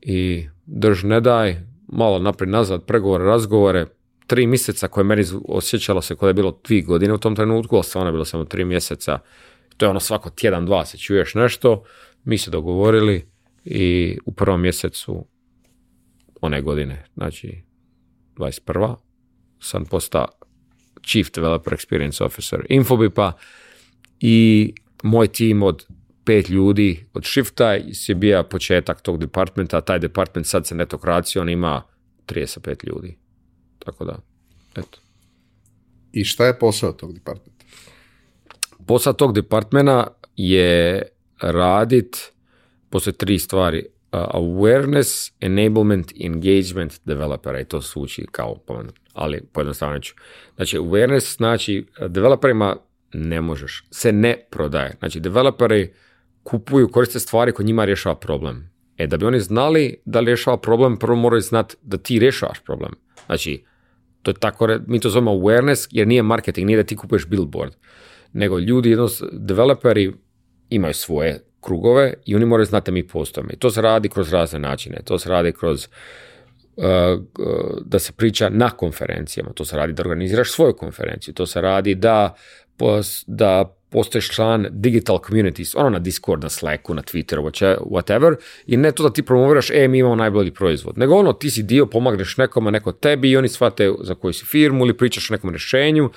I drž ne daj, malo naprijed nazad, pregovore, razgovore, tri mjeseca koje meni osjećalo se kod je bilo tri godine u tom trenutku, ali stvarno je bilo samo tri mjeseca. To je ono svako tjedan, dva se čuješ nešto, mi se dogovorili i u prvom mjesecu one godine, znači 21. sam postao Chief Developer Experience Officer Infobipa i moj tim od pet ljudi od shifta se bija početak tog departmenta, taj department sad se netokracija, on ima 35 ljudi. Tako da, eto. I šta je posao tog departmenta? Posao tog departmenta je radit posle tri stvari. Uh, awareness, enablement, engagement developera i to zvuči kao pomen, ali pojednostavno ću. Znači, awareness znači developerima ne možeš, se ne prodaje. Znači, developeri kupuju, koriste stvari koje njima rješava problem. E, da bi oni znali da rješava problem, prvo moraju znati da ti rješavaš problem. Znači, to je tako, mi to zovemo awareness, jer nije marketing, nije da ti kupuješ billboard. Nego ljudi, jednostavno, developeri imaju svoje krugove i oni moraju znati da mi postojamo. I to se radi kroz razne načine. To se radi kroz uh, da se priča na konferencijama, to se radi da organiziraš svoju konferenciju, to se radi da, da postaješ član digital communities, ono na Discord, na Slacku, na Twitteru, whatever, i ne to da ti promoviraš, e, mi imamo najbolji proizvod, nego ono, ti si dio, pomagneš nekome, neko tebi i oni shvate za koju si firmu ili pričaš o nekom rješenju,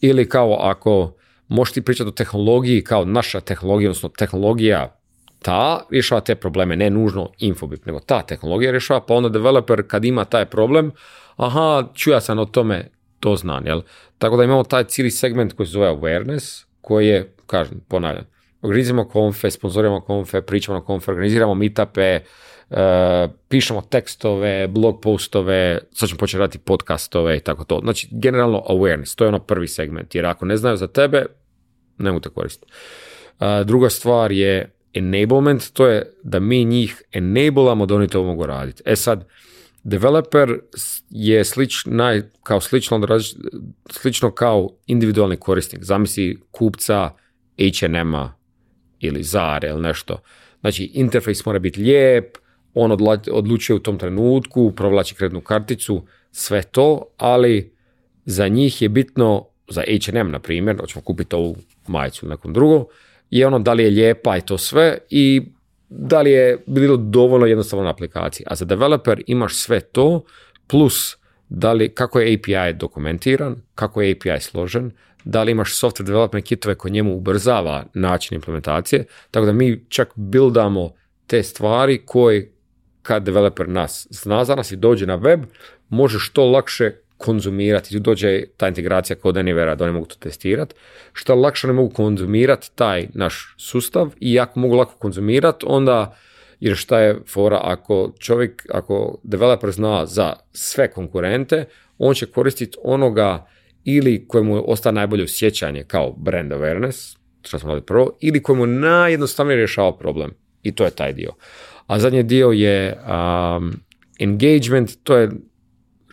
ili kao ako možeš ti pričati o tehnologiji, kao naša tehnologija, odnosno tehnologija ta rješava te probleme, ne nužno Infobip, nego ta tehnologija rješava, pa onda developer kad ima taj problem, aha, čuja sam o tome, to znam, jel? Tako da imamo taj cijeli segment koji se zove awareness, koje, kažem, ponavljam, organiziramo konfe, sponzoriramo konfe, pričamo na konfe, organiziramo meetupe, uh, pišemo tekstove, blog postove, sad ćemo početi raditi podcastove i tako to. Znači, generalno awareness, to je ono prvi segment, jer ako ne znaju za tebe, ne mogu te koristiti. Uh, druga stvar je enablement, to je da mi njih enablamo da oni to mogu raditi. E sad, Developer je naj, kao slično, slično kao individualni korisnik. Zamisli kupca H&M-a ili Zara ili nešto. Znači, interfejs mora biti lijep, on odla, odlučuje u tom trenutku, provlači krednu karticu, sve to, ali za njih je bitno, za H&M na primjer, hoćemo kupiti ovu majicu ili nekom drugom, je ono da li je lijepa i to sve i da li je bilo dovoljno na aplikaciji, A za developer imaš sve to, plus da li, kako je API dokumentiran, kako je API složen, da li imaš software development kitove koji njemu ubrzava način implementacije, tako da mi čak buildamo te stvari koje kad developer nas zna za nas i dođe na web, može što lakše konzumirati, tu dođe ta integracija kod Anivera da oni mogu to testirati, što lakše ne mogu konzumirati taj naš sustav i ako mogu lako konzumirati, onda jer šta je fora ako čovjek, ako developer zna za sve konkurente, on će koristiti onoga ili kojemu ostaje najbolje sjećanje kao brand awareness, što smo prvo, ili kojemu najjednostavnije rješava problem. I to je taj dio. A zadnji dio je engagement, to je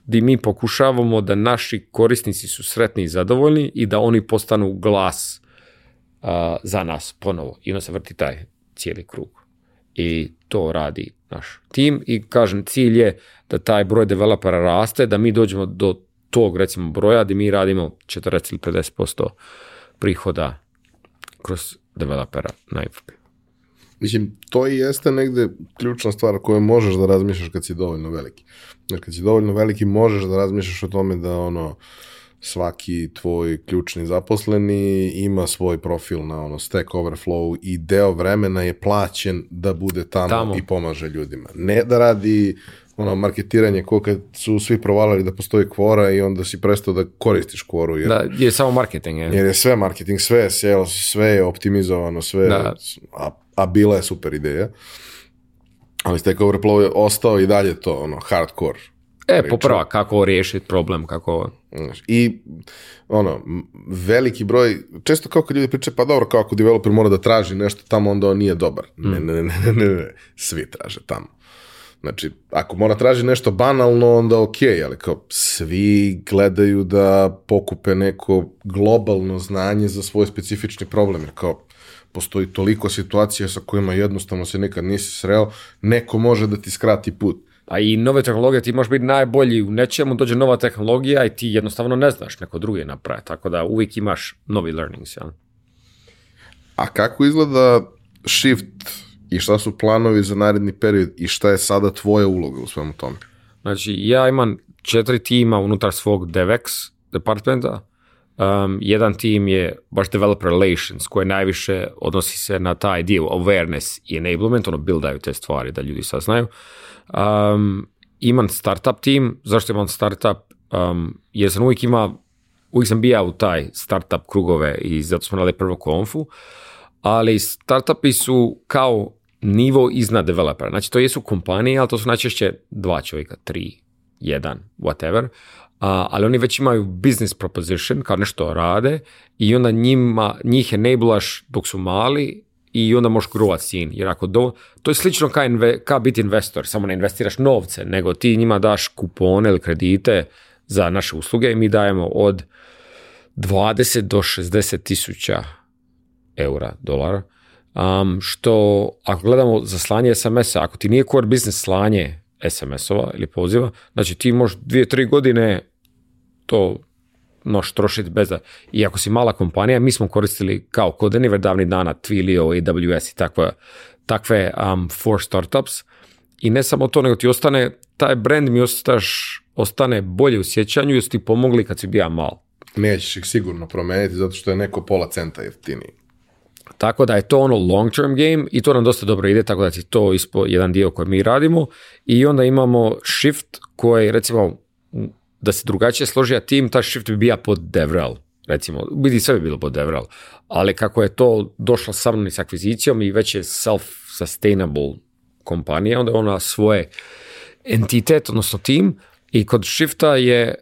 gdje mi pokušavamo da naši korisnici su sretni i zadovoljni i da oni postanu glas za nas ponovo. I onda se vrti taj cijeli krug. I to radi naš tim i kažem cilj je da taj broj developera raste, da mi dođemo do tog recimo broja gdje mi radimo 40 ili 50% prihoda kroz developera na IFP. Mislim, to i jeste negde ključna stvar koju možeš da razmišljaš kad si dovoljno veliki. Jer kad si dovoljno veliki možeš da razmišljaš o tome da ono svaki tvoj ključni zaposleni ima svoj profil na ono Stack Overflow i deo vremena je plaćen da bude tamo, i pomaže ljudima. Ne da radi ono marketiranje ko kad su svi provalili da postoji kvora i onda si prestao da koristiš kvoru. Jer, da, je samo marketing. Je. Jer je sve marketing, sve je sales, sve je optimizovano, sve, a a bila je super ideja. Ali Stack Overflow je ostao i dalje to, ono, hardcore. E, popravo, kako riješiti problem, kako... I, ono, veliki broj, često kao kad ljudi pričaju, pa dobro, kao ako developer mora da traži nešto tamo, onda on nije dobar. Mm. Ne, ne, ne, ne, ne, svi traže tamo. Znači, ako mora traži nešto banalno, onda ok, ali kao svi gledaju da pokupe neko globalno znanje za svoj specifični problem, jer kao postoji toliko situacija sa kojima jednostavno se nikad nisi sreo, neko može da ti skrati put. A i nove tehnologije, ti možeš biti najbolji u nečemu, dođe nova tehnologija i ti jednostavno ne znaš, neko drugi naprave, napravi, tako da uvijek imaš novi learnings. Ja? A kako izgleda shift i šta su planovi za naredni period i šta je sada tvoja uloga u svemu tome? Znači, ja imam četiri tima unutar svog DevX departmenta, Um, jedan tim je baš developer relations koje najviše odnosi se na taj dio awareness i enablement, ono buildaju te stvari da ljudi saznaju. Um, imam startup tim, zašto imam startup? Um, jer sam uvijek ima, uvijek sam bija u taj startup krugove i zato smo prvo konfu, ali startupi su kao nivo iznad developera. Znači to jesu kompanije, ali to su najčešće dva čovjeka, tri, jedan, whatever, ali oni već imaju business proposition, kao nešto rade i onda njima, njih enableš dok su mali i onda možeš grovat sin. Jer ako do, to je slično kao biti investor, samo ne investiraš novce, nego ti njima daš kupone ili kredite za naše usluge i mi dajemo od 20 do 60 tisuća eura, dolara, što ako gledamo za slanje SMS-a, ako ti nije core business slanje SMS-ova ili poziva, znači ti možeš dvije, tri godine to noš trošiti bez da, Iako si mala kompanija, mi smo koristili kao kodeniver davni dana Twilio, AWS i takve, takve um, for startups i ne samo to, nego ti ostane, taj brand mi ostaš, ostane bolje u sjećanju jer su ti pomogli kad si bio mal. Nećeš ih sigurno promijeniti zato što je neko pola centa jeftiniji. Tako da je to ono long term game i to nam dosta dobro ide, tako da ti to ispo jedan dio koji mi radimo i onda imamo shift koji recimo da se drugačije a tim, ta shift bi bija pod Devrel, recimo, vidi sve bi bilo pod Devral, ali kako je to došlo sa mnom i s akvizicijom i već je self-sustainable kompanija, onda je ona svoje entitet, odnosno tim, i kod shifta je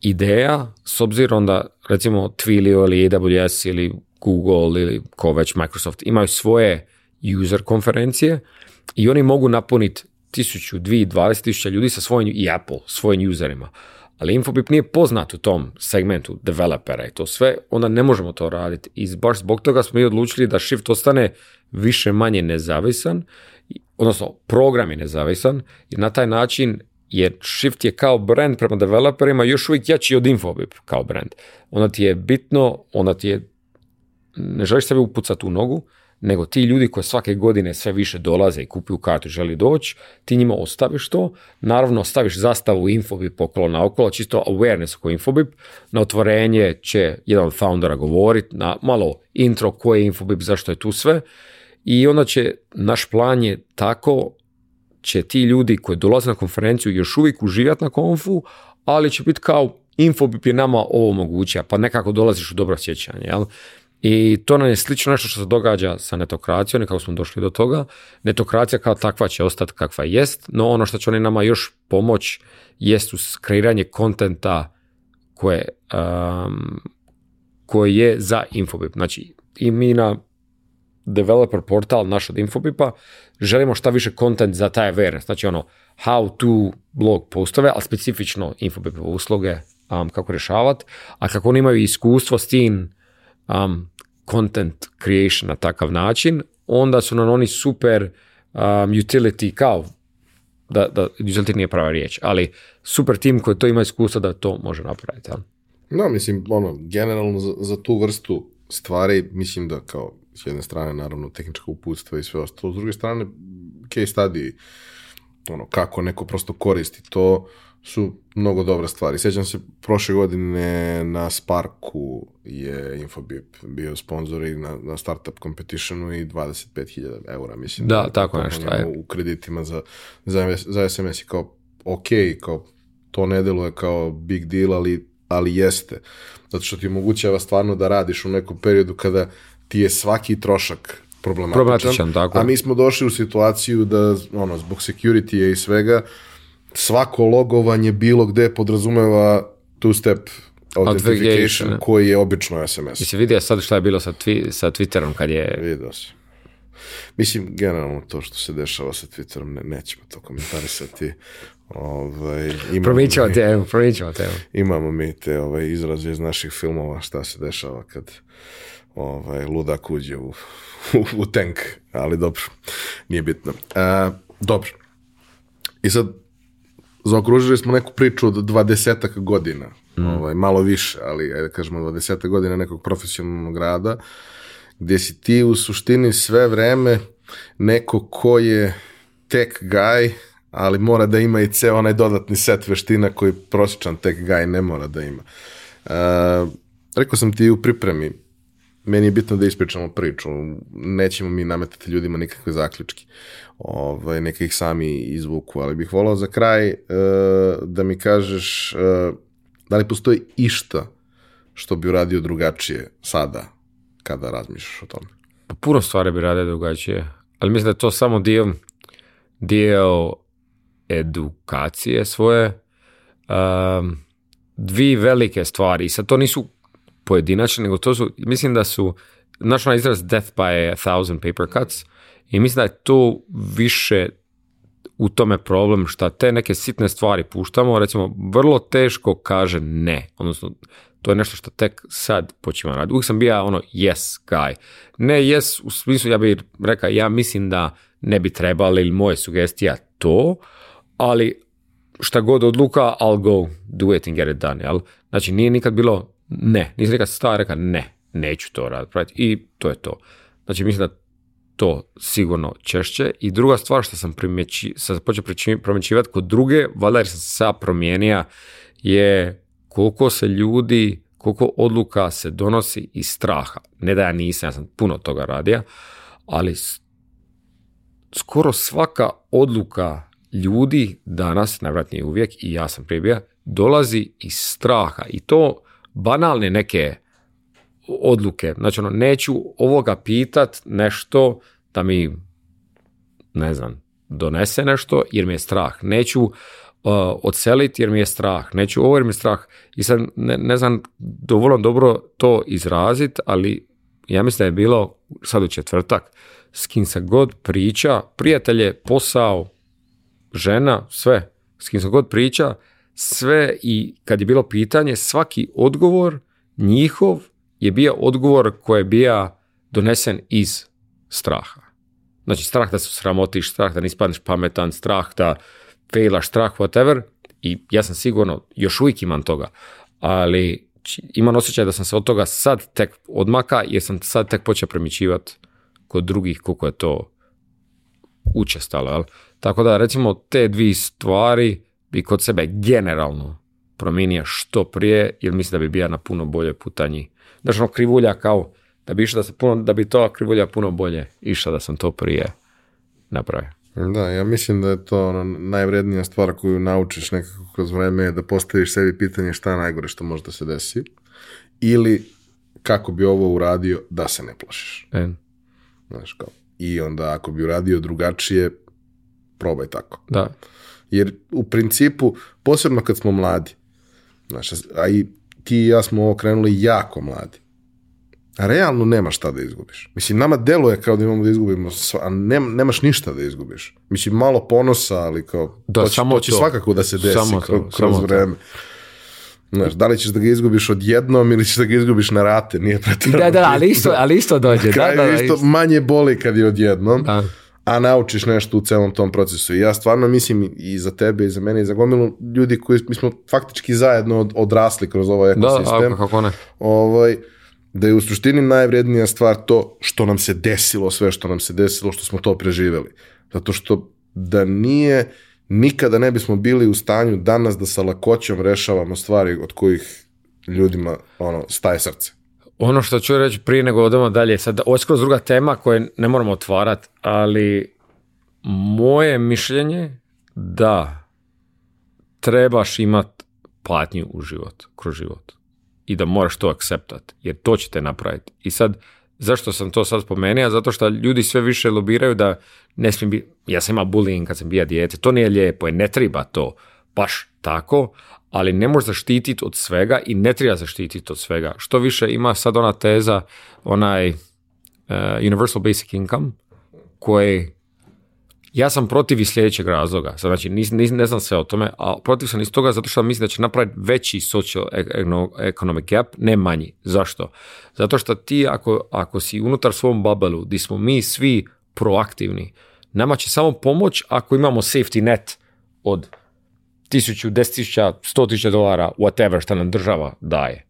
ideja, s obzirom da recimo Twilio ili AWS ili Google ili ko već Microsoft imaju svoje user konferencije i oni mogu napuniti 1000, 2000, 20 ljudi sa svojim i Apple, svojim userima ali Infobip nije poznat u tom segmentu developera i to sve, onda ne možemo to raditi. I baš zbog toga smo i odlučili da Shift ostane više manje nezavisan, odnosno program je nezavisan, jer na taj način je Shift je kao brand prema developerima još uvijek jači od Infobip kao brand. Onda ti je bitno, onda ti je, ne želiš sebi upucati u nogu, nego ti ljudi koji svake godine sve više dolaze i kupuju kartu i želi doći, ti njima ostaviš to, naravno ostaviš zastavu Infobip okolo na okolo, čisto awareness oko Infobip, na otvorenje će jedan od foundera govorit, na malo intro koje je Infobip, zašto je tu sve, i onda će, naš plan je tako, će ti ljudi koji dolaze na konferenciju još uvijek uživati na konfu, ali će biti kao Infobip je nama ovo moguće, pa nekako dolaziš u dobro sjećanje. Jel? I to nam je slično nešto što se događa sa netokracijom i kako smo došli do toga. Netokracija kao takva će ostati kakva jest, no ono što će oni nama još pomoć uz kreiranje kontenta koje, um, koje je za Infobip. Znači, i mi na developer portal naš od Infobipa želimo šta više kontent za taj awareness. Znači ono, how to blog postove, ali specifično Infobipove usluge um, kako rješavati, a kako oni imaju iskustvo s tim um, content creation na takav način, onda su nam oni super um, utility kao, da, da, utility nije prava riječ, ali super tim koji to ima iskustva da to može napraviti. Ja? No, mislim, ono, generalno za, tu vrstu stvari, mislim da kao s jedne strane naravno tehnička uputstva i sve ostalo, s druge strane case study, ono, kako neko prosto koristi to, su mnogo dobre stvari. Sjećam se, prošle godine na Sparku je Infobip bio sponsor i na, na Startup Competitionu i 25.000 eura, mislim. Da, tako nešto. Je. Ono u kreditima za, za, za SMS i kao, ok, kao, to ne deluje kao big deal, ali, ali jeste. Zato što ti omogućava stvarno da radiš u nekom periodu kada ti je svaki trošak problematičan. problematičan tako. A mi smo došli u situaciju da, ono, zbog security i svega, svako logovanje bilo gde podrazumeva two-step authentication koji je obično SMS. se vidio sad šta je bilo sa, twi sa Twitterom kad je... Vidio Mislim, generalno to što se dešava sa Twitterom, ne, nećemo to komentarisati. Ovaj, promičemo temu, Imamo mi te ovaj, izraze iz naših filmova šta se dešava kad ovaj, ludak uđe u, u, tank, ali dobro, nije bitno. E, dobro. I sad, zaokružili smo neku priču od desetak godina, ovaj, malo više, ali ajde kažemo dvadesetak godina nekog profesionalnog rada, gdje si ti u suštini sve vreme neko ko je tech guy, ali mora da ima i ceo onaj dodatni set veština koji prosječan tech guy ne mora da ima. Uh, rekao sam ti u pripremi, meni je bitno da ispričamo priču. Nećemo mi nametati ljudima nikakve zaključke. Ovaj, neka ih sami izvuku, ali bih volao za kraj e, da mi kažeš e, da li postoji išta što bi uradio drugačije sada kada razmišljaš o tome? Pa puno stvari bi radio drugačije, ali mislim da je to samo dio, dio edukacije svoje. Um, dvi velike stvari, sad to nisu pojedinačni, nego to su, mislim da su, znaš onaj izraz death by a thousand paper cuts i mislim da je to više u tome problem što te neke sitne stvari puštamo, recimo vrlo teško kaže ne, odnosno to je nešto što tek sad počinjamo raditi. Uvijek sam bio ono yes guy. Ne yes, u smislu ja bih rekao ja mislim da ne bi trebali ili moje sugestija to, ali šta god odluka, I'll go do it and get it done, jel? Znači nije nikad bilo ne, nisam nikad stava, rekao ne, neću to raditi i to je to. Znači mislim da to sigurno češće i druga stvar što sam, primjeći, sam počeo promjećivati kod druge, valjda jer sam se promijenio, je koliko se ljudi, koliko odluka se donosi iz straha. Ne da ja nisam, ja sam puno toga radio, ali skoro svaka odluka ljudi danas, najvratnije uvijek, i ja sam pribija, dolazi iz straha. I to banalne neke odluke. Znači, ono, neću ovoga pitat nešto da mi, ne znam, donese nešto jer mi je strah. Neću uh, odseliti jer mi je strah. Neću ovo jer mi je strah. I sad ne, ne znam dovoljno dobro to izrazit, ali ja mislim da je bilo sad u četvrtak s kim se god priča, prijatelje, posao, žena, sve, s kim se god priča, sve i kad je bilo pitanje, svaki odgovor njihov je bio odgovor koji je bio donesen iz straha. Znači strah da se sramotiš, strah da ne pametan, strah da failaš, strah, whatever. I ja sam sigurno, još uvijek imam toga, ali imam osjećaj da sam se od toga sad tek odmaka jer sam sad tek počeo premičivati kod drugih koliko je to učestalo. Jel? Tako da recimo te dvije stvari bi kod sebe generalno promijenio što prije, jer mislim da bi bio na puno bolje putanji. Znači, ono krivulja kao da bi, da, se puno, da bi to krivulja puno bolje išla da sam to prije napravio. Da, ja mislim da je to ono najvrednija stvar koju naučiš nekako kroz vreme da postaviš sebi pitanje šta je najgore što može da se desi ili kako bi ovo uradio da se ne plašiš. E. Znaš kao, i onda ako bi uradio drugačije, probaj tako. Da. Jer u principu, posebno kad smo mladi, a i ti i ja smo ovo krenuli jako mladi, realno nemaš šta da izgubiš. Mislim, nama deluje kao da imamo da izgubimo, a nemaš ništa da izgubiš. Mislim, malo ponosa, ali kao, da, to, će, samo svakako da se desi samo kroz, vreme. da li ćeš da ga izgubiš odjednom ili ćeš da ga izgubiš na rate, nije Da, da, ali isto, ali isto dođe. da, da, isto, manje boli kad je odjednom. Da a naučiš nešto u celom tom procesu. I ja stvarno mislim i za tebe, i za mene, i za gomilu ljudi koji mi smo faktički zajedno odrasli kroz ovaj ekosistem. Da, kako ne. Ovaj, da je u suštini najvrednija stvar to što nam se desilo, sve što nam se desilo, što smo to preživeli. Zato što da nije, nikada ne bismo bili u stanju danas da sa lakoćom rešavamo stvari od kojih ljudima ono, staje srce. Ono što ću reći prije nego odemo dalje, sad ovo druga tema koju ne moramo otvarati, ali moje mišljenje da trebaš imat patnju u život, kroz život. I da moraš to akceptat, jer to će te napraviti. I sad, zašto sam to sad spomenuo? Zato što ljudi sve više lobiraju da ne smijem biti, ja sam imao bullying kad sam bio dijete, to nije lijepo, ne treba to baš tako, ali ne može zaštititi od svega i ne treba zaštititi od svega. Što više ima sad ona teza, onaj uh, universal basic income, koje ja sam protiv iz sljedećeg razloga, znači ne znam sve o tome, a protiv sam iz toga zato što mislim da će napraviti veći social e, economic gap, ne manji. Zašto? Zato što ti ako, ako si unutar svom babelu, gdje smo mi svi proaktivni, nama će samo pomoć ako imamo safety net od tisuću, deset tisuća, sto tisuća dolara, whatever što nam država daje.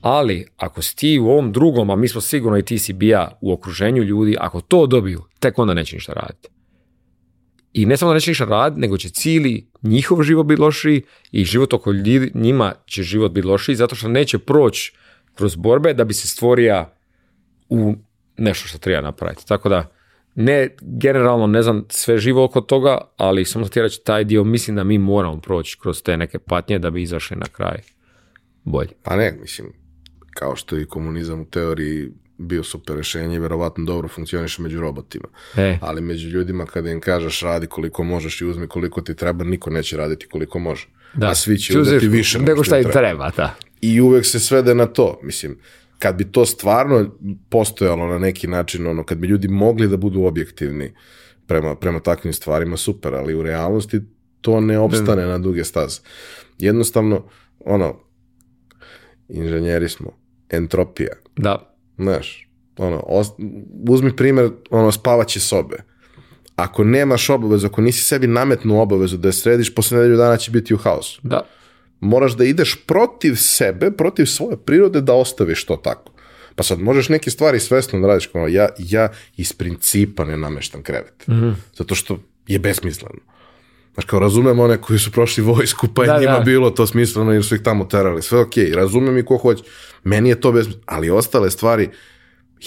Ali ako si u ovom drugom, a mi smo sigurno i ti si u okruženju ljudi, ako to dobiju, tek onda neće ništa raditi. I ne samo da neće ništa raditi, nego će cijeli njihov život biti lošiji i život oko njima će život biti lošiji zato što neće proći kroz borbe da bi se stvorio u nešto što treba napraviti. Tako da, ne, generalno ne znam sve živo oko toga, ali samo htio reći taj dio mislim da mi moramo proći kroz te neke patnje da bi izašli na kraj bolje. Pa ne, mislim, kao što i komunizam u teoriji bio super rješenje, vjerovatno dobro funkcioniš među robotima. E. Ali među ljudima kada im kažeš radi koliko možeš i uzmi koliko ti treba, niko neće raditi koliko može. Da. A svi će uzeti više nego što im treba. treba I uvek se svede na to. Mislim, kad bi to stvarno postojalo na neki način, ono, kad bi ljudi mogli da budu objektivni prema, prema takvim stvarima, super, ali u realnosti to ne obstane na duge staze. Jednostavno, ono, inženjeri smo, entropija. Da. Znaš, ono, uzmi primjer, ono, spavaće sobe. Ako nemaš obavezu, ako nisi sebi nametnu obavezu da je središ, posle nedelju dana će biti u haosu. Da moraš da ideš protiv sebe, protiv svoje prirode da ostaviš to tako. Pa sad možeš neke stvari svesno da radiš, kao ja, ja iz principa ne nameštam krevet. Mhm. Zato što je besmisleno. Znaš, kao razumem one koji su prošli vojsku, pa je njima bilo to smisleno jer su ih tamo terali. Sve okej, okay, razumem i ko hoće. Meni je to besmisleno. Ali ostale stvari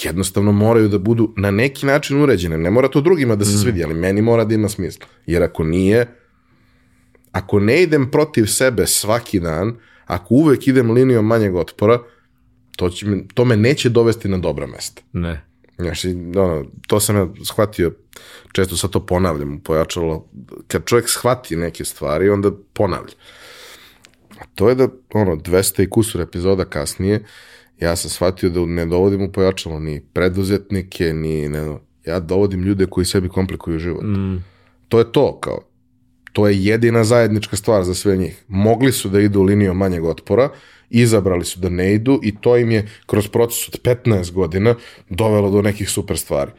jednostavno moraju da budu na neki način uređene. Ne mora to drugima da se mhm. svidi, ali meni mora da ima smisla. Jer ako nije, ako ne idem protiv sebe svaki dan, ako uvek idem linijom manjeg otpora, to, će, me neće dovesti na dobra mesta. Ne. Znači, to sam ja shvatio, često sad to ponavljam, pojačalo, kad čovjek shvati neke stvari, onda ponavlja. A to je da, ono, 200 i kusur epizoda kasnije, ja sam shvatio da ne dovodim u pojačalo ni preduzetnike, ni, ne ja dovodim ljude koji sebi komplikuju život. Mm. To je to, kao, to je jedina zajednička stvar za sve njih. Mogli su da idu linijom manjeg otpora, izabrali su da ne idu i to im je kroz proces od 15 godina dovelo do nekih super stvari.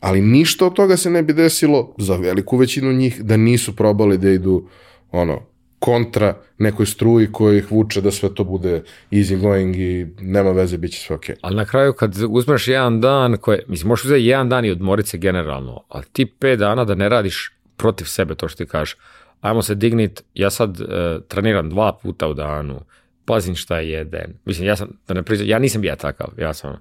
Ali ništa od toga se ne bi desilo za veliku većinu njih da nisu probali da idu ono, kontra nekoj struji koja ih vuče da sve to bude easy going i nema veze, bit će sve okej. Ali na kraju kad uzmeš jedan dan, koje, mislim, možeš uzeti jedan dan i odmorit se generalno, ali ti pet dana da ne radiš protiv sebe, to što ti kažeš, ajmo se dignit, ja sad e, treniram dva puta u danu, pazim šta jedem. Mislim, ja sam, da ne ja nisam bio takav, ja sam ono,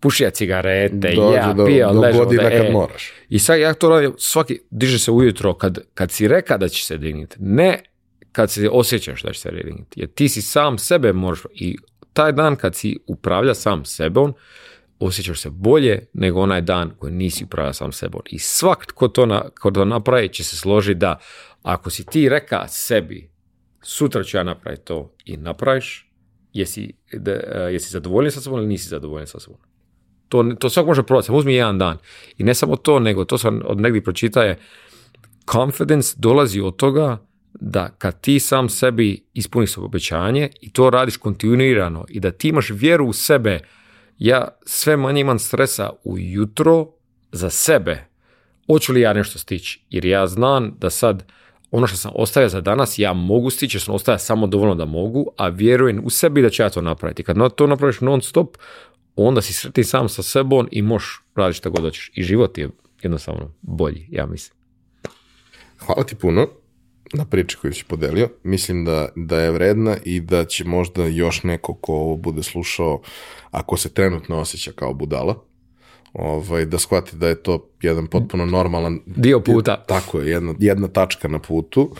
pušija cigarete, Dođu ja do, do da, kad e. moraš. I sad ja to radim, svaki diže se ujutro kad, kad si reka da će se dignit, ne kad se osjećaš da će se dignit, jer ti si sam sebe moraš, i taj dan kad si upravlja sam sebom, osjećaš se bolje nego onaj dan koji nisi upravlja sam sebom. I svak ko to, na, ko to napravi će se složiti da ako si ti reka sebi, sutra ću ja napraviti to i napraviš, jesi, eh, jesi zadovoljen sa sobom ili nisi zadovoljen sa sobom. To, to svak može Samo uzmi jedan dan. I ne samo to, nego to sam od negdje pročitaje, je, confidence dolazi od toga da kad ti sam sebi ispuniš svoje obećanje i to radiš kontinuirano i da ti imaš vjeru u sebe, ja sve manje imam stresa ujutro za sebe, hoću li ja nešto stići, jer ja znam da sad ono što sam ostavio za danas, ja mogu stići, jer sam ostavio samo dovoljno da mogu, a vjerujem u sebi da ću ja to napraviti. Kad to napraviš non stop, onda si sretni sam sa sebom i možeš raditi šta god hoćeš. I život je jednostavno bolji, ja mislim. Hvala ti puno na priči koju si podelio. Mislim da, da je vredna i da će možda još neko ko ovo bude slušao, ako se trenutno osjeća kao budala, ovaj, da shvati da je to jedan potpuno normalan... Dio puta. Tako je, jedna, jedna tačka na putu.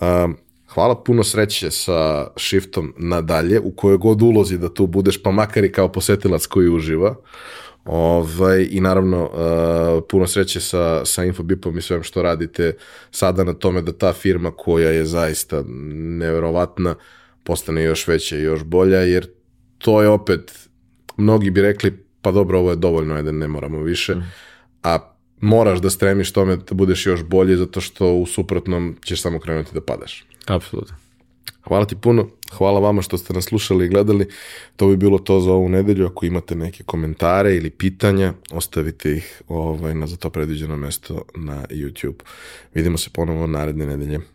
Um, hvala puno sreće sa shiftom nadalje, u kojoj god ulozi da tu budeš, pa makar i kao posetilac koji uživa. Ovaj, I naravno, uh, puno sreće sa, sa Infobipom i svem što radite sada na tome da ta firma koja je zaista neverovatna postane još veća i još bolja, jer to je opet, mnogi bi rekli pa dobro, ovo je dovoljno, ajde, ne moramo više. Mm. A moraš da stremiš tome da budeš još bolji, zato što u suprotnom ćeš samo krenuti da padaš. Apsolutno. Hvala ti puno, hvala vama što ste nas slušali i gledali. To bi bilo to za ovu nedelju. Ako imate neke komentare ili pitanja, ostavite ih ovaj, na za to predviđeno mesto na YouTube. Vidimo se ponovo naredne nedelje.